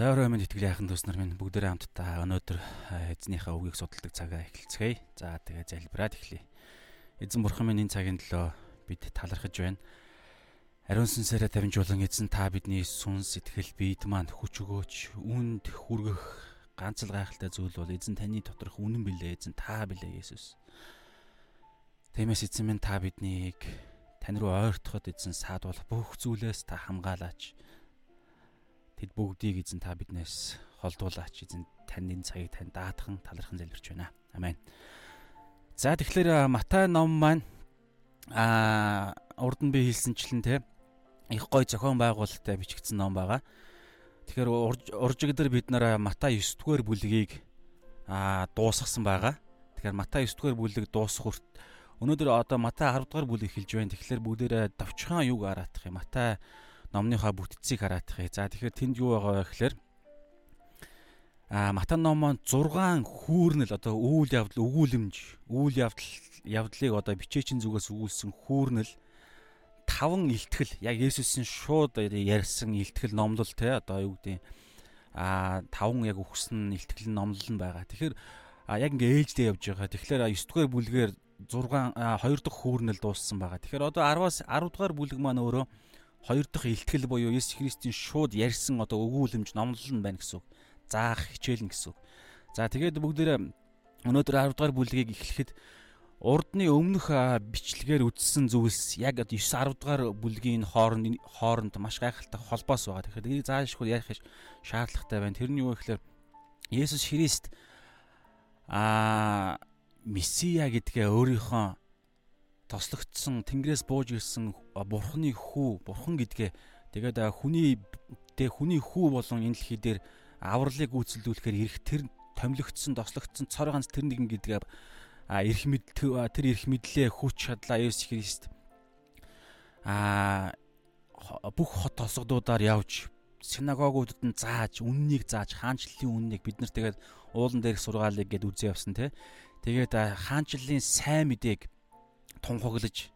Өрөө минь итгэл яхан нар минь бүгдээрээ хамтдаа өнөөдөр эзнийхээ үгийг судалдаг цагаа эхэлцгээе. За тэгээ залбираад эхлэе. Эзэн бурхан минь энэ цагийн төлөө бид талархаж байна. Ариун сүнсээрээ дамжуулан эзэн та бидний сүнс сэтгэл биед маань хүч өгөөч, үнд хүргэх ганц л гайхалтай зүйл бол эзэн таны доторх үнэн билээ эзэн та билээ Есүс. Тиймээс эзэн минь та биднийг тань руу ойртоход эзэн саадуулах бүх зүйлээс та хамгаалаач Тэд бүгдийг эзэн та биднээс холдуулаач эзэн энэ цагийг тань даатхан талархан залбирч байна. Амен. За тэгэхээр Матай ном маань а урд нь би хэлсэнчлэн те их гой зохион байгуулалттай бичигдсэн ном байгаа. Тэгэхээр уржигдэр бид нараа Матай 9 дугаар бүлгийг а дуусгасан байгаа. Тэгэхээр Матай 9 дугаар бүлэг дуусах хүрт өнөөдөр одоо Матай 10 дугаар бүлэг эхэлж байна. Тэгэхээр бүгдээрээ давчхан юг араадах юм. Матай номныхаа бүтцийг хараадах. За тэгэхээр тэнд юу байгаа вэ гэхээр а Матан ном маань 6 хүүрнэл одоо үйл явдал өгүүлэмж үйл явдал явдлыг одоо бичээчин зүгээс өгүүлсэн хүүрнэл таван илтгэл яг Есүсийн шууд ярьсан илтгэл номлол те одоо юу гэдэг а таван яг өгсөн илтгэл номлол нь байгаа. Тэгэхээр яг ингээ ээлждээ явж байгаа. Тэгэхээр 9 дугаар бүлгээр 6 2 дахь хүүрнэл дууссан байгаа. Тэгэхээр одоо 10-аас 10 дугаар бүлэг маань өөрөө хоёр дахь илтгэл буюу Есүс Христийн шууд ярьсан одоо өгүүлэмж номлол нь байна гэсэн үг. Заах хичээл нь гэсэн үг. За тэгээд бүгдээрээ өнөөдөр 10 дугаар бүлгийг эхлэхэд урдны өмнөх бичлэгээр үздсэн зүйлс яг 9 10 дугаар бүлгийн хооронд хооронд маш гайхалтай холбоос байгаа. Тэгэхээр энийг заашгүй ярих шаардлагатай байна. Тэрний юу гэхээр Есүс Христ аа Месиа гэдгээ өөрийнхөө тослогдсон Тэнгэрээс бууж ирсэн бурхны хүү, бурхан гэдгээ. Тэгээд хүний тэ хүний хүү болон энэ дэлхий дээр авралыг үйлчлүүлэхээр эрх тэр томилогдсон, тослогдсон цор ганц тэр нэгэн гэдгээ эрх мэд тэр эрх мэдлээ хүч чадлаа Есүс Христ. А бүх хот толсгодуудаар явж синагогуудад нь зааж үннийг зааж хаанчлалын үннийг бид нар тэгээд уулан дээрх сургаалыг гээд үзээ явсан те тэгээд хаанчлалын сайн мэдээг тунхаглаж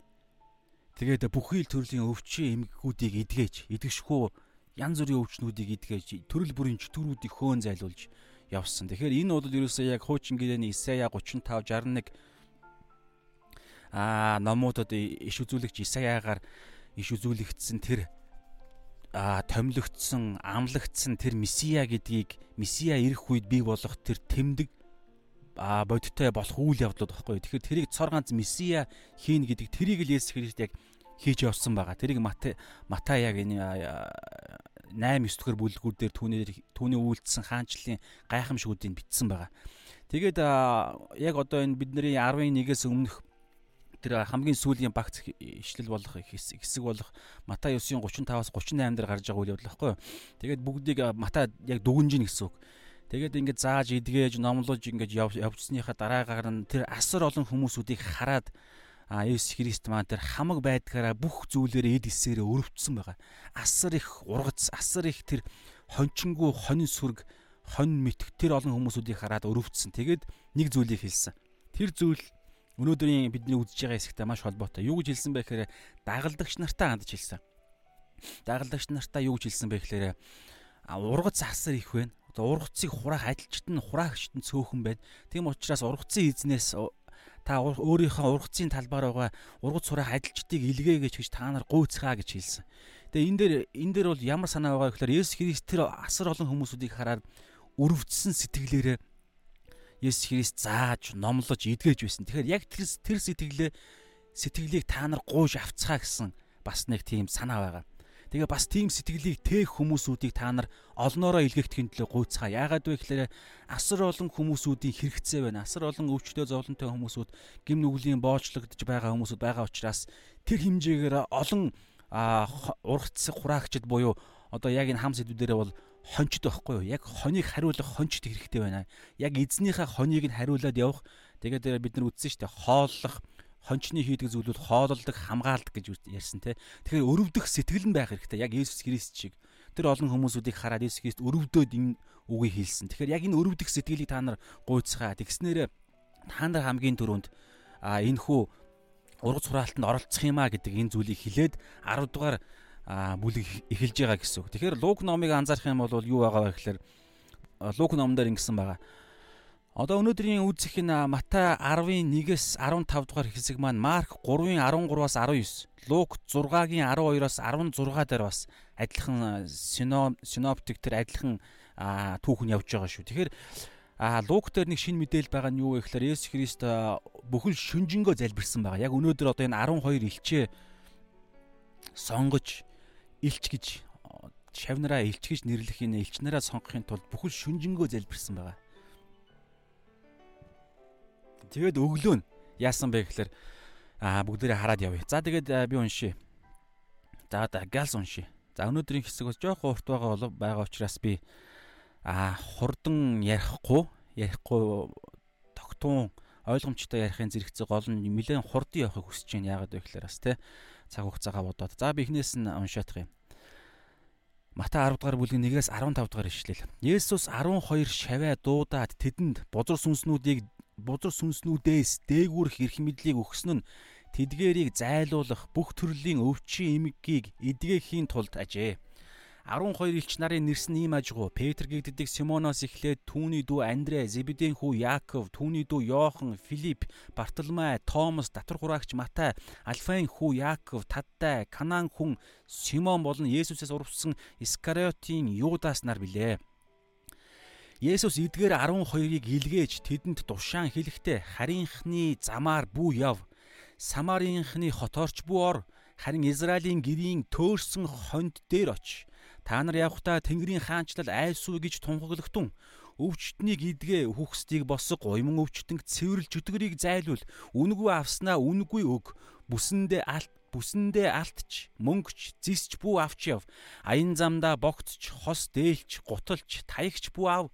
тэгээд бүхий л төрлийн өвчин эмгэгүүдийг эдгэж эдгэшгүй янз бүрийн өвчнүүдийг эдгэж төрөл бүрийн чөтгөрүүдийг хөөн зайлуулж явсан. Тэгэхээр энэ бол ерөөсөө яг хуучин гэрээний Исая 35 61 аа номуудад иш үзүүлэгч Исаяагаар иш үзүүлэгдсэн тэр а томилогдсон амлагдсан тэр месиа гэдгийг месиа ирэх үед бий болох тэр тэмдэг а бодиттой болох үйл явдлууд багхгүй. Тэгэхээр тэрийг цор ганц месиа хийн гэдэг тэрийг л Есүс Христ яг хийж явсан байгаа. Тэрийг Матай Матай яг энэ 8 9 дугаар бүлгүүдээр түүний түүний үйлдэлсэн хаанчлалын гайхамшгуудыг бичсэн байгаа. Тэгээд яг одоо энэ бидний 11-ээс өмнөх тэр хамгийн сүүлийн багц ишлэл болох хэсэг болох Матай 9-ийн 35-аас 38 дээр гарч байгаа үйл явдал байхгүй. Тэгээд бүгдийг Матай яг дүгнж гин гэсэн үг. Тэгээд ингээд зааж идгээж номлож ингээд явцсныхаа дараагаар нь тэр асар олон хүмүүсүүдийг хараад а Есүс Христ маань тэр хамаг байдгаараа бүх зүйлээрээ эд эсээрээ өрөвдсөн байгаа. Асар их ургац, асар их тэр хончингуу хонин сүрг, хонь мэтг тэр олон хүмүүсүүдийг хараад өрөвдсөн. Тэгээд нэг зүйлийг хэлсэн. Тэр зүйл өнөөдрийн бидний үзэж байгаа хэсэгтэй маш холбоотой. Юу гэж хэлсэн бэ гэхээр дагалдагч нартаа хандж хэлсэн. Дагалдагч нартаа юу гэж хэлсэн бэ гэхээр ургац асар их байна одоо ургацыг хураах адилчт нь хураагчт нь цөөхөн байна. Тийм учраас ургацын эзнээс та өөрийнхөө ургацын талбаар байгаа ургац хураах адилчдыг илгээгэж гэж та нар гуйцгаа гэж хэлсэн. Тэгээ энэ дээр энэ дээр бол ямар санаа байгаа гэхээр Есүс Христ тэр асар олон хүмүүсүүдийг хараад өрөвдсөн сэтгэлээрээ Есүс Христ зааж, номлож, эдгэж байсан. Тэгэхээр яг тэр тэр сэтгэлээ сэтгэлийг та нар гууж авцгаа гэсэн бас нэг тийм санаа байгаа. Тэгээ бас тийм сэтгэлийг тээх хүмүүсүүдийг та нар олноороо илгээхдхийн төлөө гуйцгаа. Яагаад вэ гэхээр асар олон хүмүүсүүдийн хэрэгцээ байна. Асар олон өвчтөе зовлонтой хүмүүсүүд гим нүглийн боолчлогдож байгаа хүмүүсүүд байгаа учраас тэр хэмжээгээр олон ургац хураагчд буюу одоо яг энэ хам сэдвүүдээр бол хончд байхгүй юу? Яг хоныг хариулах хончд хэрэгтэй байна. Яг эзнийхээ хоныг нь хариулаад явах. Тэгээд бид нар үтсэн шүү дээ. Хооллох хончны хийдэг зүйлүүд хоололдог, хамгаалдаг гэж ярьсан те. Тэгэхээр өрөвдөх сэтгэл нь байх хэрэгтэй. Яг Есүс Христ шиг. Тэр олон хүмүүсүүдийг хараад Есүс Христ өрөвдөөд энэ үгийг хэлсэн. Тэгэхээр яг энэ өрөвдөх сэтгэлийг та нар гуйцгаа. Тэгснээрээ та нар хамгийн түрүүнд а энэ хүү ургац хураалтанд оролцох юмаа гэдэг энэ зүйлийг хэлээд 10 дугаар бүлэг эхэлж байгаа гэсэн үг. Тэгэхээр Лук номыг анзаарах юм бол юу байгаа вэ гэхээр Лук номдэр ингэсэн байгаа. Одоо өнөөдрийн үзэх энэ Матай 10-ын 1-ээс 15 дугаар хэсэг маань Марк 3-ын 13-аас 19, Лук 6-гийн 12-оос 16 дээр бас адилхан синоптик тэр адилхан түүх нь явж байгаа шүү. Тэгэхээр а Лук дээр нэг шинэ мэдээлэл байгаа нь юу вэ гэхээр Есүс Христ бүхэл шүнжэнгөө залбирсан байгаа. Яг өнөөдөр одоо энэ 12 илчээ сонгож илч гэж шавнараа илч гэж нэрлэх энэ илч нараа сонгохын тулд бүхэл шүнжэнгөө залбирсан байгаа. Тэгээд өглөө нь яасан бэ гэхээр аа бүгдээрээ хараад явъя. За тэгээд би уншия. За одоо галс уншия. За өнөөдрийн хэсэг бас жоохон урт байгаа болов байгаа учраас би аа хурдан ярихгүй ярихгүй тогтун ойлгомжтой ярихын зэрэгцээ гол нь нэлээд хурдан явахыг хүсэж байна. Яагаад вэ гэхээр бас те цаг хугацаагаа бодоод. За би эхнээс нь уншаадах юм. Матай 10 дугаар бүлгийн 1-ээс 15 дугаар ишлэл. Есүс 12 шаваа дуудаад тэдэнд бузар сүнснүүдийг бузар сүнснүүдээс дээгүүрх эрх мэдлийг өгсөн нь тэдгэрийг зайлуулах бүх төрлийн өвчин эмгэгийг эдгэхийн тулд ажээ. 12 элч нарын нэрс нь ийм ажгүй. Петр гэгддэг Симоноос эхлээд түүний дүү Андрэ, Зебедийн хүү Яаков, түүний дүү Йохан, Филипп, Бартоломай, Томас, татвар хураагч Матай, Альфаийн хүү Яаков, Таддай, Канаан хүн Симон болон Есүсээс урвсан Искариотийн Юдас нар билээ. Есүс эдгээр 12-ыг илгээж тэдэнд тушаан хэлэхдээ харийнхны замаар бүү яв. Самарийнхны хотоорч бүү ор. Харин Израилийн гэрийн төөрсөн хонд дээр оч. Та нар явхдаа Тэнгэрийн хаанчлал айлсуу гэж тунхаглахтун. Өвчтнийг идгээ хүүхстийг босго уйман өвчтөнг цэвэрлж өтгөрийг зайлуул. Үнгүй авснаа үнгүй өг. Бүсэндээ алт бүсэндээ алтч мөнгөч зисч бүү авч яв. Аян замдаа богтч хос дээлч гуталч таягч бүү ав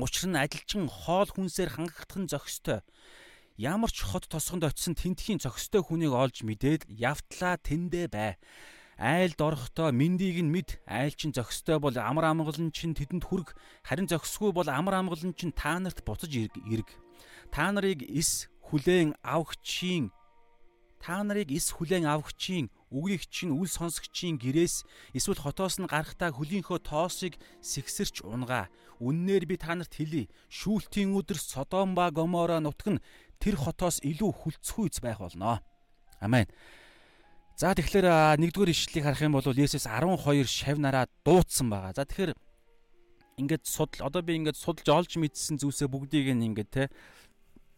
Учир нь ажилчин хоол хүнсээр хангагдах нь зохистой. Ямар ч хот тосгонд очисон тентхийн зохистой хүнийг олж мэдээд явтлаа тэндэ бай. Айлд орохдоо мэндийг нь мэд. Айлчин зохистой бол амар амгалан чинь тэдэнд хүрг. Харин зохисгүй бол амар амгалан чинь та нарт буцаж ирг. Та нарыг эс хүлээн авахчийн та нарыг эс хүлээн авахчийн үгийг чинь үл сонсогчийн гэрээс эсвэл хотоос нь гарахтаа хөлийнхөө тоосыг сэгсэрч унгаа. Үннээр би та нарт хэлий. Шүүлтийн өдөр Содом ба Гомора нутаг нь тэр хотоос илүү хүлцхүйц байх болно. Амен. За тэгэхээр нэгдүгээр ишлэлийг харах юм бол Есүс 12 шав нараа дуудсан байгаа. За тэгэхээр ингээд судал одоо би ингээд судалж олж мэдсэн зүйлсээ бүгдийг нь ингээд те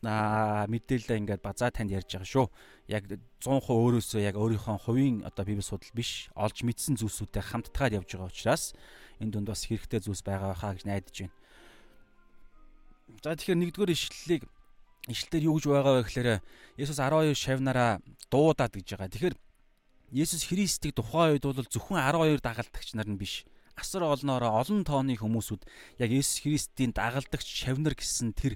аа мэдээлэлээ ингээд базаа танд ярьж байгаа шүү. Яг 100% өөрөөсөө яг өөрийнхөө хувийн одоо библи судал биш олж мэдсэн зүйлсүүдтэй хамтдаад явж байгаа учраас энэ дунд бас хэрэгтэй зүйлс байгаа хаа гэж найдаж байна. За тэгэхээр нэгдүгээр ишлэлийг ишлэлээр юу гэж байгаа вэ гэхээр Есүс 12 шавнараа дуудаад гэж байгаа. Тэгэхээр Есүс Христийг тухайн үед бол зөвхөн 12 дагалдагч нар нь биш асар олноороо олон тооны хүмүүсүүд яг Есүс Христийн дагалдагч шавнар гэсэн тэр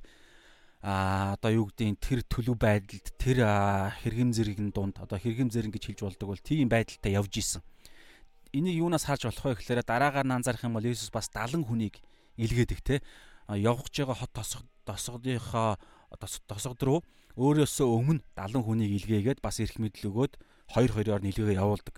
а одоо юу гэдгийг тэр төлөв байдалд тэр хэрэгэм зэргийн дунд одоо хэрэгэм зэрэг гэж хэлж болдог бол тийм байдалтай явж исэн. Энийг юунаас харж болох вэ гэхээр дараагаар нь анзаарах юм бол Иесус бас 70 хүнийг илгээдэг те явгаж байгаа хот тосго тосгодынхоо тосгод руу өөрөөсөө өмнө 70 хүнийг илгээгээд бас эрх мэдэл өгөөд 2 2-оор нэлгээгээ явуулдаг.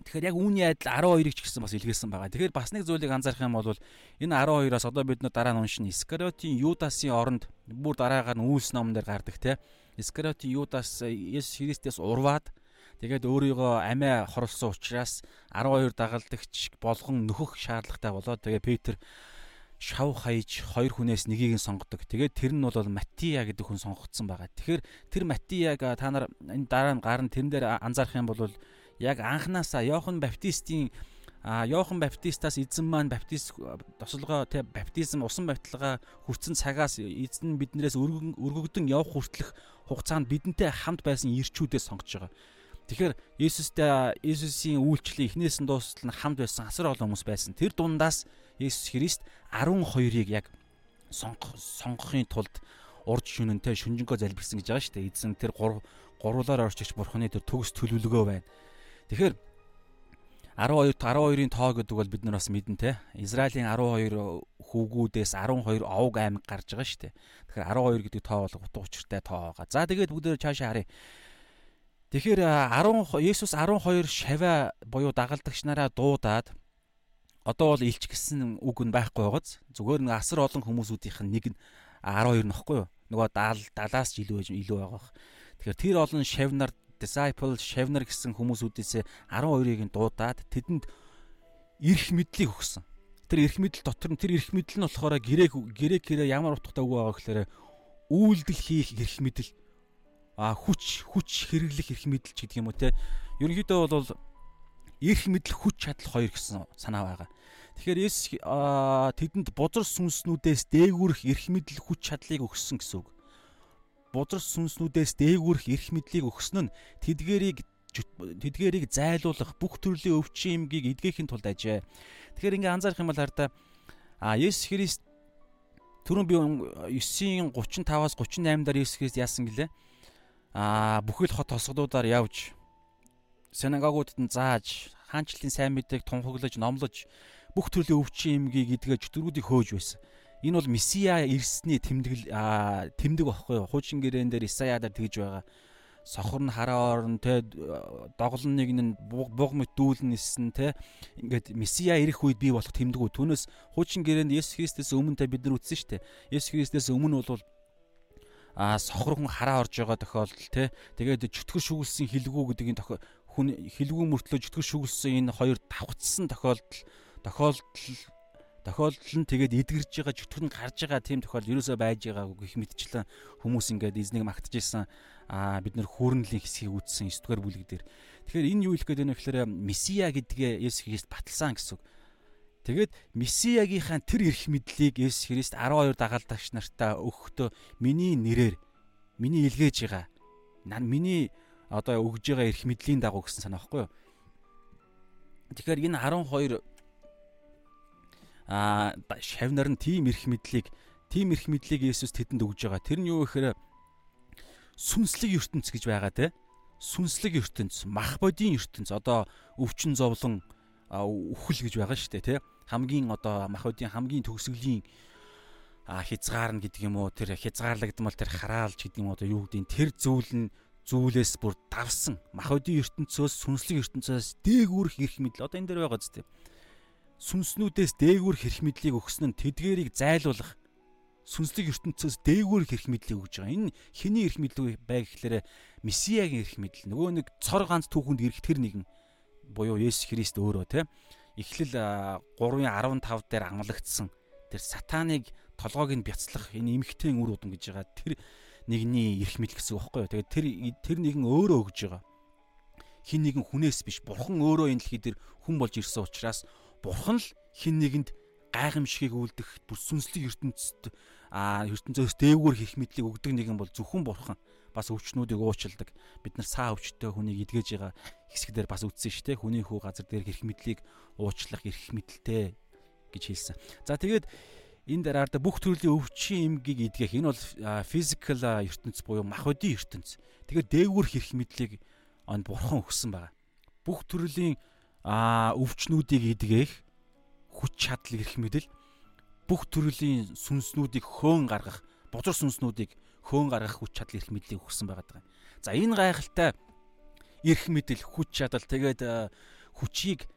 Тэгэхээр яг үүний адил 12-ыг ч гэсэн бас илгээсэн байгаа. Тэгэхээр бас нэг зүйлийг анзаарах юм бол энэ 12-аас одоо бид нар дараа нь уншина. Искариотийн Юдасын оронд бүр дараагаар нь Үйлс номон дээр гардаг те. Искариотийн Юдас Есүс Христээс урваад Тэгээд өөрийгөө амиа хорлсон учраас 12 дагалдагч болгон нөхөх шаардлагатай болоод тэгээ Петр шав хаяж хоёр хүнээс нэгийг нь сонгодог. Тэгээд тэр нь бол Матия гэдэг хүн сонгогдсон байгаа. Тэгэхээр тэр Матияг та нар энэ дараа нь гарна тэрэн дээр анзаарах юм бол яг анханасаа Йохан Баптистийн а Йохан Баптистаас эзэн маань баптист тосолгоо тэ баптизм усан бапталгаа хүртсэн цагаас эзэн биднээс өргөгдөн явах хүртэлх хугацаанд бидэнтэй хамт байсан ирчүүдээ сонгож байгаа. Тэгэхээр Есүстэй Есүсийн үйлчлэл эхнээс нь дуустал нь хамт байсан асар олон хүмүүс байсан. Тэр дундаас Есүс Христ 12-ыг яг сонгох сонгохын тулд урд шүнэнтэй шүнжэнгөө залбирсан гэж байгаа шүү дээ. Эзэн тэр гурвуулаар орчигч бурхны тэр төгс төлөвлөгөө байна. Тэгэхээр 12 12-ын тоо гэдэг бол бид нар бас мэдэн те. Израилийн 12 хүүгүүдээс 12 овг аймаг гарч байгаа шүү дээ. Тэгэхээр 12 гэдэг тоо бол утга учиртай тоо байгаа. За тэгээд бүгдээр цаашаа харъя. Тэгэхээр 10 Есүс 12 шаваа буюу дагалдагч нараа дуудаад одоо бол илч гэсэн үг нь байхгүй байгааз зүгээр нэг асар олон хүмүүсүүдийнх нь нэг нь 12 нөхгүй юу нөгөө 70 70-аас ч илүү байж илүү байгаа. Тэгэхээр тэр олон шавнар disciple шавнар гэсэн хүмүүсүүдээс 12-ыг нь дуудаад тэдэнд эрх мэдлийг өгсөн. Тэр эрх мэдэл дотор нь тэр эрх мэдэл нь болохоор грек грек хэрэг ямар утгатай үг байгаа гэхээр үйлдэл хийх эрх мэдэл а хүч хүч хэрэглэх эрх мэдэл ч гэдэг юм уу те. Ерөнхийдөө бол эрх мэдэл хүч чадал хоёр гэсэн санаа байгаа. Тэгэхээр Есүс тэдэнд бузар сүнснүүдээс дээгүүрх эрх мэдэл хүч чадлыг өгсөн гэсэн үг бузар сүнснүүдээс дээгүүрх эрх мэдлийг өгсөн нь тэдгэрийг тэдгэрийг зайлуулах бүх төрлийн өвчин эмгийг эдгэхийн тулд ажээ. Тэгэхээр ингээ анзаарах юм бол хараа а Есүс Христ түрүүн би 9-ийн 35-аас 38 дараа Есүс Христ яасан гэлээ. А бүхэл хот тосгодуудаар явж синагогуудад нь зааж хаанчлалын сайн мэдээг тунхаглаж номлож бүх төрлийн өвчин эмгийг эдгэж чөтгөрүүдийг хөөж байсан энэ бол месиа ирсний тэмдэг тэмдэг багхгүй юу? Хуучин гэрээн дээр Исаяадаар тэгж байгаа. Сохор нь хараа орн те доголныг нь буг мэт дүүлнэсэн те ингээд месиа ирэх үед бий болох тэмдгүүд. Түүнээс хуучин гэрээнд Есүс Христос өмнө та бид нар үтсэн дээ. Есүс Христос өмнө бол а сохор хүн хараа орж байгаа тохиолдол те тэгээд чөтгөр шүглсэн хилгүү гэдэг энэ хүн хилгүү мөртлөө чөтгөр шүглсэн энэ хоёр давхцсан тохиолдол тохиолдол тохиолдол нь тэгээд эдгэрж байгаа чөтгөр нь гарч байгаа тийм тохиолдол ерөөсөө байж байгаагүй гэх мэтчлэн хүмүүс ингээд эзнийг магтажсэн аа бид нэр хүүрнэлийн хэсгийг үтсэн 9 дугаар бүлэг дээр. Тэгэхээр энэ юу хэлэх гээд байна вэ гэхээр месиа гэдгээ Есүс Христ баталсан гэсэн үг. Тэгээд месиагийнхаа тэр эрх мэдлийг Есүс Христ 12 дагалдагч нартаа өгөхдөө миний нэрээр миний илгээж байгаа. Миний одоо өгж байгаа эрх мэдлийн дагуу гэсэн санаа байхгүй юу? Тэгэхээр энэ 12 а шавнар нь тийм эрх мэдлийг тийм эрх мэдлийг Есүс тэдэнд өгж байгаа. Тэр нь юу гэхээр сүнслэг ертөнц гэж байгаа те. Сүнслэг ертөнц, мах бодийн ертөнц. Одоо өвчин зовлон үхэл гэж байгаа шүү дээ те. Хамгийн одоо мах бодийн хамгийн төгсгөлийн хязгаар нь гэдэг юм уу тэр хязгаарлагдмал тэр хараалж гэдэг юм одоо юу гэдэг тэр зүйл нь зүйлээс бүр давсан мах бодийн ертөнцөөс сүнслэг ертөнцөөс дээгүүрх эрх мэдэл одоо энэ дээр байгаа зү сүнснүүдээс дээгүүр хэрэг мэдлийг өгсөн нь тэдгэрийг зайлуулах сүнслэг ертөнцөөс дээгүүр хэрэг мэдлийг өгж байгаа. Энэ хэний хэрэг мэдлэг бай гэхлээр месиагийн хэрэг мэдл. Нөгөө нэг цор ганц түүхэнд эргэтгэр нэгэн буюу Есүс Христ өөрөө те эхлэл 3:15 дээр амлагдсан тэр сатаныг толгойг нь бяцлах энэ эмхтэн үр удам гэж байгаа тэр нэгний эрх мэдл гэсэн үг байхгүй юу. Тэгээд тэр тэр нэгэн өөрөө өгж байгаа. Хин нэгэн хүнээс биш бурхан өөрөө энэ дэлхий дээр хүн болж ирсэн учраас бурхан л хин нэгэнд гайхамшигыг үлдэх бүр сүнслэг ертөнцид а ертөнцөөс дээгүүр хийх мэдлийг өгдөг нэгэн бол зөвхөн бурхан бас өвчнүүдийг уучладаг бид нар саа өвчтөй хүнийг эдгэж байгаа хэсгээр бас үтсэн шүү дээ хүний хүү газар дээр хэрэг мэдлийг уучлах эрх мэдэлтэй гэж хэлсэн. За тэгээд энэ дараад бүх төрлийн өвчин эмгийг эдгэх энэ бол физикал ертөнц буюу мах бодийн ертөнц. Тэгээд дээгүүр хэрэг мэдлийг он бурхан өгсөн байгаа. Бүх төрлийн өвчнүүдийг эдгэх хүч чадал гэх мэдэл бүх төрлийн сүнснүүдийг хөөн гаргах бузар сүнснүүдийг хөөн гаргах хүч чадал эрх мэдлийг өгсөн байгаа юм. За энэ гайхалтай эрх мэдэл, хүч чадал тэгээд э, хүчийг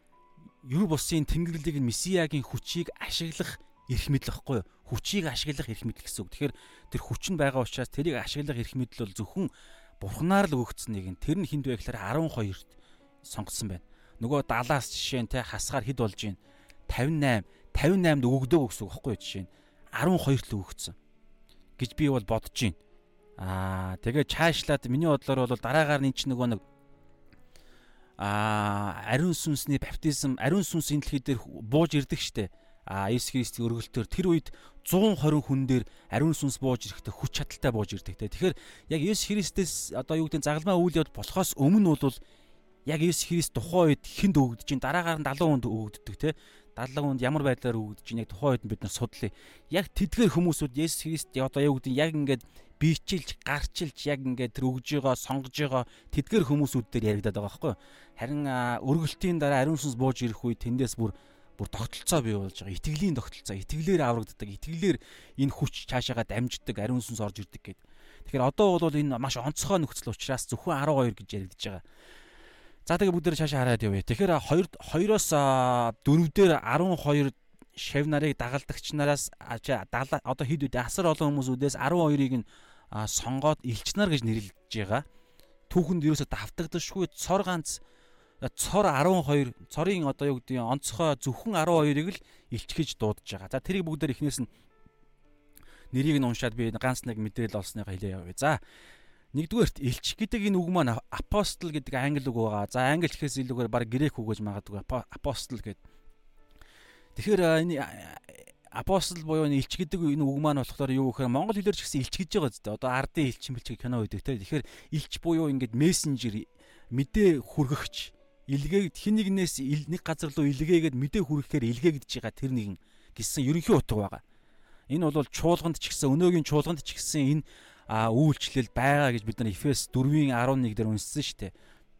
ер бусын тэнгэрлэгийг месиагийн хүчийг ашиглах эрх мэдэл واخгүй юу? Хүчийг ашиглах эрх мэдэл гэсэн үг. Тэгэхээр тэр хүч нь байгаа учраас тэрийг ашиглах эрх мэдэл бол зөвхөн бурхнаар л өгөгдсөн нэг нь тэр нь хинд байхлаар 12-т сонгосон байна. Нөгөө 70-аас жишээ нь те хасгаар хэд болж байна? 58, 58-д өгөгдөв гэсэн үг واخгүй юу жишээ нь 12-т л өгөгдсөн гэж би бол бодож байна. Аа тэгээ чаашлаад миний бодлоор бол дараагаар нь ч нөгөө нэг аа ариун сүнсний баптизм ариун сүнс энэ дэлхий дээр бууж ирдэг штэ. А Иесус Христийн өргөлтөөр тэр үед 120 хүн дээр ариун сүнс бууж ирэхдээ хүч чадалтай бууж ирдэг те. Тэгэхээр яг Иесус Христээс одоо юу гэдэг загалмаа үйл явд болохоос өмнө бол яг Иесус Христ тухайн үед хүнд чинь дараагаар нь 70 хүнд өгөгддөг те. 70 хүнд ямар байдлаар өгөгдөж чинь яг тухайн үед бид нар судлаа. Яг тэдгээр хүмүүсүүд Иесус Христ одоо юу гэдэг яг ингээд биечилж гарчилж яг ингээд тэр өгж байгаа сонгож байгаа тэдгээр хүмүүсүүд дээр яригадаад байгаа байхгүй. Харин өргөлтийн дараа ариун сүнс бууж ирэх үед тэндээс бүр бүр тогтолцоо бий болж байгаа. Итгэлийн тогтолцоо, итгэлээр аврагддаг, итгэлээр энэ хүч цаашаага дамждаг, ариун сүнс орж ирдэг гэдэг. Тэгэхээр одоо бол энэ маш онцгой нөхцөл учраас зөвхөн 12 гэж яригдж байгаа. За тэгээ бүгдээр цаашаа хараад явъя. Тэгэхээр 2 2-оос 4 дээр 12 шав нарыг дагалдагч нараас одоо хэд үдэ асар олон хүмүүсүүдээс 12-ыг нь сонгоод элч нар гэж нэрлэж байгаа. Түүхэнд ерөөсө давтагдашгүй цор ганц цор 12 цорын одоо юу гэдэг онцгой зөвхөн 12-ыг л илчгэж дуудаж байгаа. За тэрийг бүгдээр эхнээс нь нэрийг нь уншаад би ганц нэг мэдээлэл олсныгаа хэлээ явъя. За нэгдүгээрт элч гэдэг энэ үг маань апостол гэдэг англи үг байгаа. За англи хэлхээс илүүгээр баг грек үг гэж магадгүй апостол гэдэг. Тэгэхээр энэ апостол буюу энэ элч гэдэг энэ үг маань болохоор юу гэхээр монгол хэлээр ч гэсэн элч гэж байгаа зү. Одоо ардын элч мэлч кино үүдэг те. Тэгэхээр элч буюу ингээд мессенжер мэдээ хүргэгч илгээгд хин нэгнээс нэг газар руу илгээгээд мэдээ хүргэхээр илгээгдэж байгаа тэр нэгэн гэсэн ерөнхий утга байгаа. Энэ бол чуулганд ч гэсэн өнөөгийн чуулганд ч гэсэн энэ үйлчлэл байгаа гэж бид нар Эфес 4-ийн 11 дээр үнссэн шүү дээ.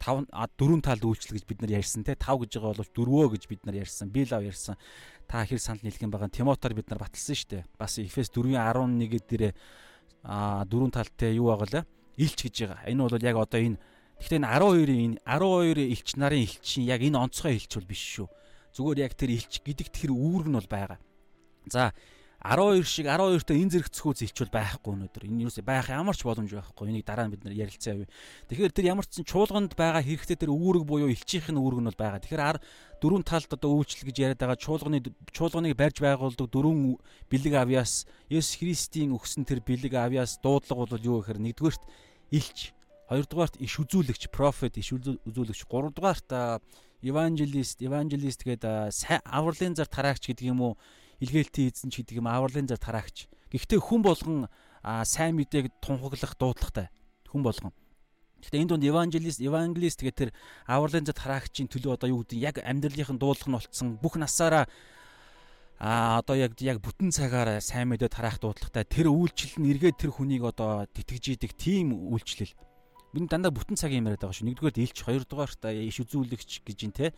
5 дөрвөн талд үйлчлэл гэж бид нар ярьсан те 5 гэж байгаа бол дөрвөө гэж бид нар ярьсан. Би лав ярьсан. Та хэр санал нийлгэн байгаа Тимотоор бид нар баталсан шүү дээ. Бас Эфес 4-ийн 11 дээр а дөрвөн талтай юу байгаа лээ? Илч гэж байгаа. Энэ бол яг одоо энэ Гэхдээ энэ 12-ын 12 элч нарын элчин яг энэ онцгой элч бол биш шүү. Зүгээр яг тэр элч гэдэг тэр үүрэг нь бол байгаа. За 12 шиг 12-той энэ зэрэг цөхөөс илч бол байхгүй өнөөдөр. Энэ юус байх ямар ч боломж байхгүй. Энийг дараа нь бид нар ярилцсан явъя. Тэгэхээр тэр ямар ч чуулганд байгаа хэрэгтэй тэр үүрэг буюу элчийнх нь үүрэг нь бол байгаа. Тэгэхээр дөрвөн талд одоо үйлчлэл гэж яриад байгаа чуулганы чуулганыг барьж байгуулдаг дөрвөн бэлэг авьяас Есүс Христийн өгсөн тэр бэлэг авьяас дуудлага бол юу гэхээр нэгдүгээрт элч Хоёрдугаарт иш үзүүлэгч, профет, иш үзүүлэгч. Гуравдугаарт евангелист, евангелист гэдэг авралын зар тараагч гэдэг юм уу? Илгээлтийн эзэн ч гэдэг юм авралын зар тараагч. Гэхдээ хүн болгон сайн мэдээг тунхаглах дуудлагатай. Хүн болгон. Гэхдээ энэ дунд евангелист, евангелист гэдэг тэр авралын зар тараагчийн төлөө одоо юу гэдэг яг амьдралынхын дуудлага нь болцсон бүх насаараа а одоо яг яг бүтэн цагаар сайн мэдээ тараах дуудлагатай тэр үйлчлэл нь эргээд тэр хүнийг одоо тэтгэж идэг тийм үйлчлэл бид дандаа бүтэн цаг юм яриад байгаа шүү. Нэгдүгээр дийлч, хоёрдугаарт иш үзүүлэгч гэж юм те.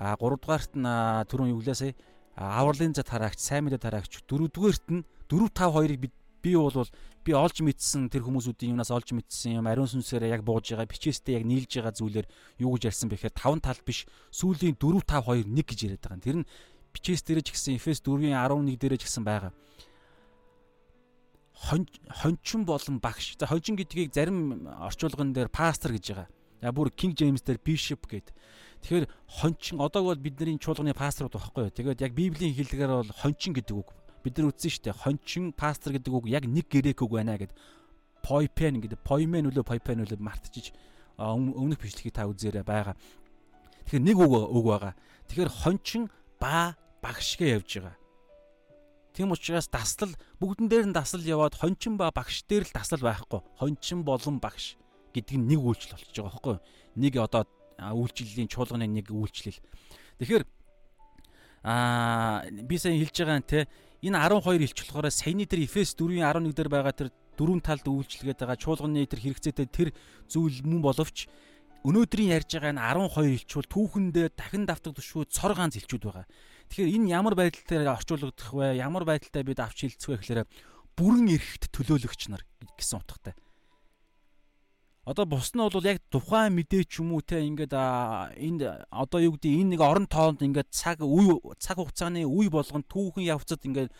А гуравдугаарт нь түрүүн сая авралын за тараагч, сайн мэдээ тараагч, дөрөвдүгээрт нь 4 5 2-ыг бид би бол би олж мэдсэн тэр хүмүүсүүдийн юмнаас олж мэдсэн юм ариун сүнсээр яг бууж байгаа бичээстэй яг нийлж байгаа зүйлээр юу гэж ярьсан бэхээр таван тал биш сүүлийн 4 5 2 1 гэж яриад байгаа. Тэр нь бичээс дээр ч гэсэн Эфес 4-ийн 11 дээр ч гэсэн байгаа хончин болон багш. За хончин гэдгийг зарим орчуулган дээр пастор гэж байгаа. За бүр King James дээр bishop гэд. Тэгэхээр хончин одоо бол бидний чуулганы пасторууд байхгүй юу. Тэгээд яг Библийн хэллэгээр бол хончин гэдэг үг. Бид нар үзсэн шүү дээ. Хончин пастор гэдэг үг яг нэг грек үг байна гэд. Poipen гэдэг. Poimen үлээ Poipen үлээ мартчих өмнөх бичлэгийг та үзээрэй байгаа. Тэгэхээр нэг үг үг байгаа. Тэгэхээр хончин ба багшгээ явж байгаа. Тийм учраас даслал бүгдэн дээр нь даслал яваад хончин ба багш дээр л даслал байхгүй. Хончин болон багш гэдэг нь нэг үйлчлэл болчихж байгаа байхгүй. Нэг одоо үйлчлэлийн чуулганы нэг үйлчлэл. Тэгэхээр аа би сайн хэлж байгаа нь те энэ 12 илч болохоор саяны тэр Эфес 4-ийн 11 дээр байгаа тэр дөрвөн талд үйлчлэгээд байгаа чуулганы тэр хэрэгцээтэй тэр зүйл мөн боловч өнөөдрийн ярьж байгаа энэ 12 илч бол түүхэндээ дахин давтагдшгүй цор ганц илчүүд байгаа. Тэгэхээр энэ ямар байдалтай орчуулгадах вэ? Ямар байдалтай бид авч хилцэх вэ гэхээр бүрэн эрхт төлөөлөгч нар гэсэн утгатай. Одоо бус нь бол яг тухайн мэдээ ч юм уу те ингээд энд одоо юу гэдэг энэ нэг орон тоонд ингээд цаг үе цаг хугацааны үе болгон түүхэн явцад ингээд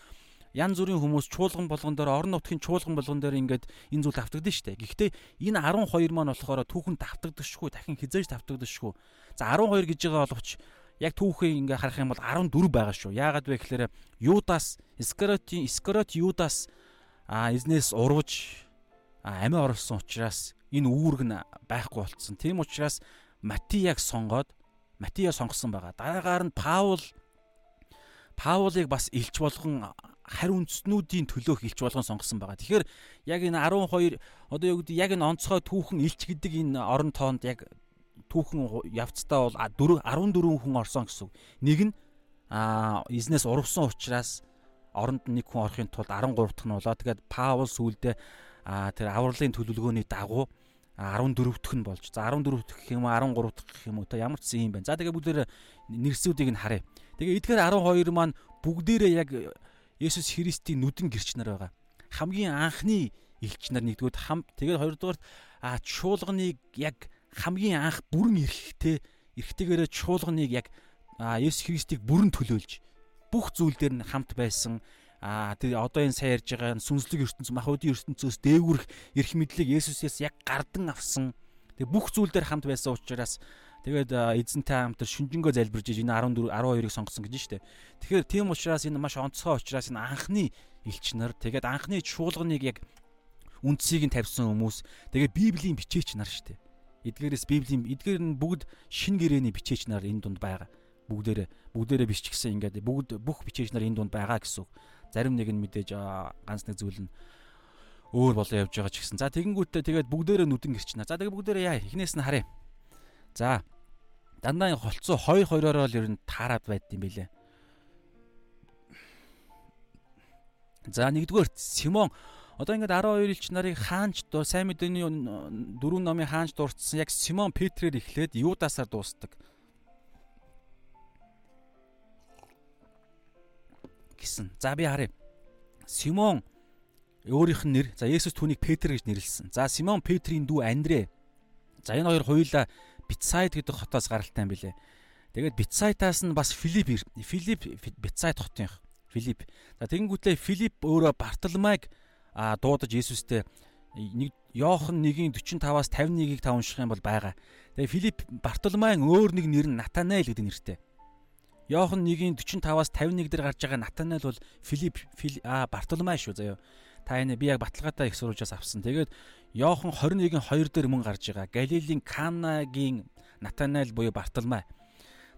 янз бүрийн хүмүүс чуулган болгон дээр орон нутгийн чуулган болгон дээр ингээд энэ зүйл давтагдана шүү дээ. Гэхдээ энэ 12 маань болохоор түүхэн давтагдчихгүй, дахин хизээж давтагдчихгүй. За 12 гэж байгаа боловч яг түүхээ ингээ харах юм бол 14 байгаа шүү. Яагаад вэ гэхээр Юдас, Искариотийн Искариот Юдас а эзнээс урвж амиа оруулсан учраас энэ үүрэг нь байхгүй болцсон. Тийм учраас Матияг сонгоод Матия сонгосон байгаа. Дараагаар нь Паул Паулыг бас илч болгон харь үндснүүдийн төлөөх илч болгон сонгосон байгаа. Тэгэхээр яг энэ 12 одоо юу гэдэг яг энэ онцгой түүхэн илч гэдэг энэ орон тоонд яг түүхэн явцдаа бол 4 14 хүн орсон гэсэн. Нэг нь а эзнес урвсан учраас оронд нэг хүн орохын тулд 13 дахь нь болоо. Тэгээд Паул сүулдэ а тэр авралын төлөвлөгөөний дагуу 14 дахь нь болж. За 14 дахь гэх юм уу 13 дахь гэх юм уу та ямар ч зэн юм байна. За тэгээ бүгдээр нэрсүүдийг нь харъя. Тэгээ эдгээр 12 маань бүгдээрээ яг Есүс Христийн нүдэн гэрч нар байгаа. Хамгийн анхны элч нар нэгдүгээр хам тэгээд хоёрдугаар а чуулганыг яг хамгийн анх бүрэн эрэхтэй эрэхтэйгээрээ чуулганыг яг Есүс Христийг бүрэн төлөөлж бүх зүйл дээр нь хамт байсан а тэр одоо энэ сайн ярьж байгаа сүнслэг ертөнц махуудын ертөнцөөс дээгүрх эрх мэдлийг Есүсээс яг гардан авсан. Тэг бүх зүйл дээр хамт байсан учраас Тэгээд эзэнтэй хамт шүнжэнгөө залбирж энэ 14 12-ыг сонгосон гэж штэ. Тэгэхээр тийм учраас энэ маш онцгой учраас энэ анхны элч нар тэгээд анхны чуулганыг яг үндсийг нь тавьсан хүмүүс тэгээд Библийн бичээч нар штэ. Эдгээрээс Библийн эдгээр нь бүгд шин гэрээний бичээч нар энэ дунд байгаа. Бүгдээрээ бүгдээрээ биччихсэн ингээд бүгд бүх бичээч нар энэ дунд байгаа гэсэн. Зарим нэг нь мэдээж ганц нэг зүйл нь өөр болоо явж байгаа ч гэсэн. За тэгэнгүүтээ тэгээд бүгдээрээ нүдэн гэрчнэ. За тэгээд бүгдээрээ яа эхнээс нь харъя. За дандаа холцоо хой хоёроор л ер нь таарад байд юм билэ. За нэгдүгээр Симон одоо ингээд 12 элч нарыг хаанч дуу сайн мэдээний дөрвөн номын хаанч дурдсан яг Симон Петрээр эхлээд Юдасаар дуустдаг. Гэсэн. За би харъя. Симон өөрийнх нь нэр. За Есүс түүнийг Петр гэж нэрлсэн. За Симон Петрийн дүү Андрэ. За энэ хоёр хоёулаа Битсайд гэдэг хотоос гаралтай юм билэ. Тэгээд Битсайтаас нь бас Филипп Филипп Битсайд хотын Филипп. За тэгэнгүүтлээ Филипп өөрөө Бартоломайг а дуудаж Есүстэй нэг Йохан 1-ийн 45-аас 51-ийг та унших юм бол байгаа. Тэгээ Филипп Бартоломайн өөр нэг нэр нь Натанаэл гэдэг нэртэй. Йохан 1-ийн 45-аас 51 дээр гарч байгаа Натанаэл бол Филипп а Бартоломай шүү заяа. Та энэ би яг баталгаатай их сурвалжаас авсан. Тэгээд Йохан 21-ийн 2 дээр мөн гарч байгаа. Галилийн Канагийн Натанаэл буюу Бартолмай.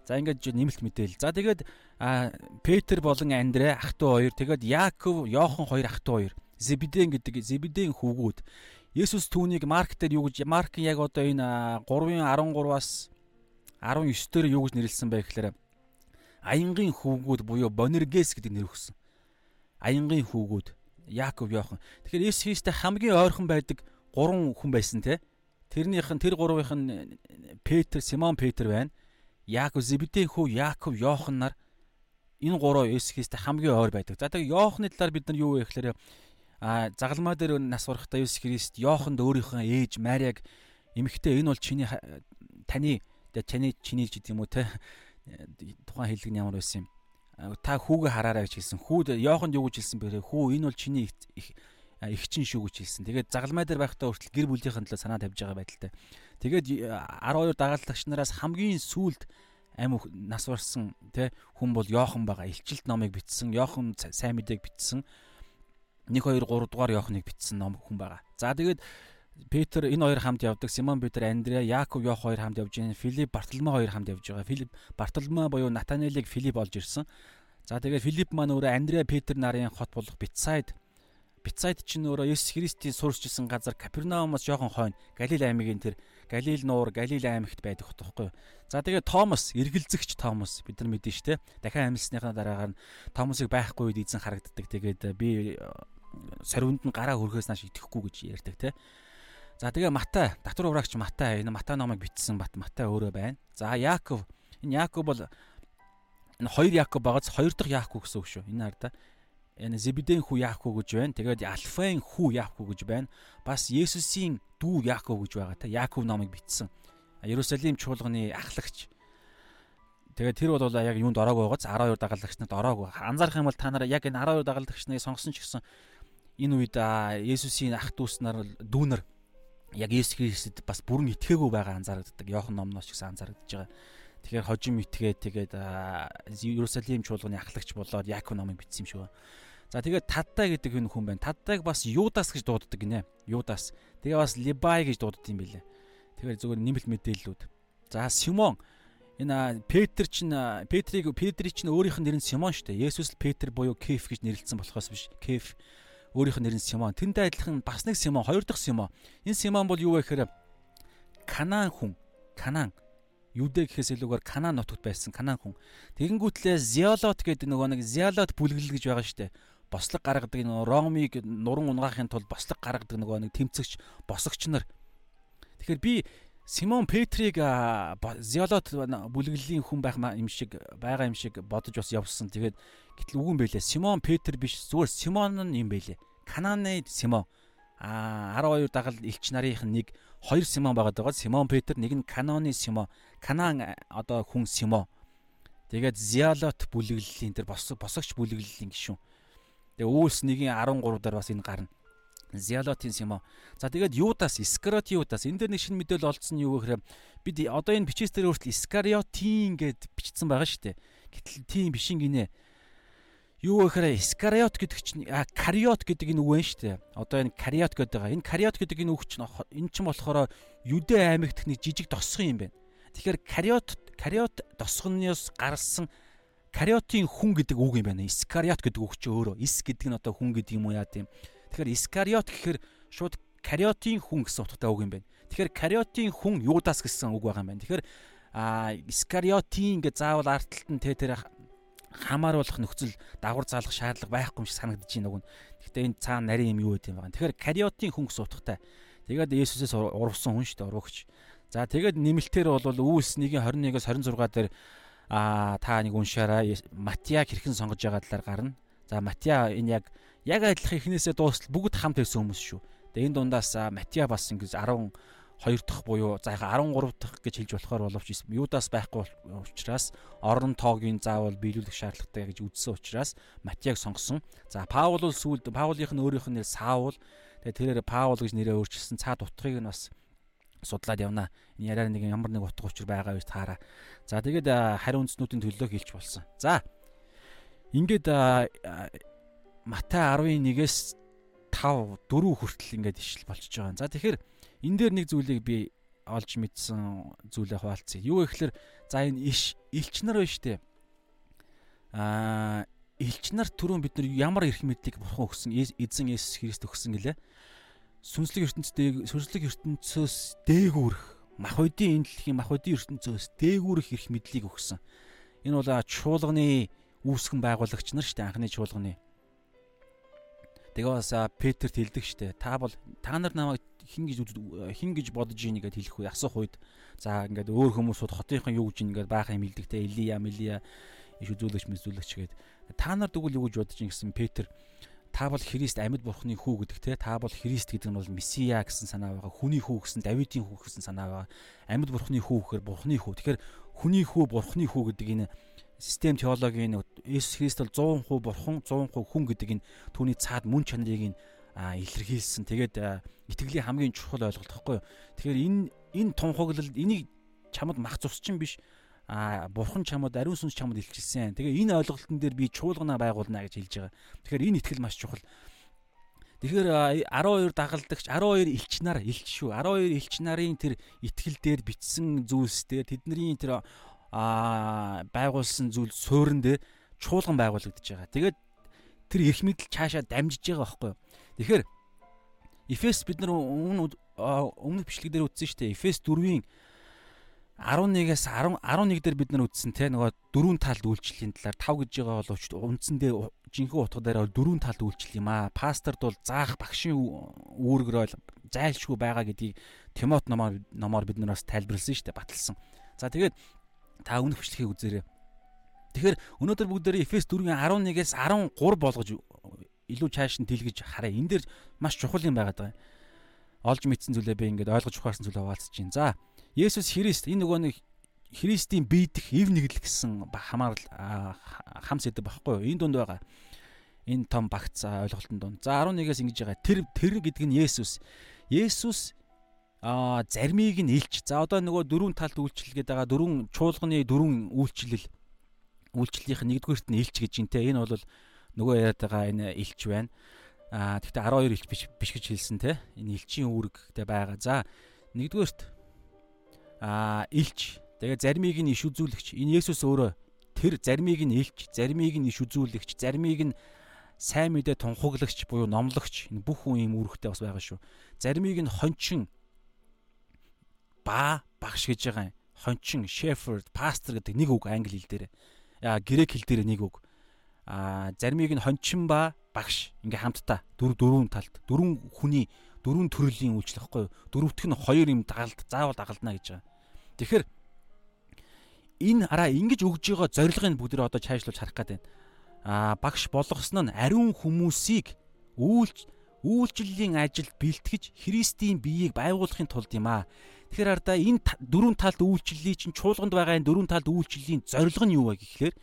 За ингээд нэмэлт мэдээл. За тэгээд Петр болон Андрэ ах トゥ хоёр, тэгээд Яаков, Йохан хоёр ах トゥ хоёр. Зебеден гэдэг Зебеден хүүгүүд. Есүс түүнийг Марк дээр юу гэж Марк яг одоо энэ 3-ын 13-аас 19 дээр юу гэж нэрлсэн бэ гэхээр аянгийн хүүгүүд буюу Бонергес гэдэг нэр өгсөн. Аянгийн хүүгүүд Яаков, Йохан. Тэгэхээр Есүс Христтэй хамгийн ойрхон байдаг гурван хүн байсан те. Тэрнийх нь тэр гурвынх нь Петр, Симон Петр байна. Яаков, Зебедийн хүү Яаков, Йохан нар энэ гурав Есүс Христтэй хамгийн ойр байдаг. За тэгээ Йоханы талаар бид нар юу вэ гэхээр а загалмаа дээр нас барахдаа Есүс Христ Йоханд өөрийнхөө ээж Мариаг эмэгтэй энэ бол чиний таны таны чиний гэдэг юм уу те тухайн хэллэг нь ямар байсан юм та хүүгээ хараарай гэж хэлсэн. Хүүд Йоханд юу гэж хэлсэн бэ? Хүү энэ бол чиний эгчин шүү гэж хэлсэн. Тэгээд загалмай дээр байхдаа хүртэл гэр бүлийнхэн төлөө санаа тавьж байгаа байдалтай. Тэгээд 12 дагалдагч нараас хамгийн сүүлд амь нас барсан тэ хүн бол Йохан байгаа. Илчилт номыг бичсэн. Йохан сайн мэдээг бичсэн. 1 2 3 дугаар Йоханыг бичсэн ном хүн байгаа. За тэгээд Петр энэ хоёр хамт явдаг. Симон Петр, Андреа, Яаков, Йох хоёр хамт явж байна. Филипп, Бартоломе хоёр хамт явж байгаа. Филипп, Бартоломе буюу Натанелийг Филипп олж ирсэн. За тэгээд Филипп маань өөрөө Андреа, Петр нарын хот болох Битсайд Бицайд чинь өөрөө Есүс Христийн суурьчилсан газар Капернаумаас жоохон хойно Галил аймгийн тэр Галил нуур Галил аймагт байдаг хот байхгүй. За тэгээ Томас, эргэлзэгч Томас бид нар мэдэн штэ. Дахин амьсныхаа дараагаар нь Томасыг байхгүй үед эзэн харагддаг. Тэгээд би э, сорвинд нь гараа хөрхөөс нааш итгэхгүй гэж ярьдаг те. За тэгээ Матай, татвар ураагч Матай энэ Матай номыг бичсэн бат Матай өөрөө байна. За Яаков, энэ Яаков бол энэ хоёр Яаков багц хоёр дахь Яаков гэсэн үг шүү. Энэ хараа энэ Зебедийн хүү Яаков гэж байна. Тэгээд Алфаын хүү Яаков гэж байна. Бас Есүсийн дүү Яаков гэж байгаа та. Яаков номыг бичсэн. Иерусалим чуулганы ахлагч. Тэгээд тэр бол яг юунд ороогүй байгааз 12 дагалдагч нарт ороогүй. Анзаарах юм бол та нараа яг энэ 12 дагалдагч нарыг сонгосон ч гэсэн энэ үед Есүсийн ах дүүс нар дүүнер яг Есүс Христэд бас бүрэн итгээгүй байгаа анзаарагддаг. Йохан номноос ч гэсэн анзаарагдж байгаа. Тэгэхээр хожим итгээд тэгээд Иерусалим чуулганы ахлагч болоод Яаков номыг бичсэн юм байна. За тэгээд Таддай гэдэг хүн хүн байна. Таддайг бас Юдас гэж дууддаг гинэ. Юдас. Тэгээ бас Либай гэж дууддаг юм билэ. Тэгэхээр зүгээр нэмэлт мэдээллүүд. За Симон энэ Петр чинь Петрийг Петрий чинь өөрийнх нь нэр нь Симон шүү дээ. Есүс л Петр буюу Кеф гэж нэрлэлсэн болохоос биш. Кеф өөрийнх нь нэр нь Симон. Тэндээ адилхан бас нэг Симон, хоёр дахь Симон. Энэ Симон бол юу вэ гэхээр Канаан хүн. Канаан. Юдэ гэхээс илүүгээр Канаан нутагт байсан Канаан хүн. Тэгэнгүүтлээ Зиолот гэдэг нөгөө нэг Зиолот бүлэглэл гэж байгаа дээ. Бослог гаргадаг нөгөө Ромыг нуран унгаахын тулд бослог гаргадаг нөгөө нэг тэмцэгч, босогч нар. Тэгэхээр би Симон Петрийг зиолот бүлэглэлийн хүн байх юм шиг байгаа юм шиг бодож бас явсан. Тэгээд гэтэл үгүй байлээ. Симон Петр биш зүгээр Симон нь юм байлээ. Кананы Симон. А 12 дагал элч нарын нэг хоёр Симон байгаад байгаа. Симон Петр нэг нь Каноны Симон. Канаан одоо хүн Симон. Тэгээд зиолот бүлэглэлийн тэр босог босогч бүлэглэлийн гишүүн. Тэгээ үүлс нэгийн 13 дээр бас энэ гарна. Зиалотын Симо. За тэгээд Юдас, Искариот Юдас энэ дээр нэг шинэ мэдээлэл олдсон нь юу гэхээр бид одоо энэ бичээс дээр өөртөө Искариотын гэд бичсэн байгаа шүү дээ. Гэтэл тийм биш гинэ. Юу гэхээр Искариот гэдэг чинь Кариот гэдэг энэ үг байна шүү дээ. Одоо энэ Кариот гэдэг байгаа. Энэ Кариот гэдэг энэ үг чинь энэ чинь болохоор Юдэ аймагт нэг жижиг тосхон юм байна. Тэгэхээр Кариот Кариот тосгоноос гарсан Кариотын хүн гэдэг үг юм байна. Искариот гэдэг үг чинь өөрөө. Ис гэдэг нь одоо хүн гэдэг юм уу яа тийм. Тэгэхээр Искариот гэхээр шууд Кариотын хүн гэсэн утгатай үг юм байна. Тэгэхээр Кариотын хүн Юдас гэсэн үг байгаа юм байна. Тэгэхээр а Искариотын гэж заавал арт талд нь тэ тэр хамааруулах нөхцөл дагвар заалах шаардлага байхгүй юм шиг санагдаж байна уг. Гэхдээ энэ цаана нарийн юм юу гэдэг юм байна. Тэгэхээр Кариотын хүн гэсэн утгатай. Тэгээд Есүсээс урвсан хүн шүү дээ урвагч. За тэгээд нэмэлтээр бол Үйлс 1:21-с 26 дээр а та нэг уншаараа Матиаг хэрхэн сонгож байгаа талаар гарна. За Матиа энэ яг яг адилхан эхнээсээ дуустал бүгд хамт байсан хүмүүс шүү. Тэгээ энэ дундаас Матиа бас ингэж 12 дахь буюу за яха 13 дахь гэж хэлж болохоор боловч Юдас байхгүй учраас орон тоогийн заавал биелүүлэх шаардлагатай гэж үзсэн учраас Матиаг сонгосон. За Паул бол сүүлд Паулынх нь өөрийнх нь нэр Саул. Тэгээ тэрээр Паул гэж нэрээ өөрчилсөн. Цаад утгыг нь бас судлаад явна. Энэ яриа нэг ямар нэг утга учир байгаа гэж таараа. За тэгээд хариу үндснүүдийн төлөө хэлж болсон. За ингээд Матай 11-ээс 5 4 хүртэл ингээд ишл болчихж байгаа. За тэгэхээр энэ дээр нэг зүйлийг би олж мэдсэн зүйлээ хуваалцъя. Юу гэхээр за энэ иш элч нар байна штэ. Аа элч нар түрүүн бид нар ямар эрх мэдлийг бурхан өгсөн эзэн Есүс Христ өгсөн гэлээ. Сүнслэг ертөнцийн сүнслэг ертөнцөөс дээгүүрх мах үдийн энэ дэлхийн мах үдийн ертөнцөөс дээгүүрх эрх мэдлийг өгсөн. Энэ бол чуулганы үүсгэн байгуулагч нар штэ анхны чуулганы Тэгээ бас Петерт хэлдэг штэ. Та бол та нар намайг хин гэж хин гэж бодож ийн гэд хэлэх үе асуух үед за ингээд өөр хүмүүсүүд хотынхан юу гэж ингээд баахан юм хэлдэг те. Илия Милия иш үзүүлэгч мэзүүлэгч гээд та нар тэгвэл юу гэж бодож ийн гэсэн Петр? Та бол Христ амьд бурхны хүү гэдэг те. Та бол Христ гэдэг нь бол Месиа гэсэн санаа байгаа. Хүний хүү гэсэн Давидын хүү гэсэн санаа байгаа. Амьд бурхны хүү гэхээр бурхны хүү. Тэгэхээр хүний хүү бурхны хүү гэдэг энэ систем теологийн Иесус Христ бол 100% бурхан 100% хүн гэдэг энэ түүний цаад мөн чанарыг нь илэрхийлсэн. Тэгээд итгэлийн хамгийн чухал ойлголт гэхгүй юу. Тэгэхээр энэ энэ тунхаглал энийг чамд мах цусчин биш а бурхан чамд ариун сүнс чамд илчилсэн. Тэгээ энэ ойлголтын дээр би чуулгана байгуулна гэж хэлж байгаа. Тэгэхээр энэ итгэл маш чухал. Тэгэхээр 12 дагалдагч 12 элч нар элч шүү. 12 элч нарын тэр итгэл дээр бичсэн зүйлс дээр тэдний тэр аа байгуулсан зүйл суурин дээр чуулган байгуулагдаж байгаа. Тэгээд тэр эрх мэдэл цаашаа дамжиж байгаа байхгүй юу. Тэгэхээр Эфес бид нар өмнө өмнөх бичлэг дээр үзсэн шүү дээ. Эфес 4-ийн 11-ээс 10 11 дээр бид нар үзсэн те нөгөө дөрвөн талд үйлчлэлийн талаар 5 гэж байгаа боловч үндсэндээ жинхэнэ утга дээр дөрвөн талд үйлчлэл юм аа. Пасторд бол заах багшийн үүргэрэл зайлшгүй байгаа гэдгийг Тимот номоор номоор бид нар бас тайлбарлсан дээ. Баталсан. За тэгээд та өмнөх бичлэгийг үзээрэй. Тэгэхээр өнөөдөр бүгдээрээ Эфес 4-ийн 11-ээс 13 болгож илүү чааш нь дэлгэж хараа. Энэ дээр маш чухал юм байгаад байгаа. Олж мэдсэн зүйлээ би ингээд ойлгож ухаарсан зүйлээ хаваалцж чинь. За, Есүс Христ энэ нөгөө нэг Христийн биедэх эв нэгл гэсэн хамаарал хам сэдв багхгүй юу? Энэ дунд байгаа. Энэ том багц ойлголтын дунд. За 11-ээс ингэж байгаа. Тэр тэр гэдэг нь Есүс. Есүс а зармийг нь илч. За одоо нөгөө дөрвөн талд үйлчлэл гэдэг байгаа. Дөрвөн чуулганы дөрвөн үйлчлэл үйлчлэлийнх нэгдүгээрт нь илч гэж интэй. Энэ бол нөгөө яриад байгаа энэ илч байна. А тэгтээ 12 илч биш биш гэж хэлсэн те. Энэ илчийн үүрэгтэй байгаа. За нэгдүгээрт а илч. Тэгээ зармийг нь иш үзүүлэгч. Энэ Есүс өөрөө тэр зармийг нь илч, зармийг нь иш үзүүлэгч, зармийг нь сайн мэдээ тунхаглагч буюу номлогч энэ бүх хүн ийм үүрэгтэй бас байгаа шүү. Зармийг нь хончин ба багш гэж байгаа юм. Хончин, shepherd, pastor гэдэг нэг үг англи хэл дээр. Яа грек хэл дээр нэг үг а заримыг нь хончин ба багш ингээ хамтдаа дөрв дөрвөн талд дөрвөн хүний дөрвөн төрлийн үйлчлэл хэвгүй дөрөвтг нь хоёр юм дагалд заавал дагалдана гэж байгаа. Тэгэхээр энэ араа ингэж өгж байгаа зорилгыг бүгд одоо чайшлуулж харах гэдэг. А багш болгосон нь ариун хүмүүсийг үйлч үйлчлэлийн ажилд бэлтгэж Христийн биеийг байгуулахын тулд юм аа. Тэгэхээр ардаа энэ дөрвөн талд үйлчлэлийн чинь чуулганд байгаа энэ дөрвөн талд үйлчлэлийн зорилго нь юу вэ гэхлээр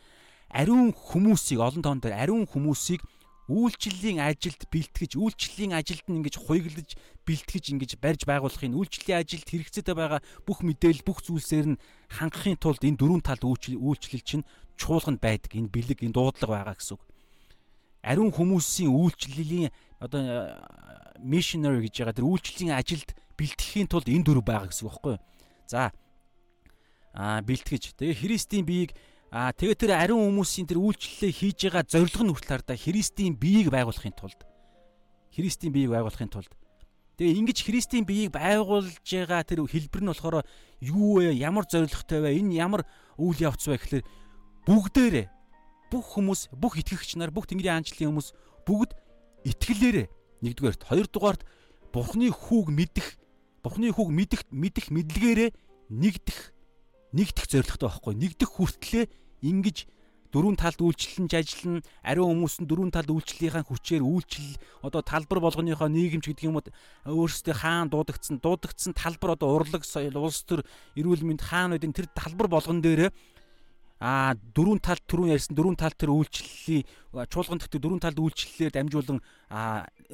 ариун хүмүүсийг олон тоон дээр ариун хүмүүсийг үйлчлэлийн ажилд бэлтгэж үйлчлэлийн ажилд нь ингэж хуйглаж бэлтгэж ингэж барьж байгуулахын үйлчлэлийн ажилд хэрэгцээтэй байгаа бүх мэдээлэл бүх зүйлсээр нь хангахын тулд энэ дөрвөн талд үйлчлэл чинь чуулганд байдаг энэ бэлэг энэ дуудлага байгаа гэсэн үг. Ариун хүмүүсийн үйлчлэлийн одоо missionary гэж байгаа тэр үйлчлэлийн ажилд бэлтгэхийн тулд энэ дөрв байгаа гэсэн үг байхгүй юу? За аа бэлтгэж тэгээ Христийн биеийг Аа тэгээд тэр ариун хүмүүсийн тэр үйлчлэлээ хийж байгаа зорилго нь хүртэл хардаа Христийн биеийг байгуулахын тулд Христийн биеийг байгуулахын тулд тэгээ ингэж Христийн биеийг байгуулж байгаа тэр хэлбэр нь болохоор юу вэ? Ямар зорилготой вэ? Энэ ямар үйл явц вэ гэхэлэр бүгдээрээ бүх хүмүүс, бүх итгэгч нар, бүх Тэнгэрийн аанчлалын хүмүүс бүгд итгэлээрээ нэгдүгээрт, хоёрдугаарт Бурхны хүүг мэдэх, Бурхны хүүг мэдэх, мэдэх мэдлэгээрээ нэгдэх нэгдэх зорилготой байхгүй нэгдэх хүртлээ ингэж дөрвөн талд үйлчлэлж ажиллана ариун хүмүүс нь дөрвөн талд үйлчлэлийнхаа хүчээр үйлчлэл одоо талбар болгоныхоо нийгэмч гэдэг юм уу өөрсдөө хаан дуудагдсан дуудагдсан талбар одоо урлаг соёл улс төр эрүүл мэнд хаануудын тэр талбар болгон дээр а дөрвөн талд түрүүн ярьсан дөрвөн талд тэр үйлчлэлийг чуулган дэх дөрвөн талд үйлчлэлээр дамжуулан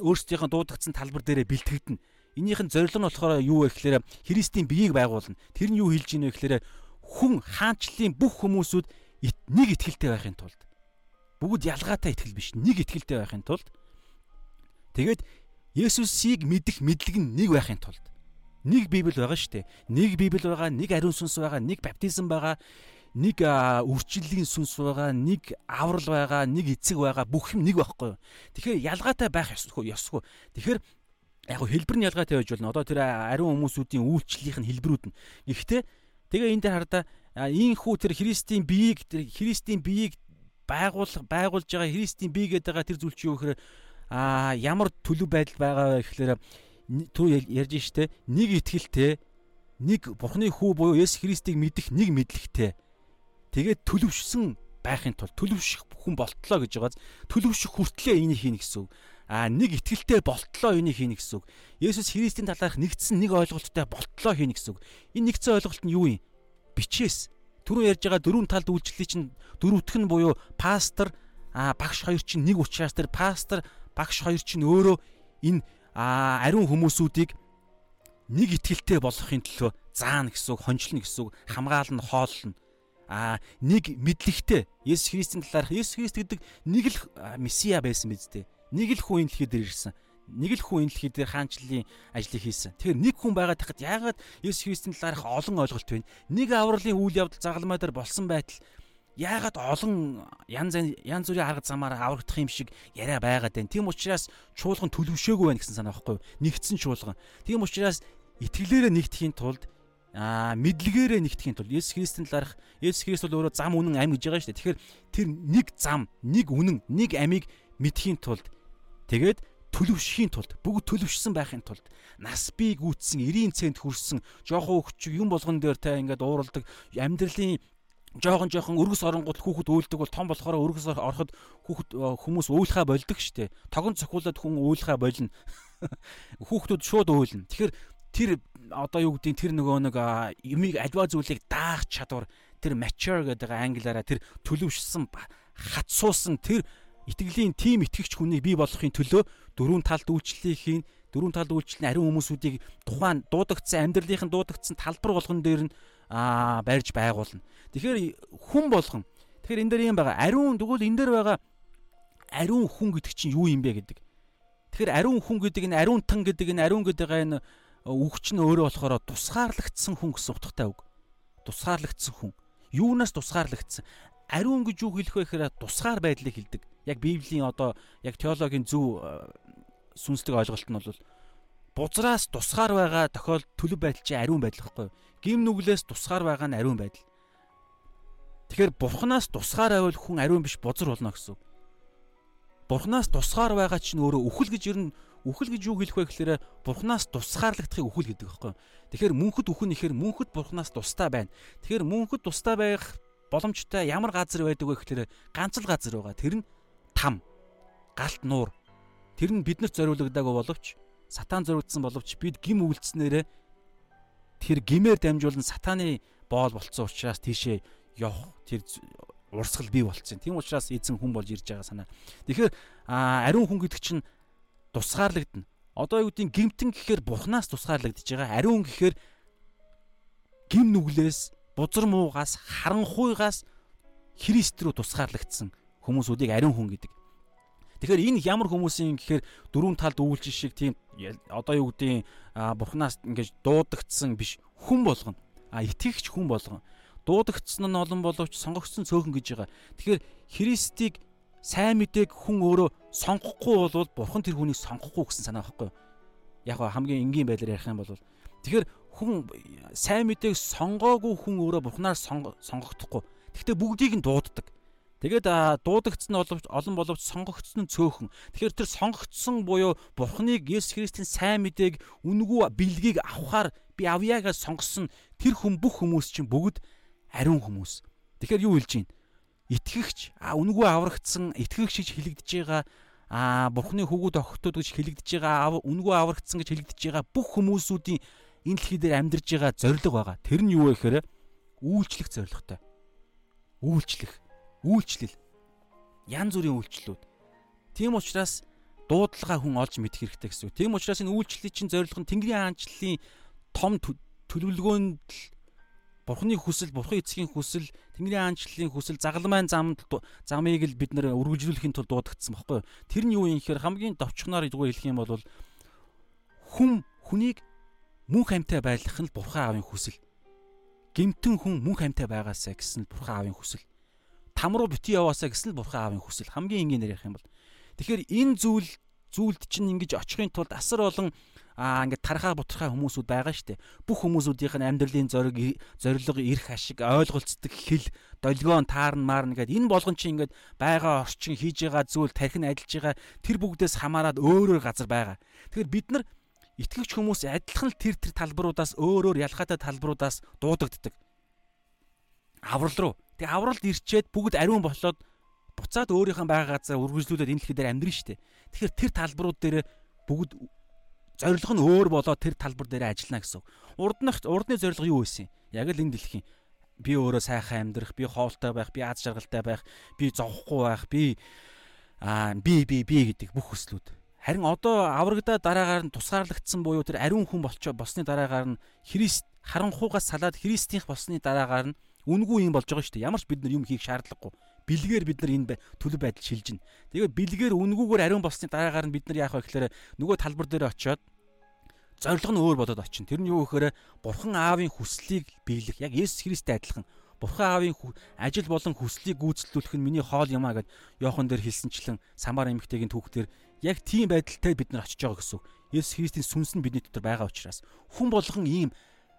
өөрсдийнхөө дуудагдсан талбар дээрээ бэлтгэгдэнэ. Энийх нь зорилго нь болохоор юу вэ гэхээр Христийн биеийг байгуулна. Тэр нь юу хэлж ийнэ гэхээр хүн хаанчлалын бүх хүмүүсүүд нэг итгэлтэй байхын тулд бүгд ялгаатай итгэл биш нэг итгэлтэй байхын тулд тэгээд Есүсийг мэдэх мэдлэг нь нэг байхын тулд нэг Библи байгаа шүү дээ. Нэг Библи байгаа, нэг ариун сүнс байгаа, нэг баптизм байгаа, нэг үрчлэлийн сүнс байгаа, нэг аврал байгаа, нэг эцэг байгаа, бүх юм нэг байхгүй. Тэгэхээр ялгаатай байх ёсгүй, ёсгүй. Тэгэхээр яг хэлбэр нь ялгаатай байж болно. Одоо тэр ариун хүмүүсүүдийн үйлчлэлийнх нь хэлбэрүүд нь. Гэхдээ Тэгээ энэ дээр хардаа ийхүү тэр Христийн биеийг тэр Христийн биеийг байгуул байгуулж байгаа Христийн бие гэдэг байгаа тэр зүйл чи юу гэхээр а ямар төлөв байдал байгаа вэ гэхээр түр ярьж штэ нэг итгэлтэй нэг Бурхны хүү буюу Есүс Христийг мэдэх нэг мэдлэгтэй тэгээд төлөвшсөн байхын тулд төлөвшөх хүн болтлоо гэж байгааз төлөвшөх хүртлээ энийг хийнэ гэсэн үг а нэг итгэлтэй болтлоо энийг хийнэ гэсэн үг. Есүс Христийн талаарх нэгдсэн нэг ойлголттой болтлоо хийнэ гэсэн үг. Энэ нэгдсэн ойлголт нь юу юм? Бичээс. Түрүү ярьж байгаа дөрвөн талд үйлчлэлийн чинь дөрөвтг нь буюу пастор а багш хоёр чинь нэг учраас тэр пастор багш хоёр чинь өөрөө энэ ариун хүмүүсүүдийг нэг итгэлтэй болгохын төлөө заана гэсэн үг, хончлно гэсэн үг, хамгаална, хооллно. А нэг мэдлэгтэй Есүс Христийн талаарх Есүс Христ гэдэг нэг л месиа байсан биз дээ нэг л хүн энэ дэлхий дээр ирсэн. Нэг л хүн энэ дэлхий дээр хаанчлалын ажлыг хийсэн. Тэгэхээр нэг хүн байгаад тахад яагаад Есүс Христийн талаарх олон ойлголт байна. Нэг авралын үйл явдал загалмай дээр болсон байтал яагаад олон янз янз бүрийн арга замаар аврагдах юм шиг яриа байгаад байна. Тийм учраас чуулган төлөвшөөгүй байна гэсэн санаа байхгүй юу? Нэгдсэн чуулган. Тийм учраас итгэлээрээ нэгдэхийн тулд аа мэдлэгээрээ нэгдэхийн тулд Есүс Христийн талаарх Есүс Христ бол өөрөө зам үнэн амь гэж байгаа шүү дээ. Тэгэхээр тэр нэг зам, нэг үнэн, нэг амийг мэдхийн тулд Тэгээд төлөвшөхийн тулд бүгд төлөвшсөн байхын тулд нас бий гүйтсэн 90 цент хүрсэн жоохон хөвчөг юм болгон дээр та ингээд ууралдаг амьдралын жоохон жоохон өргөс оронгууд хүүхэд өөлдөг бол том болохоор өргөс ороход хүүхэд хүмүүс өөлхөө болдог штэ. Тогон цохиулаад хүн өөлхөө болно. Хүүхдүүд шууд өөлнө. Тэгэхээр тэр одоо юу гэдгийг тэр нөгөө нэг юмыг альва зүйлийг даах чадвар тэр mature гэдэг англиараа тэр төлөвшсөн хатсуусан тэр итгэлийн тим итгэгч хүнийг бий болгохын төлөө дөрвөн талд үйлчлэлийг хийн дөрвөн талд үйлчлэл нь ариун хүмүүсүүдийг тухайн дуудагдсан амьдралынхын дуудагдсан талбар болгон дээр нь барьж байгуулна. Тэгэхээр хүн болгон тэгэхээр энэ дээр юм байгаа ариун тэгвэл энэ дээр байгаа ариун хүн гэдэг чинь юу юм бэ гэдэг. Тэгэхээр ариун хүн гэдэг энэ ариун тан гэдэг энэ ариун гэдэг энэ үгч нь өөрөө болохоор тусгаарлагдсан хүн гэсэн утгатай үг. Тусгаарлагдсан хүн. Юунаас тусгаарлагдсан? Ариун гэж юу хэлэх вэ гэхээр тусгаар байдлыг хэлдэг. Яг Библийн одоо яг теологийн зөв сүнслэг ойлголт нь бол бузраас тусгаар байгаа тохиол төлөв байдал чи ариун байдал гэхгүй. Гим нүглээс тусгаар байгаа нь ариун байдал. Тэгэхээр бурхнаас тусгаар байвал хүн ариун биш бузар болно гэсэн үг. Бурхнаас тусгаар байгаа чинь өөрөө үхэл гэж ер нь үхэл гэж юу хэлэх вэ гэхээр бурхнаас тусгаарлагдахыг үхэл гэдэг байхгүй. Тэгэхээр мөнхөд үхэн ихээр мөнхөд бурхнаас тустай байна. Тэгэхээр мөнхөд тустай байх боломжтой ямар газар байдаг вэ гэхээр ганц л газар байгаа. Тэр нь там, галт нуур. Тэр нь биднэрт зориулагдаагүй боловч сатан зориулсан боловч бид гим үйлцснээрээ тэр гимээр дамжуулан сатаны боол болцсон учраас тийшээ явах тэр урсгал бий болцсон. Тийм учраас эзэн хүн болж ирж байгаа санаа. Тэгэхээр ариун хүн гэдэг чинь тусгаарлагдана. Одоо юу гэдгийг гимтэн гэхээр бурхнаас тусгаарлагдж байгаа. Ариун гэхээр гим нүглээс, бузар муугаас, харанхуйгаас Христ рүү тусгаарлагдсан хүмүүсүүдийг ариун хүн гэдэг. Тэгэхээр энэ ямар хүмүүсийн гэхээр дөрвөн талд үйлчлэл шиг тийм одоо юу гэдгийг бурхнаас ингэж дуудагдсан биш хүн болгоно. А итгэгч хүн болгоно дуудагдсан нь олон боловч сонгогдсон цөөхөн гэж байгаа. Тэгэхээр Христийг сайн мэдээг хүн өөрөө сонгохгүй болвол бурхан тэр хүнийг сонгохгүй гэсэн санаа байхгүй юу? Яг хамгийн энгийн байдлаар ярих юм бол тэгэхээр хүн сайн мэдээг сонгоогүй хүн өөрөө бурханаар сонгогдохгүй. Гэхдээ бүгдийг нь дууддаг. Тэгээд дуудагдсан оловч олон боловч сонгогдсон нь цөөхөн. Тэгэхээр тэр сонгогдсон буюу Бурхныг Есүс Христийн сайн мэдээг үнгүү бэлгийг авахаар би авьяагаа сонгосон тэр хүн бүх хүмүүс чинь бүгд ариун хүмүүс. Тэгэхээр юу хэлж байна? Итгэгч а үнгүй аврагдсан итгэгч гэж хэлэгдэж байгаа а бурхны хөвгүүд охтууд гэж хэлэгдэж байгаа үнгүй аврагдсан гэж хэлэгдэж байгаа бүх хүмүүсүүдийн энэ дэлхий дээр амьдарж байгаа зориг байгаа. Тэр нь юу вэ гэхээр үйлчлэх зоригтой. Үйлчлэх, үйлчлэл. Ян зүрийн үйлчлэлүүд. Тийм учраас дуудлага хүн олж мэдэх хэрэгтэй гэсэн үг. Тийм учраас энэ үйлчлэлийн чинь зорилго нь Тэнгэрийн хаанчлалын том төлөвлөгөөнд л Бурхны хүсэл, Бурхан эцгийн хүсэл, Тэнгэрийн аанчлалын хүсэл, загалмайн замд замыг л бид нэр үргэлжлүүлэхийн тулд дуудагдсан баггүй? Тэр нь юу юм гэхээр хамгийн товчхоноор зүгээр хэлэх юм бол хүн хүнийг мөнх амьтаа байлгах нь Бурхан аавын хүсэл. Гэмтэн хүн мөнх амьтаа байгаасаа гэсэн Бурхан аавын хүсэл. Там руу бити яваасаа гэсэн нь Бурхан аавын хүсэл. Хамгийн энгийнээр ярих юм бол. Тэгэхээр энэ зүйл зүйлд чинь ингэж очихын тулд асар олон аа ингээд тархаа бутархаа хүмүүсүүд байгаа штэ. Бүх хүмүүсүүдийнх нь амьдралын зориг, зорилго, эрх ашиг, ойлголцдог хэл, долгион, таарн, маарн гэдэг энэ болгон чинь ингээд байгаа орчин хийж байгаа зүйл тархин ажиллаж байгаа тэр бүгдээс хамаарад өөрөөр газар байгаа. Тэгэхээр бид нар итгэгч хүмүүс адилхан л тэр тэр талбаруудаас өөрөөр ялгаатай талбаруудаас дуудагддаг. Аврал руу. Тэгээ авралд ирчээд бүгд ариун болоод буцаад өөрийнхөө байгаа газар үргэлжлүүлээд энэ дэлхий дээр амьдрын штэ. Тэгэхээр тэр талбарууд дээр бүгд зорилго нь өөр болоод тэр талбар дээр ажиллана гэсэн. Урдных урдны зорилго юу байсан юм? Яг л энэ дэлхийн би өөрөө сайхан амьдрах, би хоолтой байх, би аз жаргалтай байх, би зовхгүй байх, би аа би би би гэдэг бүх хүслүүд. Харин одоо аврагдаа дараагаар нь тусгаарлагдсан буюу тэр ариун хүн болчоо босны дараагаар нь Христ харанхуугаас салаад Христийнх болсны дараагаар нь үнгүй юм болж байгаа шүү дээ. Ямар ч бид нар юм хийх шаардлагагүй. Бэлгээр бид нар энэ төлөв байдал шилжинэ. Тэгээд бэлгээр үнгүүгээр ариун болсны дараагаар нь бид нар яах вэ гэхээр нөгөө талбар дээр очиод зориг нь өөр болоод очино. Тэр нь юу гэхээр Бурхан Аавын хүслийг биелэх. Яг Есүс Христтэй адилхан. Бурхан Аавын ажил болон хүслийг гүйцэтгэх нь миний хоол юмаа гэд Йохан дээр хэлсэнчлэн Самар эмэгтэйгийн түүхтэр яг тийм байдалтай бид нар очиж байгаа гэсэн. Есүс Христийн сүнс нь бидний дотор байгаа учраас хүн болгон ийм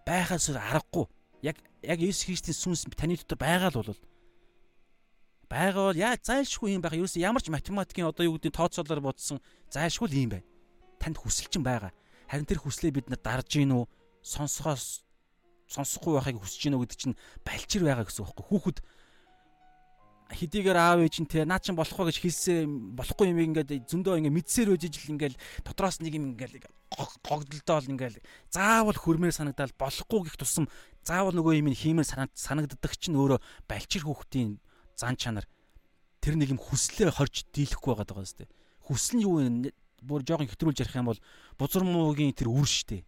байхаас аргагүй яг яг Есүс Христийн сүнс таны дотор байгаа л бол байгаа бол яа зайлшгүй юм байх. Ерөөс ямар ч математикийн одоо юу гэдэг тооцоолоор бодсон зайлшгүй юм байна. Танд хүсэл чинь байгаа. Харин тэр хүслээ бид нар дарж гин үү? Сонсохоос сонсохгүй байхыг хүсэж гин үү гэдэг чинь балчир байгаа гэсэн үг байхгүй. Хүүхэд хэдийгээр аав ээж нь те наа чин болохгүй гэж хэлсэн болохгүй юм ингээд зөндөө ингээд мэдсээр үжиж л ингээд дотроос нэг юм ингээд гогдолдоол ингээд заавал хөрмээр санагдал болохгүй гих тусам заавал нөгөө юм хиймээр санагддаг чинь өөрөө балчир хүүхдийн зан чанар тэр нэг юм хүслээ хорж дийлэхгүй байгаа даа сте хүсэл нь юу вэ? Бүр жоохон хэтрүүлж ярих юм бол бузар муугийн тэр үр штэ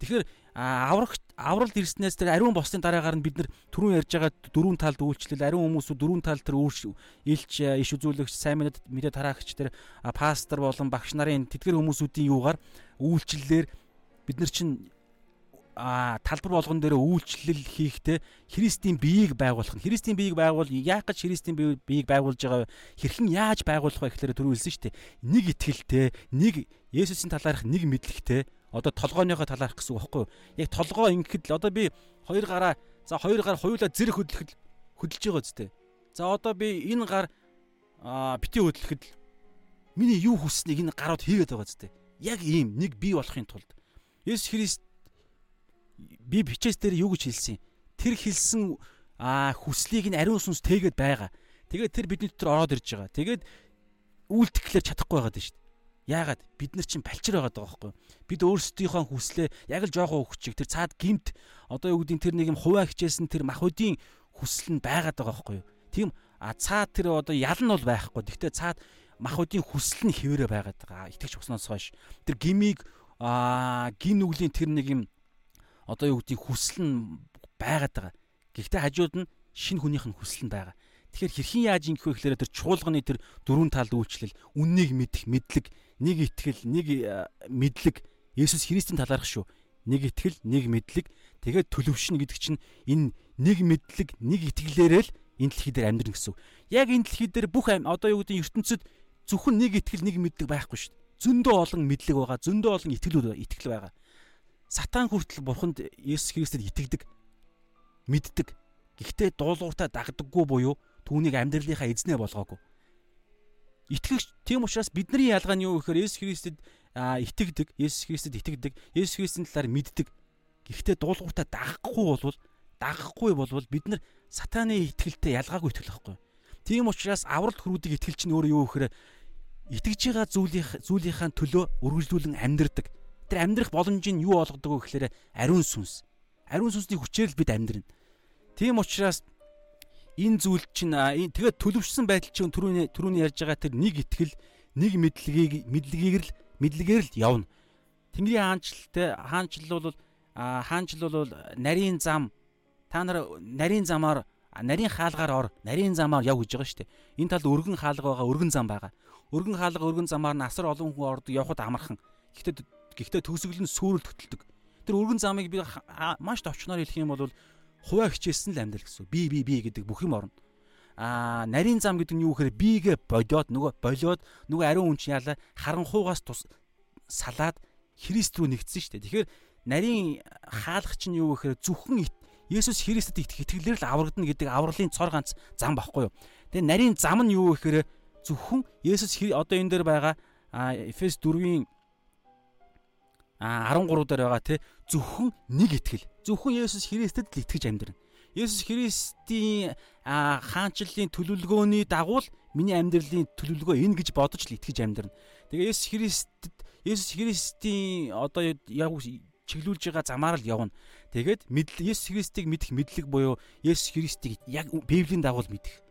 тэгэхээр аврагт авралд ирснээс тэр ариун босны дараагаар нь бид нар түрүүн ярьж байгаа дөрвөн талд үйлчлэл ариун хүмүүсүүд дөрвөн тал тэр илч иш үзүүлэгч сайн мэдээ тараагч тэр пастор болон багш нарын тэтгэр хүмүүсүүдийн юугаар үйлчлэлээр бид нар чинь а талбар болгон дээр үйлчлэл хийхдээ Христийн биеийг байгуулах. Нь Христийн биеийг байгуул яах гэж Христийн биеийг байгуулж байгаа хэрхэн яаж байгуулах вэ гэхээр түрүү хэлсэн шүү дээ. Нэг итгэлтэй нэг Есүсийн талаарх нэг мэдлэгтэй одоо толгойнхоо талаарх гэсэн үг байхгүй юу? Яг толгой ингэхэд л одоо би хоёр гараа за хоёр гар хоёулаа зэрэг хөдлөхөд хөдөлж байгаа зү. За одоо би энэ гар бити хөдлөхөд миний юу хүсснийг энэ гарууд хийгээд байгаа зү. Яг ийм нэг бий болохын тулд Есүс Христ би бичээс дээр юу гэж хэлсэн? Тэр хэлсэн хүслийг нь ариун сүнс тэгээд байгаа. Тэгээд тэр бидний дотор ороод ирж байгаа. Тэгээд үйлдэхлээр чадахгүй байгаад шүү дээ. Яагаад? Бид нар чинь балчир байгаа даа байхгүй бид өөрсдийнхөө хүслээ яг л жоохон өгчих тэр цаад гимт. Одоо юу гэдгийг тэр нэг юм хуваа хичээсэн тэр махуудын хүсэл нь байгаад байгаа байхгүй тийм а цаад тэр одоо ял нь бол байхгүй. Гэхдээ цаад махуудын хүсэл нь хэвээрээ байгаад байгаа. Итгэж усноос хойш. Тэр гимиг а гин нүглийн тэр нэг юм одоо юу гэдгийг хүсэл нь байгаад байгаа. Гэхдээ хажууд нь шинэ хүнийх нь хүсэл нь байгаа. Тэгэхээр хэрхэн яаж ингэх вэ гэхээр тэр чуулганы тэр дөрвөн талд үйлчлэл, үннийг мэдэх, мэдлэг, нэг итгэл, нэг э, мэдлэг Есүс Христийн талаарх шүү. Нэг итгэл, нэг мэдлэг, тэгээд төлөвшнө гэдэг чинь энэ нэг мэдлэг, нэг итгэлээрээ л энэ дэлхий дээр амьдрна гэсэн үг. Яг энэ дэлхий дээр бүх одоо юу гэдэг ертөнцид зөвхөн нэг итгэл, нэг мэдлэг байхгүй шүү. Зөндөө олон мэдлэг байгаа, зөндөө олон итгэлүүд итгэл байгаа. Сатан хүртэл бурханд Есүс Христэд итгэдэг, мэддэг. Гэхдээ дуулууртаа дагдаггүй буюу түүнийг амьдралынхаа эзнээ болгоогүй. Итгэгч тийм учраас бидний ялгаа нь юу гэхээр Есүс Христэд итгэдэг, Есүс Христэд итгэдэг, Есүс Христийн талаар мэддэг. Гэхдээ дуулууртаа дагахгүй болвол дагахгүй болвол бид нар сатааны итгэлтэй ялгаагүй итгэл байхгүй. Тийм учраас авралт хөрүүдийг итгэлч нь өөрөө юу гэхээр итгэж байгаа зүйлийн зүйлийнхаа төлөө үргэлжлүүлэн амьдрдаг. Тэр амьдрах боломж нь юу олгодог вэ гэхээр ариун сүнс. Ариун сүнсний хүчээр л бид амьдрна. Тийм учраас энэ зүйл чинь тэгээд төлөвшсөн байдал чинь түрүүний түрүүний ярьж байгаа тэр нэг итгэл нэг мэдлэгийг мэдлэгийг л мэдлэгээр л явна. Тэнгэрийн хаанчлалтай хаанчлал бол хаанчлал бол нарийн зам та нар нарийн замаар нарийн хаалгаар ор нарийн замаар яв гэж байгаа шүү дээ. Энэ талд өргөн хаалга байгаа өргөн зам байгаа. Өргөн хаалга өргөн замаар насар олон хүн ордог явхад амархан. Гэхдээ гэхдээ төгсгөл нь сүрэл төтөлдөг. Тэр өргөн замыг би маш товчноор хэлэх юм бол хуваа хичээсэн л амьдрал гэсэн. Би би би гэдэг бүх юм орно. Аа нарийн зам гэдэг нь юу гэхээр бигээ бодоод нөгөө болоод нөгөө ариун чинь яалаа харанхуугаас тус салаад Христ рүү нэгдсэн шүү дээ. Тэгэхээр нарийн хаалгач нь юу гэхээр зөвхөн Есүс Христэд итгэх итгэлээр л аврагдана гэдэг авралын цор ганц зам багхгүй юу. Тэгээ нарийн зам нь юу гэхээр зөвхөн Есүс одоо энэ дээр байгаа Эфес 4-ийн 13 дээр байгаа те зөвхөн нэг итгэл. Зөвхөн Есүс Христэд л итгэж амьдрна. Есүс Христийн хаанчлалын төлөвлөгөөний дагуу л миний амьдралын төлөвлөгөө энэ гэж бодож л итгэж амьдрна. Тэгээ Есүс Христэд Есүс Христийн одоо яг чиглүүлж байгаа замаар л явна. Тэгээд Есүс Христийг мэдэх мэдлэг буюу Есүс Христийг яг Библийн дагуу мэдэх.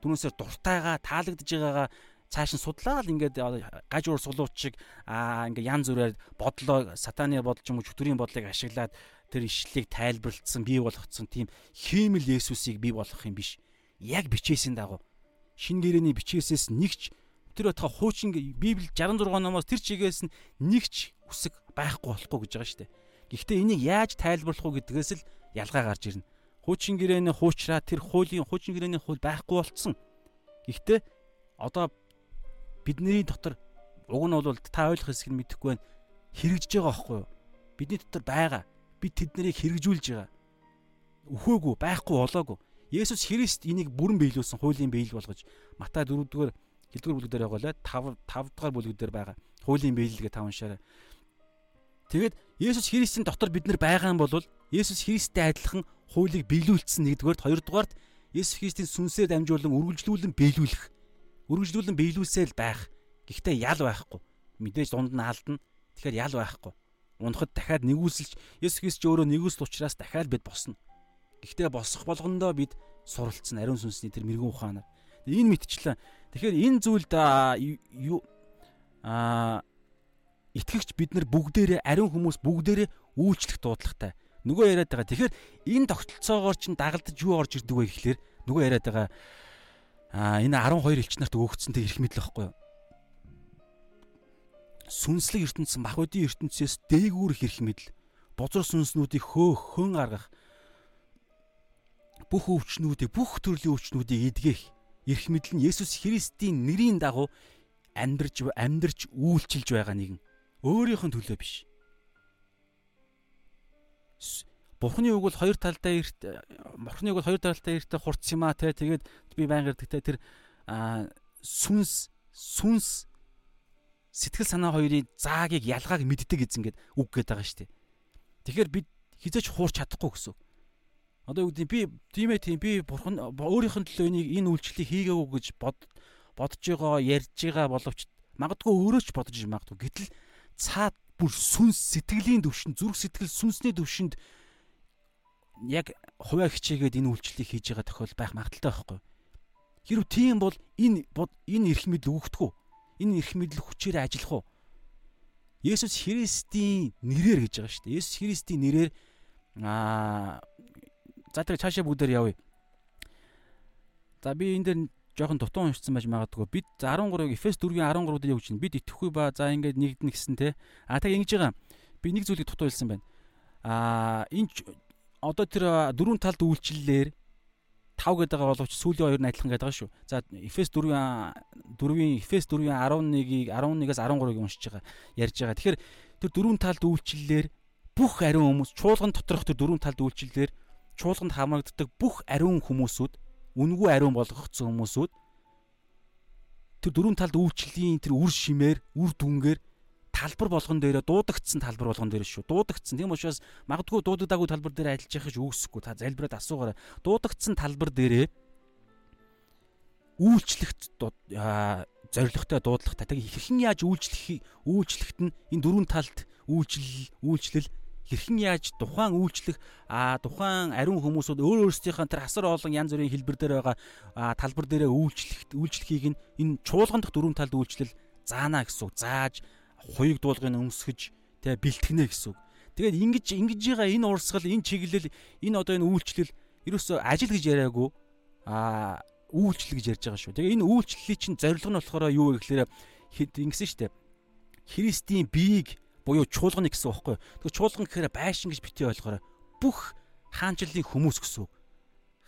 Түүнээсээ дуртайгаа таалагдж байгаагаа цааш нь судлаа л ингээд гаж уур сулууч шиг аа ингээд янз бүрээр бодлоо сатаны бодол ч юм уу чөтгөрийн бодлыг ашиглаад тэр ишлэлийг тайлбарлалцсан бий болгоцсон тийм хиймэл Есүсийг бий болгох юм биш. Яг бичээсийн дагуу шин гэрээний бичээсээс нэгч тэр байтха хуучин Библи 66 номоос тэр чигээс нэгч үсэг байхгүй болохгүй гэж байгаа шүү дээ. Гэхдээ энийг яаж тайлбарлах уу гэдгээс л ялгаа гарч ирнэ. Хуучин гэрээний хуучраа тэр хуулийн хуучин гэрээний хууль байхгүй болцсон. Гэхдээ одоо бидний дотор уг нь бол та ойлгох хэсэг нь мэдэхгүй байна. Хэрэгжиж байгаа байхгүй юу? Бидний дотор байгаа. Бид тэднийг хэрэгжүүлж байгаа. Өхөөгүй, байхгүй болоогүй. Есүс Христ энийг бүрэн биелүүлсэн хуулийн биелэл болгож Матай 4-р хэлдвэр бүлэг дээр байгаа лээ 5 5 дугаар бүлэг дээр байгаа. Хуулийн биелэлгээ тав уншаарай. Тэгэд Есүс Христийн дотор бид нар байгаа юм бол Есүс Христтэй адилхан хуулийг биелүүлсэн нэгдүгээрт хоёрдугаарт Есүс Христийн сүнсээр дамжуулан үргэлжлүүлэн биелүүлэх. Үргэлжлүүлэн биелүүлсэл байх. Гэхдээ ял байхгүй. Мэдээж дунд нь алдна. Тэгэхээр ял байхгүй. Унахад дахиад нэгүсэлж Есүс Христ ч өөрөө нэгүсэл учраас дахиад бид босно. Гэхдээ босох болгондоо бид суралцсан ариун сүнсний тэр мэрэгэн ухаанаар. Энэ мэдчлээ. Тэгэхээр энэ зүйлд юу аа итгэгч бид нар бүгдээрээ ариун хүмүүс бүгдээрээ үйлчлэх дуудлагатай. Нөгөө яриад байгаа. Тэгэхээр энэ тогтолцоогоор чинь дагалдаж юу орж ирдэг вэ гэхлээр нөгөө яриад байгаа. Аа энэ 12 элч нарт өгөгдсөн тэр эрх мэдэл واخгүй юу? Сүнслэг ертөнцийн мах үдийн ертөнцөөс дээгүүр их эрх мэдэл. Бузар сүнснүүдийг хөөх хөн гаргах бүх өвчнүүдийг бүх төрлийн өвчнүүдийг эдгэх эрх мэдэл нь Есүс Христийн нэрийн дагуу амьдарч амьдарч үйлчилж байгаа нэгэн өөрийнх нь төлөө биш. Бурхны үг бол хоёр талдаа эрт Бурхны үг бол хоёр талдаа эртээ хурц юм а те тэгээд би байнга ирдэг те тэр сүнс сүнс сэтгэл санаа хоёрын заагийг ялгааг мэддэг эзэн гэд үг гээд байгаа шүү дээ. Тэгэхээр бид хизээч хуурч чадахгүй гэсэн. Одоо юу гэдэг би тийм ээ тийм би бурхан өөрийнх нь төлөө энийг энэ үйлчлэлийг хийгээгүй гэж бод бодож байгаа ярьж байгаа боловч магадгүй өөрөө ч бодож магадгүй. Гэтэл цаад бүр сүнс сэтгэлийн төвшөнд зүрх сэтгэл сүнсний төвшөнд яг хуваа хичээгээд энэ үйлчлэлийг хийж байгаа тохиол байх магадaltaй байхгүй. Хэрвээ тийм бол энэ энэ эрх мэдэл өгөхдөггүй. Энэ эрх мэдэл хүчээр ажиллах уу? Есүс Христийн нэрээр гэж байгаа шүү дээ. Есүс Христийн нэрээр аа за тэгээ цаашаа бүгдээр явъя. За би энэ дээр жоохон дутуу уншсан байж магадгүй. Бид 13-ыг Эфес 4-ийн 13-д явж байна. Бид итгэхгүй ба за ингээд нэгднэ гэсэн те. А тэг ингэж байгаа. Би нэг зүйлийг дутуу хэлсэн байна. А энэ одоо тэр дөрвөн талд үйлчлэлээр 5 гэдэг байгаа боловч сүүлийн хоёр нь адилхан гэдэг байгаа шүү. За Эфес 4-ийн 4-ийн Эфес 4-ийн 11-ийг 11-ээс 13-ыг уншиж байгаа ярьж байгаа. Тэгэхээр тэр дөрвөн талд үйлчлэлээр бүх ариун хүмүүс чуулган доторх тэр дөрвөн талд үйлчлэлээр чуулганд хамрагддаг бүх ариун хүмүүсүүд үнгүй ариун болгогдсон хүмүүсүүд тэр дөрвөн талд үйлчлэлийн тэр үр шимээр үр дүнгээр талбар болгон дээрээ дуудагдсан талбар болгон дээр шүү. Дуудагдсан. Тийм учраас магадгүй дуудагдаагүй талбар дээр ажиллаж явах гэж үүсэхгүй. Та залбираад асуугаарай. Дуудагдсан талбар дээрээ үйлчлэх зоригтой дуудлагатай. Тэгээ хэрхэн яаж үйлчлэх үйлчлэхт нь энэ дөрвөн талд үйлчлэл үйлчлэл хэрхэн яаж тухайн үйлчлэх а тухайн ариун хүмүүсүүд өөр өөрсдийнхээ тэр асар олон янз бүрийн хэлбэр дээр байгаа талбар дээрээ үйлчлэх үйлчлэхийг нь энэ чуулган дахь дөрвөн талд үйлчлэл заана гэсэн үг. Зааж хуйг дуулгыг өмсгөж тэ бэлтгэнэ гэсэн үг. Тэгээд ингэж ингэж байгаа энэ урсгал энэ чиглэл энэ одоо энэ үйлчлэл ерөөсөө ажил гэж яриаггүй а үйлчлэл гэж ярьж байгаа шүү. Тэгээ энэ үйлчлэлийн чинь зорилго нь болохоор юу вэ гэхээр ингэсэн шүү дээ. Христийн биеийг буюу чуулганы гэсэн үг байхгүй. Тэгээ чуулган гэхээр байшин гэж битгий ойлгохоор бүх хаанчлалын хүмүүс гэсэн үг.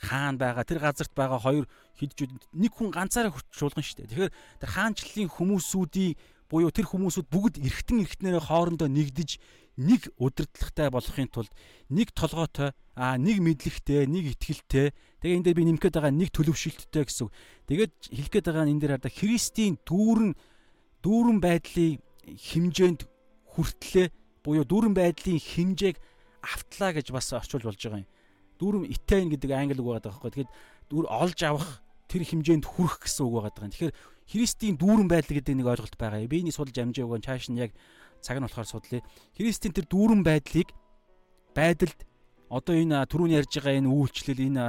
Хаан байгаа тэр газарт байгаа хоёр хиджүүд нэг хүн ганцаараа чуулган шүү дээ. Тэгэхээр тэр хаанчлалын хүмүүсүүдийн буюу тэр хүмүүсүүд бүгд эргэтэн эргэтнэрээ хоорондоо нэгдэж нэг удирдлагатай болохын тулд нэг толгойтой а нэг мэдлэгтэй нэг итгэлтэй тэгээ энэ дээр би нэмэхэд байгаа нэг төлөвшөлттэй гэсэн. Тэгээд хэлэх гээд байгаа энэ дээр хараа Христийн дүүрэн дүүрэн байдлын хэмжээнд хүртлээ буюу дүүрэн байдлын хэмжээг автлаа гэж бас орчуулж болж байгаа юм. Дүүрэн Italian гэдэг англи үг байгаа байхгүй. Тэгэхээр дүүр олж авах тэр хэмжээнд хүрэх гэсэн үг байгаа юм. Тэгэхээр Христийн дүүрэн байдал гэдэг нэг ойлголт байгаа. Би энийг судалж амжаагүй чааш нь яг цаг нь болохоор судлаа. Христийн тэр дүүрэн байдлыг байдалд одоо энэ түрүүний ярьж байгаа энэ үйлчлэл энэ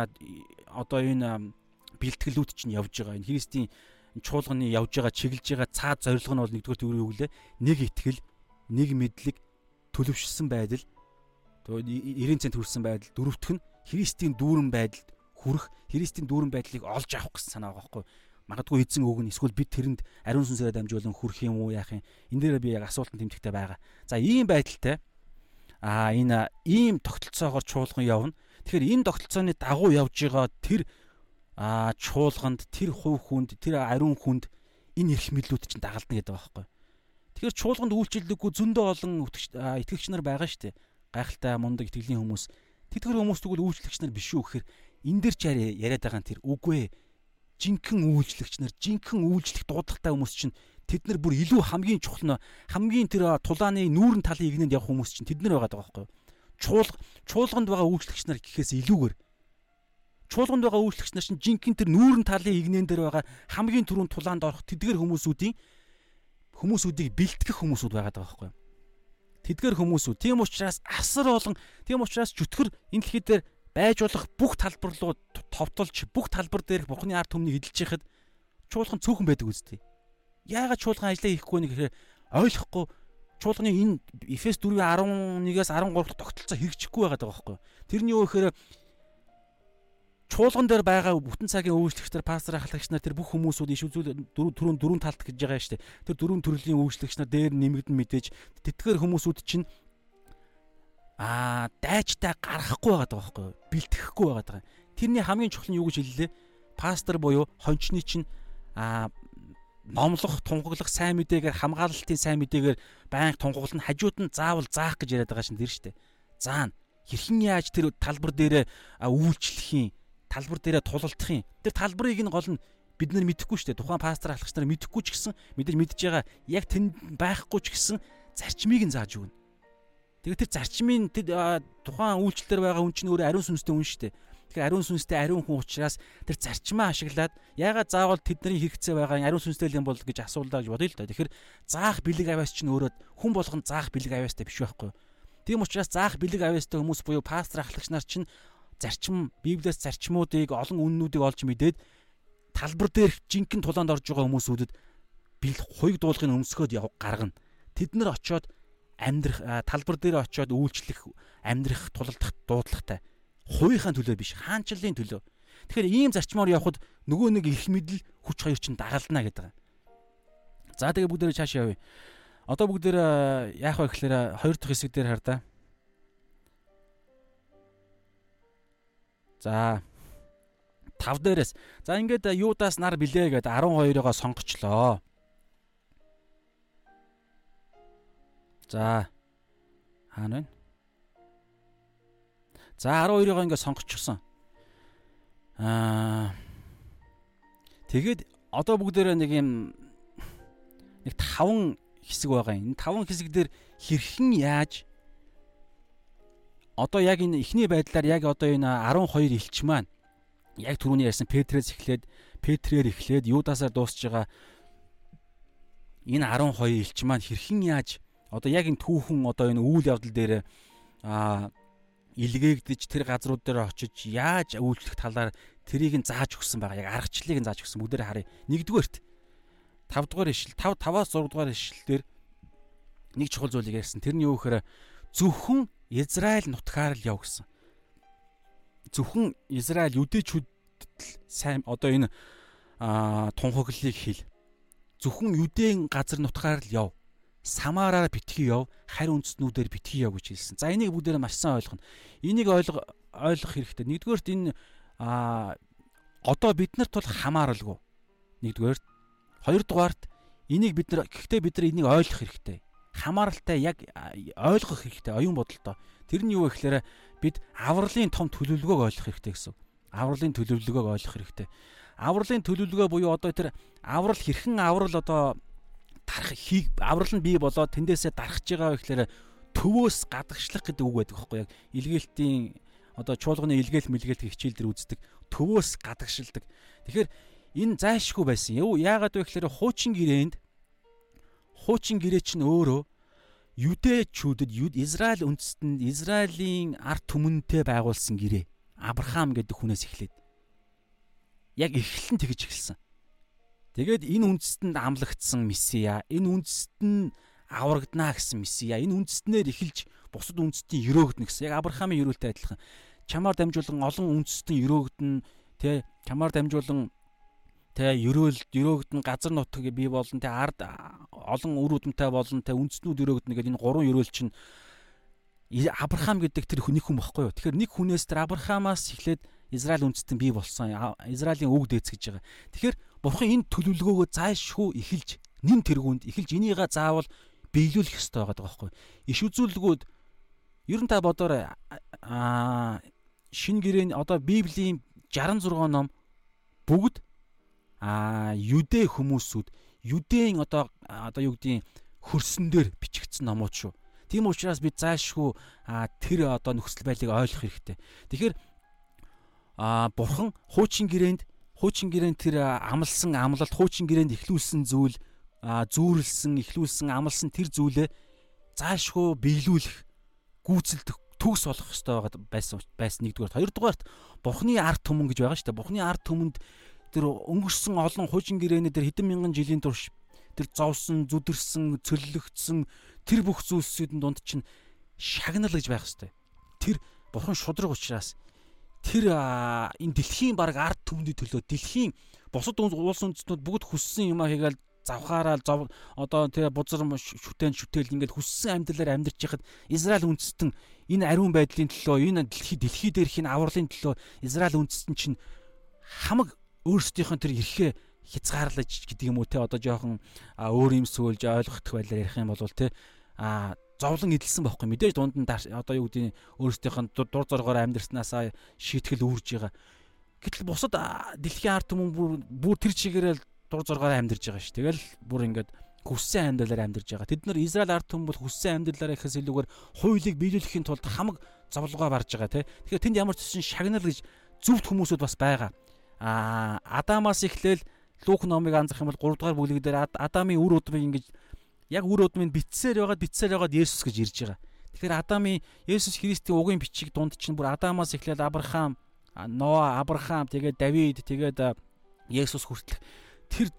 одоо энэ бэлтгэлүүд чинь явж байгаа. Энэ Христийн чуулганы явж байгаа чиглэж байгаа цаад зорилго нь бол нэгдүгээр юу вэ? Нэг итгэл, нэг мэдлэг, төлөвшсөн байдал, тэгээ 90 цент хүрсэн байдал, дөрөвтөх нь Христийн дүүрэн байдалд хүрэх, Христийн дүүрэн байдлыг олж авах гэсэн санаа байгаа байхгүй? Магадгүй эзэн өгнө эсвэл бид тэрэнд ариун сүнсээр дамжуулан хүрх юм уу яах юм энэ дээр би яг асуултанд тэмдэгтэй байгаа. За ийм байдалтай а энэ ийм тогтолцоогоор чуулган явна. Тэгэхээр энэ тогтолцооны дагуу явж байгаа тэр а чуулганд тэр хувь хүнд тэр ариун хүнд энэ эрх мэдлүүд чинь дагалдна гэдэг байгаа байхгүй. Тэгэхээр чуулганд үйлчлэлдэггүй зөндөө олон итгэгч нар байгаа шүү дээ. Гайхалтай мундаг итгэлийн хүмүүс. Тэдгэр хүмүүс тэгвэл үйлчлэгч нар биш үү гэхээр энэ дэр ч яриад байгаа нь тэр үгүй ээ жинхэнэ үйлчлэгч нар жинхэнэ үйлчлэх дуудлагатай хүмүүс чинь тэд нар бүр илүү хамгийн чухал нь хамгийн тэр тулааны нүүрэн талын игнэнд явах хүмүүс чинь тэд нар байгаа даа байхгүй чуулга чуулганд байгаа үйлчлэгч нар гэхээс илүүгээр чуулганд байгаа үйлчлэгч нар чинь жинхэнэ тэр нүүрэн талын игнэн дээр байгаа хамгийн түрүүнд тулаанд орох тэдгэр хүмүүсүүдийн хүмүүсүүдийг бэлтгэх хүмүүсүүд байгаа байхгүй юу? Тэдгэр хүмүүсүүд. Тийм учраас асар олон тийм учраас чөтгөр энэ дэлхий дээр байж болох бүх талбар руу товтолж бүх талбар дээрх бурхны ард түмнийг эдэлж яхад чуулган цөөхөн байдаг үстэй. Яагаад чуулган ажиллаа хийхгүй нэг гэхээр ойлгохгүй чуулганы энэ Эфес 4:11-аас 13 дахь тогтолцоо хэрэгжихгүй байгаа даа байхгүй. Тэрний юу гэхээр чуулган дээр байгаа бүтэн цагийн үйлчлэгчдэр пастор ахлагч нар тэр бүх хүмүүсүүд иш үзүүл дөрөв дөрөв талт гэж байгаа шүү дээ. Тэр дөрөв төрлийн үйлчлэгч нар дээр нэмэгдэн мэдээж тэтгэр хүмүүсүүд чинь аа дайчтай гарахгүй байгаа даа байхгүй. Бэлтгэхгүй байгаа даа. Тэрний хамгийн чухал нь юу гэж хэллээ? Пастор буюу хончны чинь аа номлох, тунгаглах сайн мэдээгээр хамгаалалтын сайн мэдээгээр байнга тунгаглах хажууд нь заавал заах гэж яриад байгаа шин тэр штэ. Заана. Хэрхэн яаж тэр талбар дээр үйлчлэхийн, талбар дээр тулалдахын. Тэр талбарыг нь гол нь бид нар мэдэхгүй штэ. Тухайн пастор алхагч нар мэдэхгүй ч гэсэн мэдээж мэдж байгаа яг тэнд байхгүй ч гэсэн зарчмыг нь зааж өгнө. Тэгээд тэр зарчмын тухайн үйлчлэлээр байгаа хүн чинь өөрөө ариун сүнстэй хүн штэ. Тэгэхээр ариун сүнстэй ариун хүн учраас тэр зарчмаа ашиглаад яагаад заавал тэдний хэрэгцээ байгаа ариун сүнстэй юм бол гэж асуулаа гэж бодъё л да. Тэгэхээр заах бэлэг авяас чинь өөрөө хүн болгон заах бэлэг авяастай биш байхгүй юу? Тийм учраас заах бэлэг авяастай хүмүүс буюу пастор ахлагч нар чинь зарчим Библиэс зарчмуудыг олон үннүүдийг олж мэдээд талбар дээр жинхэнэ тулаанд орж байгаа хүмүүсүүдэд бэл хуйг дуулахын өмсгөөд гаргана. Тэд нар очиод амьдрах талбар дээр очиод үйлчлэх амьдрах тулалдах дуудлагатай хувийнхаа төлөө биш хаанчлалын төлөө. Тэгэхээр ийм зарчмаар явхад нөгөө нэг их мэдл хүч хоёр чинь дагалдана гэдэг. За тэгээ бүгдээрээ цааш явъя. Одоо бүгдээр яах вэ гэхээр хоёр дахь хэсэг дээр хардаа. За 5 дээрээс. За ингээд юудаас нар билээ гэдэг 12-оогоо сонгочлоо. За хаана вэ? За 12-ыг ингээд сонгочихсон. Аа тэгээд одоо бүгдээрээ нэг юм нэг таван хэсэг байгаа юм. Энэ таван хэсэг дээр хэрхэн яаж одоо яг энэ эхний байдлаар яг одоо энэ 12 элч маань яг түрүүний ярьсан Петрээс эхлээд Петрээр эхлээд Юдасаар дуусж байгаа энэ 12 элч маань хэрхэн яаж одоо яг энэ түүхэн одоо энэ үйл явдал дээр а илгээгдэж тэр газрууд дээр очиж яаж үйлчлэх талаар тэрийг нь зааж өгсөн байгаа. Яг аргачлалыг нь зааж өгсөн. Бүгдээр харъя. Нэгдүгээрт 5 дугаар ишил 5 5-аас 6 дугаар ишил дээр нэг чухал зүйлийг ярьсан. Тэр нь юу гэхээр зөвхөн Израиль нутгаар л яв гэсэн. Зөвхөн Израиль юдэчүүд сайн одоо энэ тунхаглалыг хэл. Зөвхөн юдэн газар нутгаар л яв. Самараар битгий яв, харь үндэстнүүдээр битгий яв гэж хэлсэн. За энийг бүгдээрээ маш сайн ойлгоно. Энийг ойлго ойлгох хэрэгтэй. Нэгдүгээрт энэ а одоо бид нарт бол хамааралгүй. Нэгдүгээрт, хоёрдугаарт энийг бид нар гэхдээ бид нар энийг ойлгох хэрэгтэй. Хамааралтай яг ойлгох хэрэгтэй. Оюун бодолтой. Тэр нь юу вэ гэхээр бид авралын том төлөвлөгөөг ойлгох хэрэгтэй гэсэн. Авралын төлөвлөгөөг ойлгох хэрэгтэй. Авралын төлөвлөгөө буюу одоо тэр аврал хэрхэн аврал одоо дарах хийг аврал нь бий болоод тэндээсээ дарахж байгаа гэхээр төвөөс гадагшлах гэдэг үг байдаг байхгүй яг илгээлтийн одоо чуулганы илгээл мэлгээлт хичээл дэр үздэг төвөөс гадагшилдаг. Тэгэхээр энэ зайшгүй байсан. Юу яагаад вэ гэхээр хуучин гэрээнд хуучин гэрээ чинь өөрөө юдэчүүдэд Израиль үндэстэнд Израилийн ард түмэнтэй байгуулсан гэрээ. Авраам гэдэг хүнээс эхлээд яг эхлэн тэгж эхэлсэн. Тэгээд энэ үндэстэнд амлагдсан месиа, энэ үндэст нь аврагдана гэсэн месиа, энэ үндэстнээр эхэлж бусад үндэстийн өрөөгдөн гэсэн. Яг Авраамийн өрөөлтэй адилхан. Чамаар дамжуулан олон үндэстэн өрөөгдөн, тэ чамаар дамжуулан тэ өрөөл өрөөгдөн газар нутаг бий болон тэ ард олон үр удамтай болон тэ үндэстнүүд өрөөгдөн гэдэг энэ гурван өрөөл чинь Авраам гэдэг тэр нэг хүн багхгүй юу. Тэгэхээр нэг хүнээс тэр Авраамаас эхлээд Израиль үндэстэн бий болсон. Израилийн үг дээц гэж байгаа. Тэгэхээр бурхан энэ төлөвлөгөөгөө зайлшгүй эхэлж нэн тэргуунд эхэлж энийгээ заавал биелүүлэх ёстой байгаа байхгүй. Иш үзүүлэлгүүд ер нь та бодоорой аа шин гэрээний одоо Библийн 66 ном бүгд аа юдэ хүмүүсүүд юдэн одоо одоо юу гэдгийг хөрсөн дээр бичигдсэн номууд шүү. Тийм учраас бид заашгүй тэр одоо нөхцөл байдлыг ойлгох хэрэгтэй. Тэгэхээр а бурхан хуучин гэрээнд хуучин гэрээнд тэр амлсан амлалт хуучин гэрээнд ихлүүлсэн зүйл зүүрлсэн ихлүүлсэн амлсан тэр зүйлээ заашгүй биелүүлэх гүйцэлдэх төгс болох хэрэгтэй байсан байсан нэгдүгээр. Хоёрдугаарт бурхны ард түмэн гэж байгаа шүү дээ. Бурхны ард түмэнд тэр өнгөрсөн олон хуучин гэрээнэ тэр хэдэн мянган жилийн турш тэр зовсон зүдэрсэн цөллөгдсөн тэр бүх зүйлсүүдэн дунд чинь шагнал гэж байх хэрэгтэй тэр бурхан шудраг учраас тэр энэ дэлхийн баг ард түмний төлөө дэлхийн бусад улс үндэстнүүд бүгд хүссэн юм а хийгээл завхаараа одоо тэр бузар шүтэн шүтэл ингээд хүссэн амьдралаар амьдарч яхад Израиль үндэстэн энэ ариун байдлын төлөө энэ дэлхий дэлхий дээрх энэ авралын төлөө Израиль үндэстэн чинь хамаг өөрсдийнх нь тэр эрхээ хязгаарлаж гэдэг юм уу те одоо жоохон өөр юм сөөлж ойлгох байлаар ярих юм бол те а зовлон эдэлсэн байхгүй мэдээж дунд нь одоо юу гэдэг өөрсдийнх нь дур зоргоор амьдрснаасаа шийтгэл үүрж байгаа. Гэтэл бусад дэлхийн ард түмэн бүр бүр тэр чигээрээ дур зоргоор амьдарч байгаа ш. Тэгэл бүр ингээд хүссэн амьдралаар амьдарч байгаа. Тэд нар Израиль ард түмэн бол хүссэн амьдралаараа ихээс илүүгээр хуулийг биелүүлэхийн тулд хамаг зовлогоо барж байгаа те. Тэгэхээр тэнд ямар ч чинь шагнал гэж зөвхт хүмүүсүүд бас байгаа. Аа Адамаас эхлээл Лук номыг анзах юм бол 3 дугаар бүлэг дээр Адамын үр удмыг ингэж яг үр удмыг битсээр байгаад битсээр байгаад Есүс гэж ирж байгаа. Тэгэхээр Адамын Есүс Христийн угийн бичиг дунд чинь бүр Адамаас эхлээд Авраам, Ноа, Авраам, тэгээд Давид, тэгээд Есүс хүртэл тэр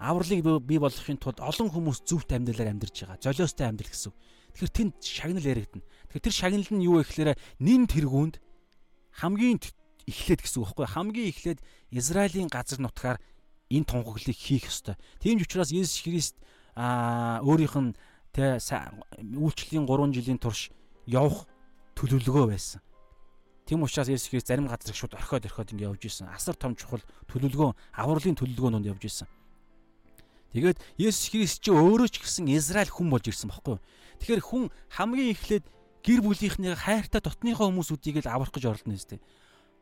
авралыг бий болгохын тулд олон хүмүүс зөвхт амьдралаар амьдарч байгаа. Золиостой амьдрал гэсэн. Тэгэхээр тэнд шагнал яригдана. Тэгэхээр тэр шагнал нь юу вэ гэхээр нин тэргуунд хамгийн эхлээд гэсэн үг байхгүй хамгийн эхлээд Израилийн газар нутгаар энэ тунхаглыг хийх ёстой. Тийм ч учраас Есүс Христ өөрийнх нь тэ үйлчлэлийн 3 жилийн турш явах төлөвлөгөө байсан. Тийм учраас Есүс Христ зарим газар шууд орхиод орхиод ингэ явж исэн. Асар том чухал төлөвлөгөө, авралын төлөвлөгөөнөнд явж исэн. Тэгээд Есүс Христ чи өөрөө ч гэсэн Израиль хүн болж ирсэн баггүй. Тэгэхээр хүн хамгийн эхлээд гэр бүлийнхний хайртай дотныхоо хүмүүсүүдийг л аврах гэж оролдоно юм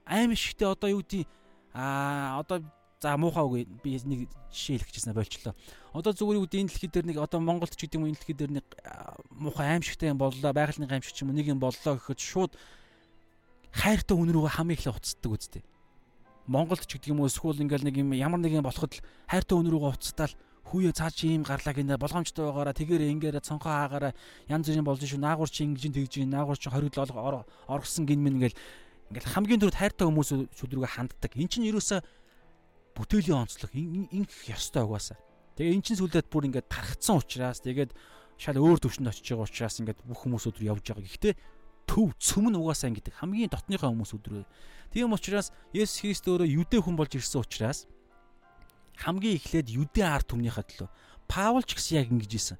аим шигтэй одоо юу гэдэг а одоо За муухай үг би нэг жишээ хэлэх гэжсэн болчлоо. Одоо зүгээр үг энэ дэлхий дээр нэг одоо Монголд ч гэдэг юм энэ дэлхий дээр нэг муухай аимшигтай юм боллоо, байгалийн аимшиг ч юм уу нэг юм боллоо гэхэд шууд хайртай хүн рүүгээ хамгийн их уцтдаг үстэй. Монголд ч гэдэг юм уу эсвэл ингээл нэг юм ямар нэг юм болоход л хайртай хүн рүүгээ уцтаал хүүе цаа чи ийм гарлаа гинэ болгоомжтой байгаараа тэгээрээ ингээрэ цонхоо хаагаараа янз бүрийн болж шүү наагур чи ингэж тэгж наагур чи хоригдол оргосон гин мэн ингээл ингээл хамгийн түрүүд хайртай хүмүүс шүдрүүгээ ханддаг. Эн чинь ерөөсөө бүтээлийн онцлог ингэх ёстой угаасаа. Тэгээ эн чинь сүлдээд бүр ингээд тархацсан учраас тэгээд шал өөр төвшөнд очиж байгаа учраас ингээд бүх хүмүүс өдөр явж байгаа. Гэхдээ төв цөм нь угаасаа ингээд хамгийн дотныхоо хүмүүс өдрөө. Тийм учраас Есүс Христ өөрөө юдэ хүн болж ирсэн учраас хамгийн эхлээд юдэ ард түмнийхээ төлөө Паул ч гэсэн яг ингэж исэн.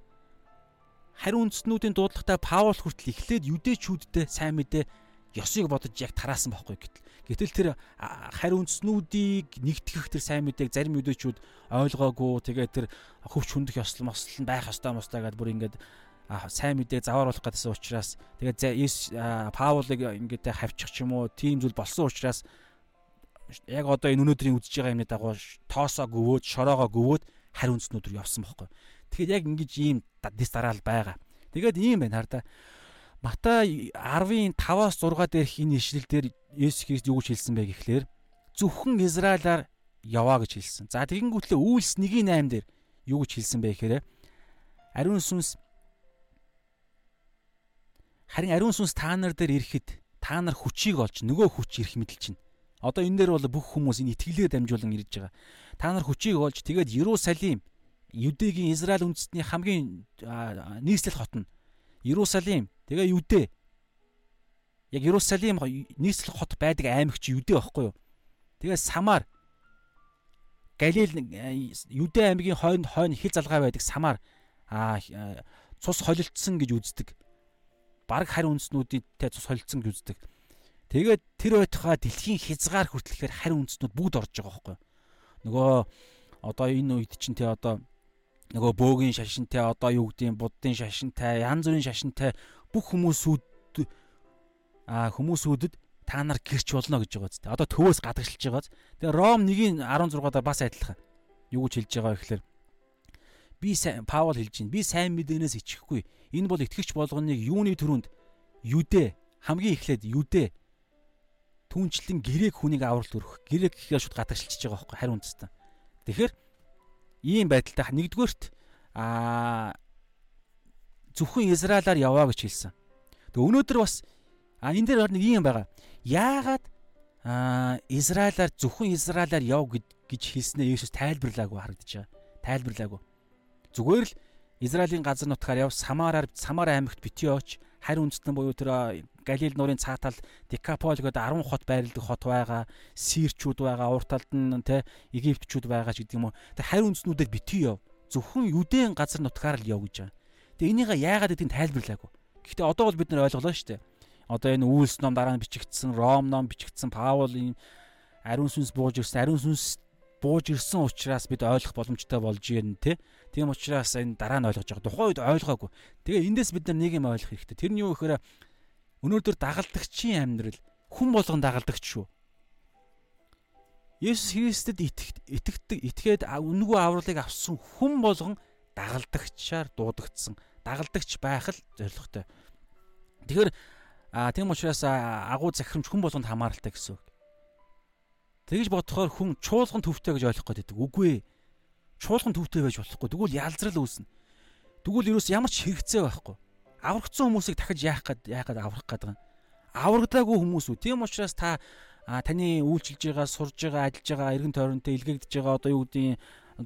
Хариу үндэстнүүдийн дуудлагатай Паул хүртэл эхлээд юдэчүүдтэй сайн мэдээ ёсыг бодож яг тараасан байхгүй гэтэл Гэтэл тэр хариу үндснүүдийг нэгтгэх тэр сайн мэдээг зарим үдээчүүд ойлгоогүй. Тэгээд тэр хөвч хүндэх ёслол мослол нь байх ёстой мостой гэдээ бүр ингээд сайн мэдээ заваар болох гэдсэн учраас тэгээд Паулыг ингээд хавчих ч юм уу тийм зүйл болсон учраас яг одоо энэ өнөөдрийн үдж байгаа юмны дагуу тоосоо гөвөөд шороогоо гөвөөд хариу үндснүүд рүү явсан байхгүй. Тэгэхээр яг ингэж ийм дис дараал байгаа. Тэгээд ийм байна хар та. Матай 10-ын 5-аас 6 дээрх энэ ишлэл дээр Есүс Христ юу гэж хэлсэн бэ гэхлээр зөвхөн Израилаар яваа гэж хэлсэн. За тэгэнгүүтлээ үйлс 1-8 дээр юу гэж хэлсэн бэ гэхээр ариун сүнс харин ариун сүнс та нар дээр ирэхэд та нар хүчийг олж нөгөө хүч ирэх мэтэл чинь. Одоо энэ дээр бол бүх хүмүүс энэ итгэлээр дамжуулан ирж байгаа. Та нар хүчийг олж тэгээд Ерусалим Юдэгийн Израиль үндэстний хамгийн нийслэл хот нь Ерусалим Тэгээ Юдэ. Яг Иерусалим нийслэл хот байдаг аймаг чи Юдэ байхгүй юу? Тэгээ Самар Галил Юдэ аймгийн хойно хойно хил залгаа байдаг Самар аа цус холилдсон гэж үздэг. Бараг харь үндснүүдтэй цус холилдсон гэж үздэг. Тэгээд тэр байтугай дэлхийн хязгаар хүртэлхээр харь үндснүүд бүгд орж байгаа байхгүй юу? Нөгөө одоо энэ үед чинь те одоо нөгөө бөөгийн шашинтай одоо юу гэдгийг буддын шашинтай янз бүрийн шашинтай бүх хүмүүсүүд а хүмүүсүүдэд та нар гэрч болно гэж байгаа зү. Одоо төвөөс гадагшилж байгааз. Тэгээ Ром 1-ийн 16-аар бас адилхан. Юу гэж хэлж байгаа вэ гэхээр би Паул хэлж байна. Би сайн мэдээнээс ичихгүй. Энэ бол итгэгч болгоныг юуны төрөнд юдэ хамгийн эхлээд юдэ түнчлэн грек хүнийг авралт өрөх. Грек гэхээр шууд гадагшилчиж байгаа байхгүй харин үндэстэн. Тэгэхээр ийм байдалтай нэгдүгээрт аа зөвхөн Израилаар яваа гэж хэлсэн. Тэг өнөөдөр бас а энэ дээр нэг юм байгаа. Яагаад а Израилаар зөвхөн Израилаар яв гэж хэлснээр Есүс тайлбарлаагүй харагдаж байгаа. Тайлбарлаагүй. Зүгээр л Израилийн газар нутгаар яв Самараар Самар аймагт бити явж харь үндэстэн буюу тэр Галил нуурын цаатал Декапол гэдэг 10 хот байрладаг хот байгаа, Сирчүүд байгаа, урт талд нь те Египтчүүд байгаа ч гэдэг юм уу. Тэг харь үндэстнүүдэд бити яв. Зөвхөн Юдэн газар нутгаар л яв гэж байгаа. Тэг энийг яагаад гэдгийг тайлбарлаагүй. Гэхдээ одоо бол бид нар ойлголоо шүү дээ. Одоо энэ Үйлс ном дараа нь бичигдсэн, Ром ном бичигдсэн, Паул ийм ариун сүнс бууж ирсэн, ариун сүнс бууж ирсэн учраас бид ойлгох боломжтой болж байна те. Тийм учраас энэ дараа нь ойлгож байгаа. Тухайн үед ойлгоогүй. Тэгээ эндээс бид нар нэг юм ойлгох хэрэгтэй. Тэр нь юу гэхээр өнөөдөр дагалдагчийн амьдрал хүн болгон дагалдагч шүү. Есүс Христэд итгэдэг, итгээд үнэгүй авралыг авсан хүн болгон дагалдагчаар дуудагдсан. Дагалдагч байх л зорилготой. Тэгэхээр тийм учраас агуу захирамж хүн болгонд хамааралтай гэсэн үг. Тэгж бодохоор хүн чуулган төвтэй гэж ойлгох гээд байдаг. Үгүй ээ. Чуулган төвтэй байж болохгүй. Тэгвэл ялзрал үүснэ. Тэгвэл ерөөс ямар ч хэрэгцээ байхгүй. Аврагдсан хүмүүсийг дахиж яах гээд яах гээд аврах гээд байгаа. Аврагдаагүй хүмүүс үү. Тийм учраас та таны үйлчилж байгаа, сурж байгаа, ажиллаж байгаа, эргэн тойронтой илгээгдэж байгаа одоо юу гэдгийг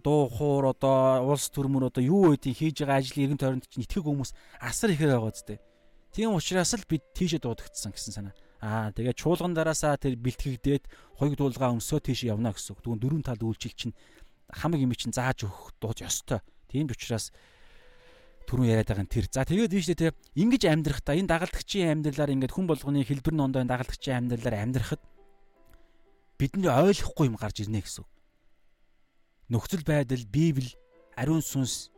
дуу хуур одоо улс төрмөр одоо юу гэдгийг хийж байгаа ажлын эргэн тойронд чинь итгэх хүмүүс асар ихээр байгаа зү. Тийм учраас л бид тийшээ дуудагдсан гэсэн санаа. Аа тэгээ чуулган дараасаа тэр бэлтгэгдээд хоёуг дуулгаа өмсөө тийш явна гэсэн үг. Тэгвэл дөрвөн тал үйлчил чинь хамаг юм чинь зааж өгөх дууж ёстой. Тийм ч учраас түрүүн яриад байгаа тэр. За тэгээд ийшээ те ингэж амьдрахдаа энэ дагалдагчийн амьдралаар ингээд хүн болгоны хэлбэр нондоо дагалдагчийн амьдралаар амьдрахад бидний ойлгохгүй юм гарч ирнэ гэсэн үг. Нөхцөл байдал, Библи, ариун сүнс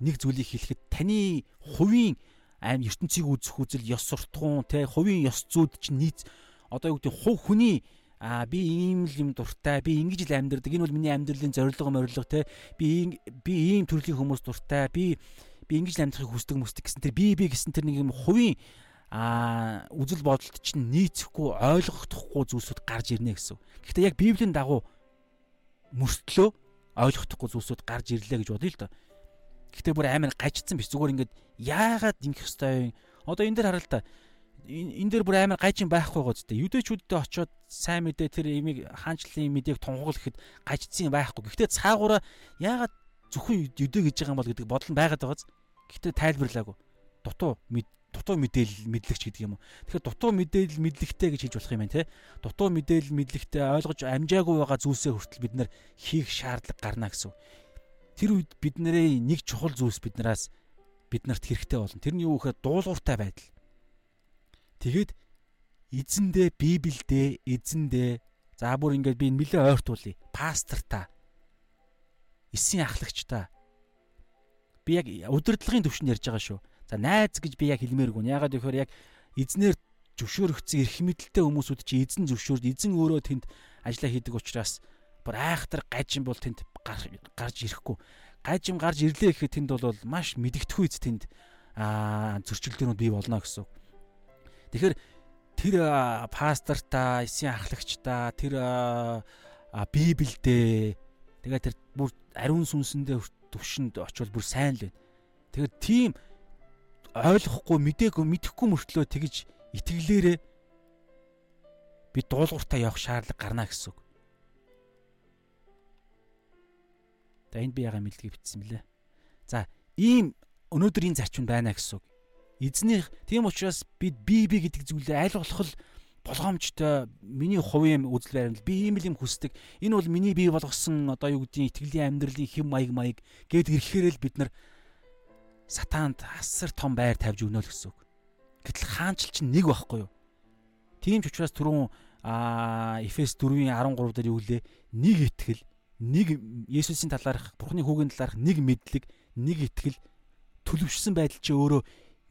нэг зүйлийг хэлэхэд таны хувийн аим ертөнцийг үзэх үзэл ёс суртахуун те хувийн ёс зүйд чинь нийц. Одоо юу гэдэг хувь хүний а би ийм л юм дуртай би ингэж л амьдардаг энэ бол миний амьдралын зорилго морилго те би би ийм төрлийн хүмүүс дуртай би би ингэж л амьдрахыг хүсдэг мүсдэг гэсэн тэр би би гэсэн тэр нэг юм хувийн а үзэл бодолд чинь нийцэхгүй ойлгохдохгүй зүйлсүүд гарч ирнэ гэсэн. Гэхдээ яг Библийн дагуу мөртлөө ойлгохдохгүй зүйлсүүд гарч ирлээ гэж бодъё л доо. Гэхдээ бүр амар гажицсан биш. Зүгээр ингээд яагаад ингэх хэвээр. Одоо энэ дээр хараа л та. Энэ дээр бүр амар гажин байхгүй гоо зү. Юдэчүүдтэй очиод сайн мэдээ тэр имийг хаанчлалын мэдээг тунхаглал гэхэд гажицсан байхгүй. Гэхдээ цаагаараа яагаад зөвхөн юдэ гэж байгаа юм бол гэдэг бодол нь байгаад байгааз. Гэхдээ тайлбарлаагүй. Дутуу мэд дутуу мэдээлэл мэдлэгч гэдэг юм. Тэгэхээр дутуу мэдээлэл мэдлэгтэй гэж хэлж болох юм байна те. Дутуу мэдээлэл мэдлэгтэй ойлгож амжаагүй байгаа зүйлсээ хүртэл бид нар хийх шаардлага гарна гэсэн тэр үед бидний нэг чухал зүйлс биднээс биднэрт хэрэгтэй болно. Тэр нь юу гэхээр дуулууртай байдал. Тэгэд эзэндээ Библиэдээ эзэндээ за бүр ингээд би нэлээ ойртуулъя. Пастор та. Эсийн ахлагч та. Би яг удирдлагын төвшөнд ярьж байгаа шүү. За найз гэж би яг хэлмээргүй. Ягаад гэвэл яг эзнэр зөвшөөрөгдсөн эрх мэдэлтэй хүмүүсүүд чи эзэн зөвшөөрд эзэн өөрөө тэнд ажиллаа хийдэг учраас бүр айхтар гажин бол тэнд гарч ирэхгүй. Гажим гарч ирлээ гэхэд тэнд бол маш мэдэгдэхгүй эз тэнд аа зөрчилдөөнүүд бий болно гэсэн. Тэгэхээр тэр пасторта, эсийн ахлагчта, тэр библиэдээ тэгээ тэр бүр ариун сүнсэндээ төвшөнд очивол бүр сайн л байна. Тэгэхээр тийм ойлгохгүй мдээгүй мэдэхгүй мөртлөө тэгж итгэлээрээ би дуулууртаа явах шаардлага гарна гэсэн үг. За энд би яга мэлдгийг бичсэн мөлий. За ийм өнөөдрийн зарчим байна гэсэн үг. Эзнийх тийм учраас бид би би гэдэг зүйлээ аль болох л болгоомжтой миний хувийн үзэл баримт би ийм л юм хүсдэг. Энэ бол миний бий болгосон одоо юу гэдгийг итгэлийн амьдралын хэм маяг маяг гэд ирэхээр л бид нар сатаанд асар том байр тавьж өгнө л гэсэн үг. Гэтэл хаанчл чинь нэг байхгүй юу? Тийм ч учраас түрүүн Эфес 4-ийн 13 дээр юу лээ? Нэг итгэл, нэг Есүсийн талаарх, Бурхны хүүгийн талаарх нэг мэдлэг, нэг итгэл төлөвшсөн байдал чи өөрөө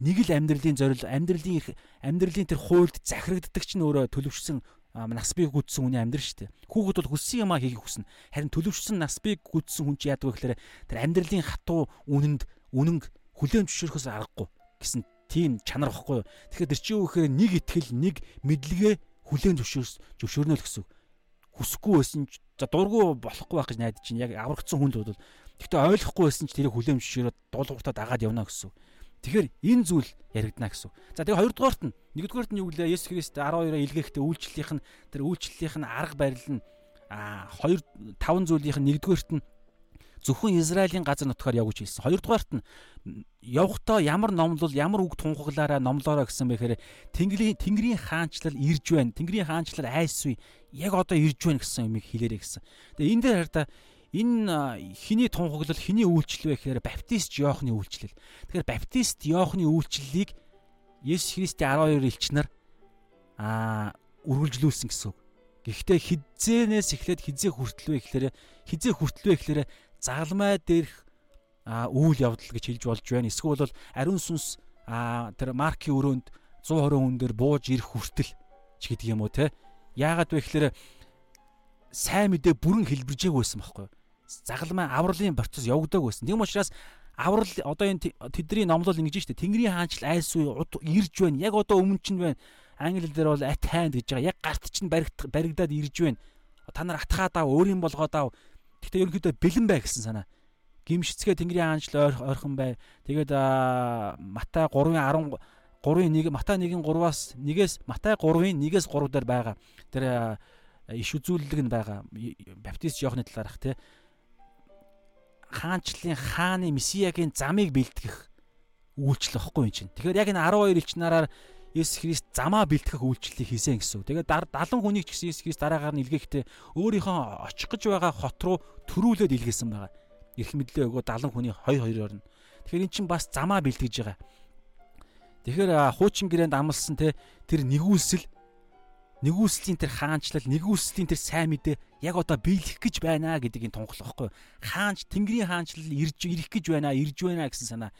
нэг л амьдралын зорил, амьдралын амьдралын тэр хуульд захирагддаг чинь өөрөө төлөвшсөн нас бий гүйтсэн хүний амьдрал шүү дээ. Хүүхэд бол хүссэн юмаа хийх хүснэ. Харин төлөвшсөн нас бий гүйтсэн хүн чи яадаг вэ гэхээр тэр амьдралын хатуу үнэнд үнэнг хүлэн зөвшөөрөхөөс аргагүй гэсэн тийм чанар واخгүй. Тэгэхээр тэр чинь юу гэхээр нэг ихтгэл нэг мэдлэгээ хүлэн зөвшөөрс зөвшөөрнө л гэсэн. Хүсэхгүй байсан ч за дургу болохгүй байх гэж найдаж чинь яг аврагдсан хүн л бол тэгтээ ойлгохгүй байсан ч тэрийг хүлэн зөвшөөрөөд дуулууртаа дагаад явна гэсэн. Тэгэхээр энэ зүйл яригдана гэсэн. За тэгээ хоёрдугаарт нь нэгдүгээрт нь юу вэ? Есүс Христ 12-оо илгээхдээ үйлчлэлийнх нь тэр үйлчлэлийнх нь арга барил нь а 2 5 зүйлийнх нь нэгдүгээрт нь зөвхөн Израилийн газар нутгаар явж хэлсэн. Хоёрдугаарт нь явхдаа ямар номлол, ямар үг тунхаглаараа номлоороо гэсэн бэхээр Тэнгэрийн Тэнгэрийн хаанчлал ирж байна. Тэнгэрийн хаанчлал айсвэ. Яг одоо ирж байна гэсэн юмыг хэлээрэй гэсэн. Тэгээ энэ дээр хараа энэ хиний тунхаглал хиний үйлчлэл вэ гэхээр баптист Иохны үйлчлэл. Тэгэхээр баптист Иохны үйлчлэлийг Есүс Христийн 12 элчнэр аа үргэлжлүүлсэн гэсэн үг. Гэхдээ хизээнээс эхлээд хизээ хүртэл вэ гэхээр хизээ хүртэл вэ гэхээр загалмай дээрх үйл явдал гэж хэлж болж байна. Эсвэл бол ариун сүнс тэр маркийн өрөөнд 120 хүн дээр бууж ирэх хүртэл ч гэдэг юм уу те. Яагаад вэ гэхээр сайн мэдээ бүрэн хэлбэржээг байсан байхгүй юу? загалмай авралын процесс явагдаг байсан. Тийм учраас аврал одоо энэ тэдний номлол ингэж штэ Тэнгэрийн хаанчл айс уу ирж байна. Яг одоо өмнө чинь байна. Англи дээр бол at hand гэж байгаа. Яг гарт чинь баригдаад ирж байна. Та нар атгаад ав, өөрийн болгоод ав. Гэхдээ ерөнхийдөө бэлэн бай гэсэн санаа. Гимшицгээ Тэнгэрийн хаанчл ойрхон бай. Тэгээд Матай 3:10 3:1 Матай 1:3-аас 1-ээс Матай 3:1-ээс 3 дээр байгаа. Тэр иш үзүүлэлэг нь байгаа. Баптист Иохны талаарх тий. Хаанчлын хааны месиягийн замыг бэлтгэх үйлчлэл واخгүй юм чинь. Тэгэхээр яг энэ 12 элч нараар Есүс Христ замаа бэлтгэх үйлчлэлийг хийсэн гэсэн. Тэгээд 70 хүнийг ч гэсэн Есүс Христ дараагаар нь илгээхдээ өөрийнхөө очих гэж байгаа хот руу төрүүлээд илгээсэн байгаа. Ирэх мэдлээ өгөө 70 хүний хой хоёроор нь. Тэгэхээр эн чинь бас замаа бэлтгэж байгаа. Тэгэхээр хуучин гэрээнд амлсан те тэр нэгүүлсэл нэгүслийн тэр хаанчлал, нэгүслийн тэр сайн мэдээ яг одоо биелэх гэж байна гэдгийг тунхлах байхгүй. Хаанч Тэнгэрийн хаанчлал ирж ирэх гэж байна, ирж байна гэсэн санаа.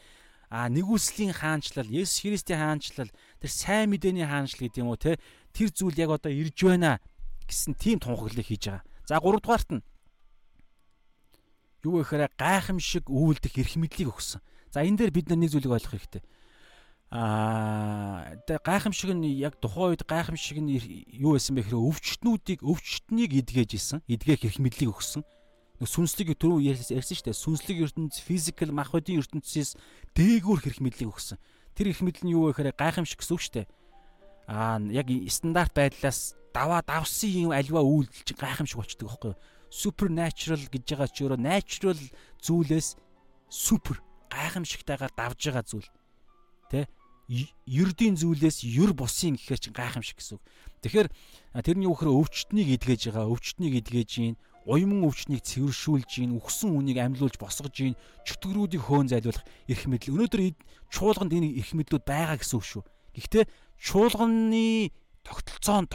А нэгүслийн хаанчлал, Есүс Христийн хаанчлал, тэр сайн мэдээний хаанчлал гэдэг юм уу те тэр зүйл яг одоо ирж байна гэсэн тийм тунхаглалыг хийж байгаа. За 3 дугаарт нь юу гэхээр гайхамшиг үйлдэх эрх мэдлийг өгсөн. За энэ дээр бид нар нэг зүйлийг ойлгох хэрэгтэй Аа гайхамшиг нь яг тухайн үед гайхамшиг нь юу байсан бэ гэхээр өвчтнүүдийг өвчтнийг эдгэж исэн. Эдгэх эрх мэдлийг өгсөн. Сүнслэг түрүү ярьсан шүү дээ. Сүнслэг ертөнц, физикал, махбодийн ертөнцөөс дээгүүр эрх мэдлийг өгсөн. Тэр эрх мэдэл нь юу вэ гэхээр гайхамшиг гэсэн үг шүү дээ. Аа яг стандарт байдлаас даваа давсан юм альва үйлдэл чи гайхамшиг болчдөг байхгүй юу? Supernatural гэж байгаа ч өөрөө natural зүйлээс супер гайхамшигтайгаар давж байгаа зүйл. Тэ ердийн зүйлээс ер бусын гэхээр чинь гайхамшиг гэсэн үг. Тэгэхээр тэрний үхээр өвчтнийг эдгэж байгаа, өвчтнийг эдгэж гин, уйман өвчтнийг цэвэршүүлж гин, үхсэн үнийг амьлуулж босгож гин, чөтгөрүүдийг хөөн зайлуулах эрх мэдэл. Өнөөдөр чуулганд энэ эрх мэдлүүд байгаа гэсэн үг шүү. Гэхдээ чуулганы тогтолцоонд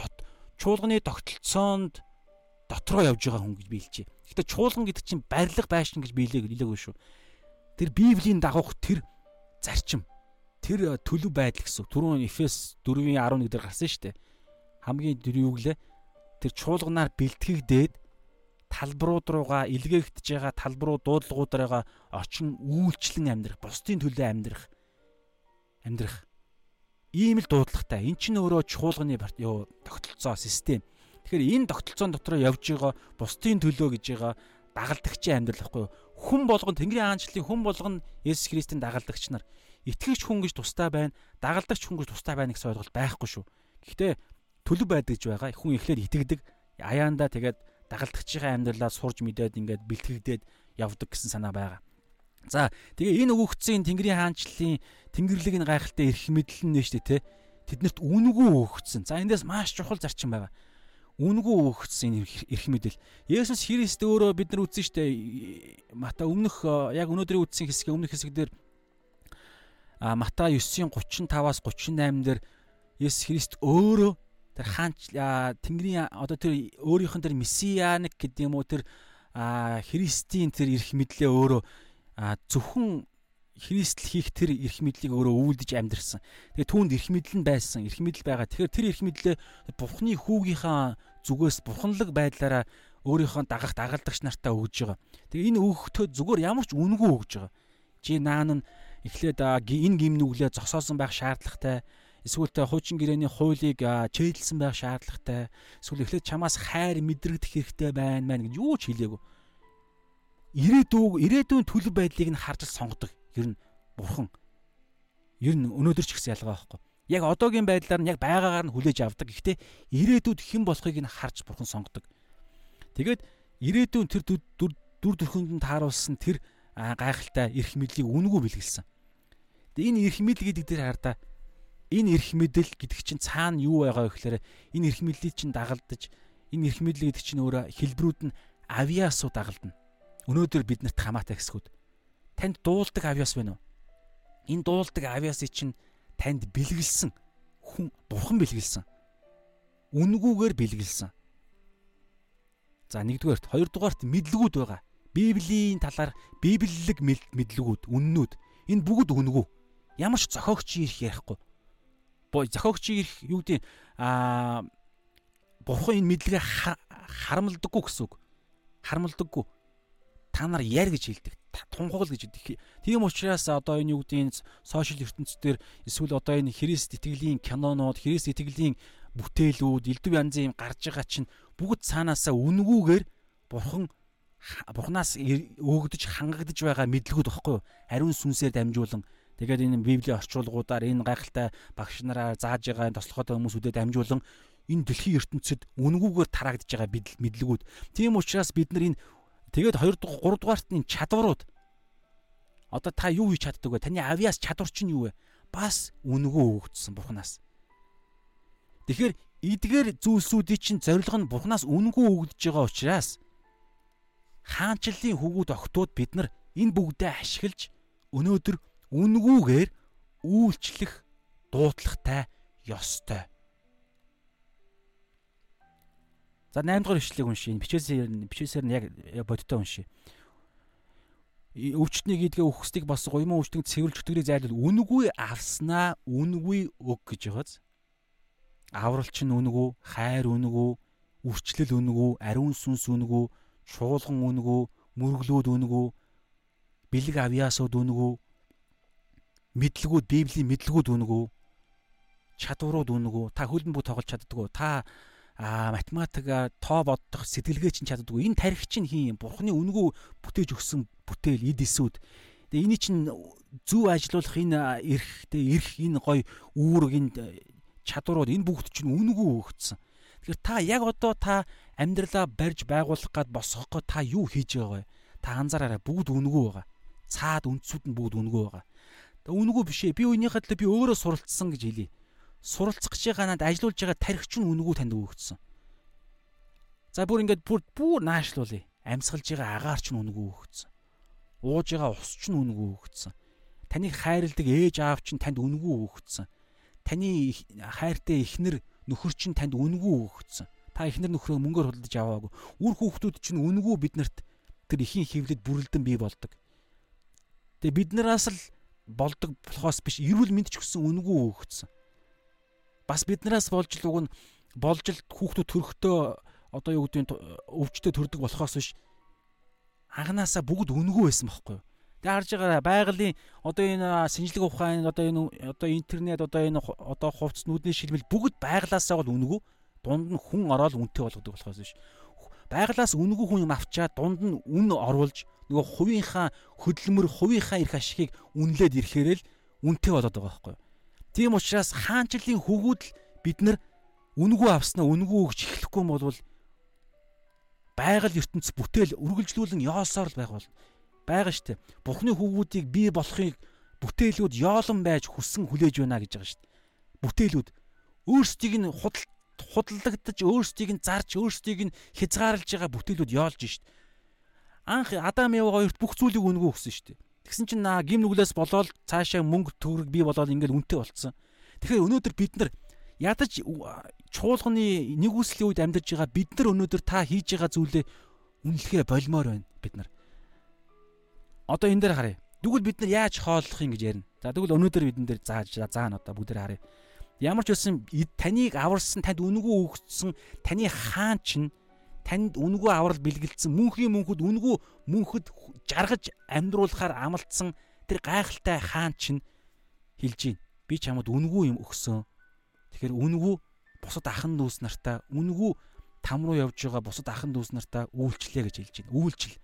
чуулганы тогтолцоонд дотроо явж байгаа хүн гэж биелжээ. Гэхдээ чуулган гэдэг чинь барилга байшин гэж биелээ гэлээгүй шүү. Тэр Библийн дагуух тэр зарчим тэр төлөв байдал гэсэн. Түрүүн Эфес 4:11 дээр гарсан шүү дээ. Хамгийн дөрөв юу гэлээ? Тэр чуулганаар бэлтгэгдээд талбарууд руугаа илгээгдэж байгаа талбаруу дуудлагуудаараа очин үйлчлэн амьдрах, бусдын төлөө амьдрах амьдрах. Ийм л дуудлагатай. Эн чинь өөрөө чуулганы юу тогтолцоо систем. Тэгэхээр энэ тогтолцоон дотор явж байгаа бусдын төлөө гэж байгаа дагалдагчийн амьдрал байхгүй юу? Хүн болгон Тэнгэрийн хаанчлалын хүн болгон Есүс Христийн дагалдагч нар итгэгч хүн гэж тустай байна, дагалдагч хүн гэж тустай байна гэсэн ойлголт байхгүй шүү. Гэхдээ төлөв байдаг гэж байгаа. Хүн эхлээд итгэдэг, аяанда тэгээд дагалдагчийн амьдралаа сурж мэдээд ингээд бэлтгэгдээд явдаг гэсэн санаа байгаа. За тэгээ энэ өгөгдсөн Тэнгэрийн хаанчлалын Тэнгэрлэг нь гайхалтай эрх мэдэл нь нэ штэ тэ. Тэднэрт үнгүү өгөгдсөн. За эндээс маш чухал зарчим байгаа. Үнгүү өгөгдсөн эрх мэдэл. Есүс Христ өөрөө бид нар үзсэн штэ. Мата өмнөх яг өнөөдрийн үдсэн хэсэг өмнөх хэсэг дээр Матай 9-ийн 35-аас 38 дээр Есүс Христ өөрөө тэр хаанч Тэнгэрийн одоо тэр өөрийнх нь тэр месианик гэдэг юм уу тэр Христийн тэр эрх мэдлээ өөрөө зөвхөн Христл хийх тэр эрх мэдлийг өөрөө үйлдэж амьдрсан. Тэгээ түүнд эрх мэдэл нь байсан, эрх мэдэл байгаа. Тэгэхээр тэр эрх мэдлээ Бурхны хүүгийнхаа зүгээс бурханлаг байдлаараа өөрийнхөө дагах дагалдагч нартаа өгж байгаа. Тэгээ энэ өгөхдөө зүгээр ямар ч үнэгүй өгж байгаа. Жи наан нь эхлээд энэ гим нүглээ зогсоосон байх шаардлагатай. Эсвэл хуучин гэрээний хуулийг чэйдэлсэн байх шаардлагатай. Эсвэл эхлээд чамаас хайр мэдрэгдэх хэрэгтэй байна мэн гэж юу ч хэлээгүй. Ирээдүйг ирээдүйн төлөв байдлыг нь харж сонгодог. Ер нь бурхан. Ер нь өнөөдөр ч гэсэн ялгаа байхгүй. Яг одоогийн байдлаар нь яг байгаагаар нь хүлээж авдаг. Гэхдээ ирээдүйд хэн болохыг нь харж бурхан сонгодог. Тэгээд ирээдүйн тэр дүр төрхөнд нь тааруулсан тэр гайхалтай эрх мэдлийг үнгүү бэлгэлсэн. Энэ эрх мэдэл гэдэг дээр хардаа энэ эрх мэдэл гэдэг чинь цаана юу байгаа вэ гэхээр энэ эрх мэдлийг чинь дагалдаж энэ эрх мэдэл гэдэг чинь өөрөө хэлбэрүүд нь авиасуу дагалдана. Өнөөдөр биднэрт хамаатай хэсгүүд. Танд дуулдаг авиас байна уу? Энэ дуулдаг авиасыг чинь танд бэлгэлсэн хүн бурхан бэлгэлсэн. Үнгүүгээр бэлгэлсэн. За нэгдүгээрт, хоёрдугаарт мэдлгүүд байгаа. Библийн талаар библиэлэг мэдлгүүд, үннүүд. Энэ бүгд үнгүү. Ямар ч зохиогч ирэх ярихгүй зохиогчийг юу гэдэг аа бурхан энэ мэдлэгээ харамлдаггүй гэсэн үг. Харамлдаггүй. Та нар яар гэж хэлдэг. Тунхагл гэж хэлдэг. Тийм учраас одоо энэ юу гэдэг сошиал ертөнцийн эсвэл одоо энэ Христ итгэлийн кинонууд, Христ итгэлийн бүтээлүүд, элдв янзын юм гарч байгаа чинь бүгд цаанаасаа үнгүүгээр бурхан бурхнаас өгдөж хангагдж байгаа мэдлгүүд багхгүй юу? Ариун сүнсээр дамжуулан Тэгээд энэ библийн орчуулгуудаар энэ гайхалтай багш нараар зааж байгаа тослохотой хүмүүсүүдэд дамжуулан энэ дэлхийн ертөнцид үнгүүгээр тараагдж байгаа мэдлэгүүд. Тийм учраас бид нар энэ тэгээд 2 дугаар 3 дугаарт энэ чадварууд одоо та юу хийж чаддаг вэ? Таны авиас чадвар чинь юу вэ? Бас үнгүү өгдсөн Бурханаас. Тэгэхээр эдгээр зүйлсүүдийн чинь зорилго нь Бурханаас үнгүү өгдөж байгаа учраас хаанчлалын хөвгүүд огтуд бид нар энэ бүгдээ ашиглаж өнөөдөр үнгүүгээр үйлчлэх дуудлагатай ёстой. За 8 дугаар ишлэгийг уншия. Бичээсээр бичээсээр нь яг бодтой уншия. Өвчтний гидгээ үхсдийг бас гуйман өвчтөнд цэвэрлж өтгөрийг зайлуул үнгүй авснаа үнгүй өг гэж байгааз. Авралч нь үнгүй, хайр үнгүй, үрчлэл үнгүй, ариун сүнс үнгүй, чуулган үнгүй, мөрөглүүд үнгүй, бэлэг авьяасууд үнгүй, мэдлгүүд библийн мэдлгүүд үнгүү чадварууд үнгүү та хөлбөмбөг бүх тоглож чаддгүй та а математика тоо бодох сэтгэлгээ чинь чаддгүй энэ тарих чинь хин бурхны үнгүү бүтээж өгсөн бүтээл эд эсүүд. Тэгээ эний чинь зөв ажилуулах энэ эрх тэгээ эрх энэ гой үүрэг энэ чадварууд энэ бүгд чинь үнгүү өгцсөн тэгэхээр та яг одоо та амьдралаа барьж байгуулах гад босгохгүй та юу хийж байгаа вэ? Та анзаараарай. Бүгд үнгүү байгаа. Цаад үндсүүд нь бүгд үнгүү байгаа Үнэгүй биш ээ. Би үүнийхээ төлөө би өөрөө суралцсан гэж хэлье. Суралцах гэж байгаа надад ажиллаж байгаа тархич нь үнэгүй танд өгөгдсөн. За бүр ингээд бүр бүр наашлуулъя. Амьсгалж байгаа агаар ч үнэгүй өгөгдсөн. Ууж байгаа ус ч үнэгүй өгөгдсөн. Таныг хайрладаг ээж аав чинь танд үнэгүй өгөгдсөн. Таны хайртай эхнэр нөхөр чинь танд үнэгүй өгөгдсөн. Та эхнэр нөхрөө мөнгөөр худалдаж аваагүй. Үр хүүхдүүд чинь үнэгүй биднэрт тэр ихийн хөвлөд бүрэлдэн бий болдог. Тэгээ биднээс л болдог болохоос биш эрүүл мэнд ч гэсэн үнгүй өгсөн. Бас биднээс болж л уг нь болж л хүүхдүүд төрөхдөө одоо юу гэдэг өвчтөд төрдөг болохоос биш анханасаа бүгд үнгүй байсан байхгүй юу? Тэг харж байгаа байгалийн одоо энэ шинжлэх ухаан одоо энэ одоо интернет одоо энэ одоо хувцс нүдний шилмэл бүгд байглаасаа бол үнгүй дунд нь хүн ороод үнэтэй болгодог болохоос биш байглаас үнгүй хүн юм авчаад дунд нь үн оруулж нөгөө хувийнхаа хөдөлмөр хувийнхаа эрх ашигыг үнэлээд ирэхээр л үнэтэй болоод байгаа байхгүй юу. Тийм учраас хаанчлалын хөвгүүд л бид нар үнгүй авснаа үнгүй өгч эхлэхгүй юм бол байгаль ертөнц бүтээл үргэлжлүүлэн яосоор л байх бол байгаа штэ. Бухны хөвгүүдийг бий болохыг бүтээлүүд яолон байж хүссэн хүлээж байна гэж байгаа штэ. Бүтээлүүд өөрсдийг нь худал худлагдаж өөрсдийг нь зарж өөрсдийг нь хязгаарлаж байгаа бүтээлүүд яолж шít. Анх Адам Яв хоёрт бүх зүйлийг өнгөө өгсөн шít. Тэгсэн чинь наа гим нүглээс болоод цаашаа мөнгө төгрөг бий болоод ингээл үнэтэй болцсон. Тэгэхээр өнөөдөр бид нар ядаж чуулганы нэг үслийн үед амьдарч байгаа бид нар өнөөдөр та хийж байгаа зүйлээ үнэлэхээ болмоор байна бид нар. Одоо энэ дээр харъя. Тэгвэл бид нар яаж хооллох юм гэж ярина. За тэгвэл өнөөдөр бидэн дээр зааж заана одоо бүгд харъя. Ямар ч үсэн таныг аварсан танд үнгүү өгсөн таны хаан чинь танд үнгүү аврал бэлгэлдсэн мөнхийн мөнхөд үнгүү мөнхөд жаргаж амьдруулахаар амлалтсан тэр гайхалтай хаан чинь хэлж байна. Би чамд үнгүү юм өгсөн Тэгэхээр үнгүй бусад ахын дүүс нартаа үнгүй там руу явж байгаа бусад ахын дүүс нартаа үйлчлээ гэж хэлж байна. Үйлчил.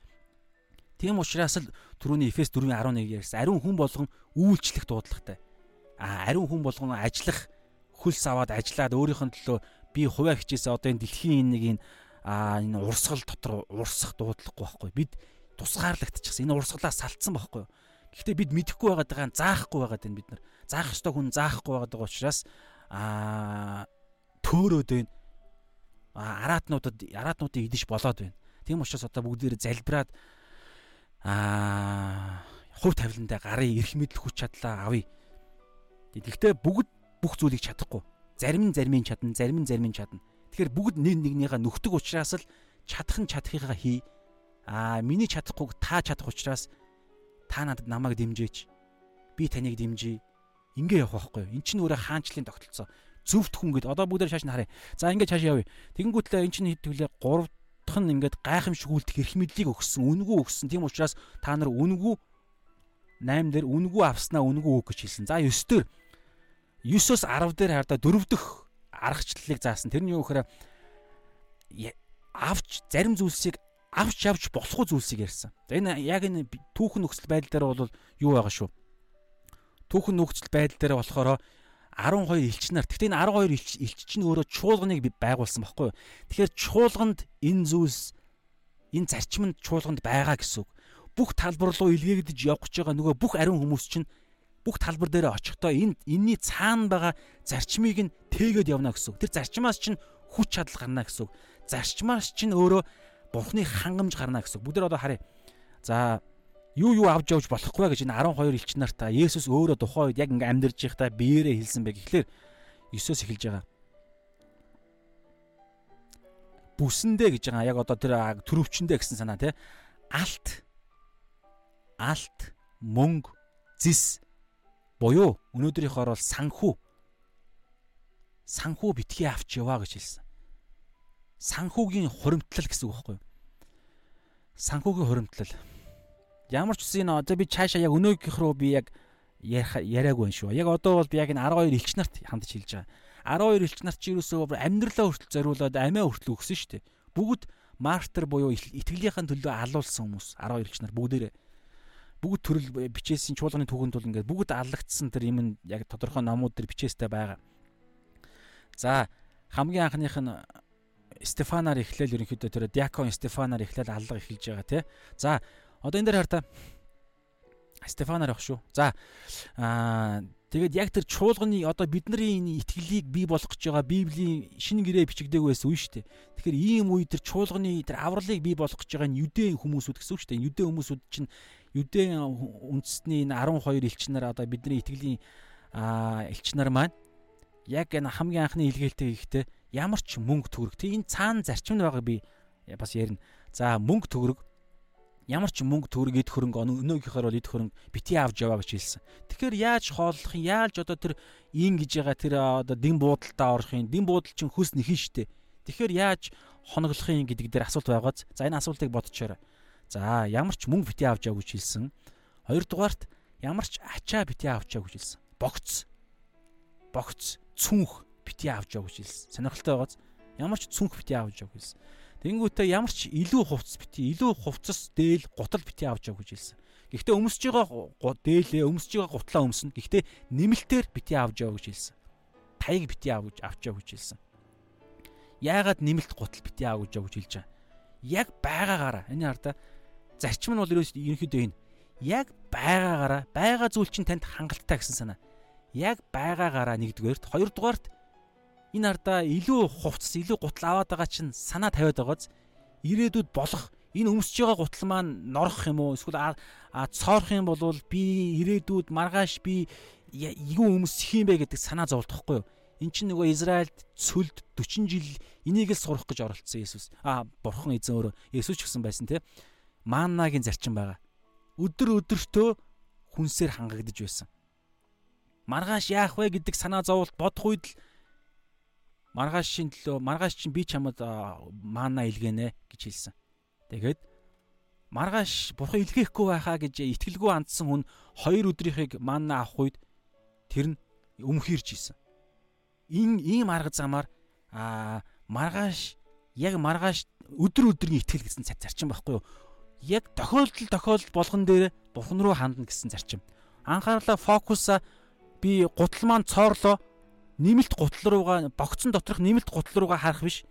Тийм учраас л түрүүний Эфес 4:11 ярьсан. Ариун хүн болгон үйлчлэх дуудлагатай. А ариун хүн болгон ажиллах хөлс аваад ажиллаад өөрийнх нь төлөө би хуваа хичээсээ одоо энэ дэлхийн нэг энэ а энэ урсгал дотор урсах дуудлагагүй байхгүй. Бид тусгаарлагдчихсан. Энэ урсгалаас салтсан байхгүй. Гэхдээ бид мэдэхгүй байгаад байгаа заахгүй байгаад байна бид нар. Заах ёстой хүн заахгүй байгаад байгаа учраас а төөрөөд байна. Араатнуудад араатнуудыг идэж болоод байна. Тийм учраас одоо бүгдээр залбираад а хувь тавиландаа гарын эрх мэдэл хүч чадлаа авъя. Тэгэхдээ бүгд бүх зүйлийг чадахгүй. Зарим нь заримын чадна, зарим нь заримын чадна. Тэгэхээр бүгд нэг нэгнийхээ нөхдөг учраас л чадах нь чадахыгаа хий. Аа миний чадахгүй та чадах учраас та надад намайг дэмжээч. Би таныг дэмжий. Ингээ явах байхгүй. Эн чинь өөрөө хаанчлалын тогтолцоо. Зөвхт хүн гэд одоо бүгдээр шааш нь харъя. За ингээ цааш явъя. Тэгэнгүүтлээ эн чинь хэдвүлээ 3 дахь нь ингээд гайхамшиг үлдэх эрх мэдлийг өгсөн, үнгүү өгсөн. Тийм учраас та нар үнгүү 8 дээр үнгүү авснаа үнгүү өг гэж хэлсэн. За 9 дээр 9-оос 10 дээр хардаа дөрөв дэх аргачлалыг заасан. Тэр нь юу гэхээр авч зарим зүйлсийг авч явж болохгүй зүйлсийг ярьсан. За энэ яг энэ түүхэн нөхцөл байдал дээр бол юу байгаа шүү. Түүхэн нөхцөл байдал дээр болохоор 12 элч нар. Гэхдээ энэ 12 элч элч чинь өөрөө чуулганыг байгуулсан байхгүй юу? Тэгэхээр чуулганд энэ зүйлс энэ зарчимд чуулганд байгаа гэсэн үг. Бүх талбар руу илгээгдэж гэж байгаа нөгөө бүх ариун хүмүүс чинь бүх талбар дээр очихдоо энэ энэний цаана байгаа зарчмыг нь тээгээд явна гэсэн. Тэр зарчмаас чинь хүч чадал гарна гэсэн. Зарчмаас чинь өөрөө бурхны хангамж гарна гэсэн үг. Бүгд одоо харъя. За юу юу авч явж болохгүй гэж энэ 12 элч нартаа Есүс өөрөө тухайн үед яг ингээм амьдарч байхдаа биеэрээ хэлсэн бэ гэхлээр 9-оос эхэлж байгаа. Бүсэндээ гэж байгаа яг одоо тэр төрөвчөндөө гэсэн санаа тий. Алт алт мөнгө зис буюу өнөөдрийнхөөр бол санхүү санхүү битгий авч яваа гэж хэлсэн. Санхүүгийн хуримтлал гэсэн үг байхгүй юу? Санхүүгийн хуримтлал ямар ч үсэн одоо би цаашаа яг өнөөгийнх рүү би яг яриаггүй юм шүү. Яг одоо бол би яг энэ 12 элч нарт хандж хэлж байгаа. 12 элч нарт чи юусоо амьдралаа хүртэл зориулаад амиа хүртэл өгсөн шүү дээ. Бүгд мартер буюу итгэлийнхэн төлөө алуулсан хүмүүс 12 элч нар бүгдээрээ бүгд төрөл бичээсийн чуулганы түүхэнд бол ингээд бүгд аллагдсан тэр юм яг тодорхой номууд дээр бичээстэй байгаа. За хамгийн анхных нь Стефанаар эхлээл ерөнхийдөө тэр диакон Стефанаар эхлээл аллага эхэлж байгаа тий. За Одоо энэ дээр хар та Стефанаар явах шүү. За аа тэгээд яг тэр чуулганы одоо бидний энэ итгэлийг бий болгох гэж байгаа Библийн шинэ гэрээ бичигдээгүй байсан үе шүү дээ. Тэгэхээр ийм үе тэр чуулганы тэр авралыг бий болгох гэж байгаа нь юдэ хүмүүсүүд гэсэн үг шүү дээ. Юдэ хүмүүсүүд чинь юдэ үндэсний энэ 12 элч нар одоо бидний итгэлийн элч нар маань яг энэ хамгийн анхны илгээлтэй хийхдээ ямар ч мөнгө төгрөг. Тэг энэ цаана зарчим байгаа би бас ярина. За мөнгө төгрөг ямар ч мөнгө төгрөг эд хөрөнгө өнөөгийнхөр бол эд хөрөнгө бити авч яваа гэж хэлсэн. Тэгэхээр яаж хооллох юм? Яаж одоо тэр ин гэж байгаа тэр одоо дин буудалтаа орох юм? Дин буудал чинь хөс нэхэн штэ. Тэгэхээр яаж хоноглох юм гэдэг дээр асуулт байгааз. За энэ асуултыг бодчоорой. За ямар ч мөнгө бити авч яваа гэж хэлсэн. Хоёрдугаарт ямар ч ачаа бити авч яваа гэж хэлсэн. Богц. Богц цүнх бити авч яваа гэж хэлсэн. Сонирхолтой байгааз. Ямар ч цүнх бити авч яваа гэж хэлсэн. Тэнгүүтээ ямар ч илүү хувцас бити, илүү хувцас дээл гутал бити авч яв гэж хэлсэн. Гэхдээ өмсөж байгаа дээлээ, өмсөж байгаа гутлаа өмснө. Гэхдээ нэмэлтээр бити авч яв гэж хэлсэн. Таяг бити авч авч яв гэж хэлсэн. Яагаад нэмэлт гутал бити авч яв гэж хэлж байгаа? Яг байгаагаараа энэ хардаа зарчим нь бол ерөнхийдөө энэ. Яг байгаагаараа байгаа зүйл чинь танд хангалттай гэсэн санаа. Яг байгаагаараа нэгдүгээрт, хоёрдугаарт энэ ардаа илүү хувцас илүү гутал аваад байгаа чинь санаа тавиад байгааз ирээдүйд болох энэ өмсөж байгаа гутал маань норох юм уу? Эсвэл цоорох юм бол би ирээдүйд маргааш би юу өмсөх юм бэ гэдэг санаа зовлтохгүй юу? Эн чинь нөгөө Израильд цөлд 40 жил энийг л сурах гэж оролцсон Есүс. А бурхан эзэн өөрөө. Есүс ч гэсэн байсан те маннагийн зарчим байгаа өдөр өдөртөө хүнсээр хангагдж байсан маргааш яах вэ гэдэг санаа зовлт бодох үед л маргаашийн төлөө маргааш чинь би чамд маана илгэнэ гэж хэлсэн. Тэгээд маргааш бурхан илгээхгүй байхаа гэж итгэлгүй андсан хүн хоёр өдрийнхийг маана авах үед тэр нь өмхирж исэн. ийм ийм арга замаар аа маргааш яг маргааш өдөр өдрийн итгэл гэсэн зарчим байхгүй юу? Яг тохиолдол тохиолдол болгон дээр бурхан руу хандна гэсэн зарчим. Анхаарлаа фокуса би гутал маань цоорлоо нэмэлт гутал руугаа богцсон доторх нэмэлт гутал руугаа харах биш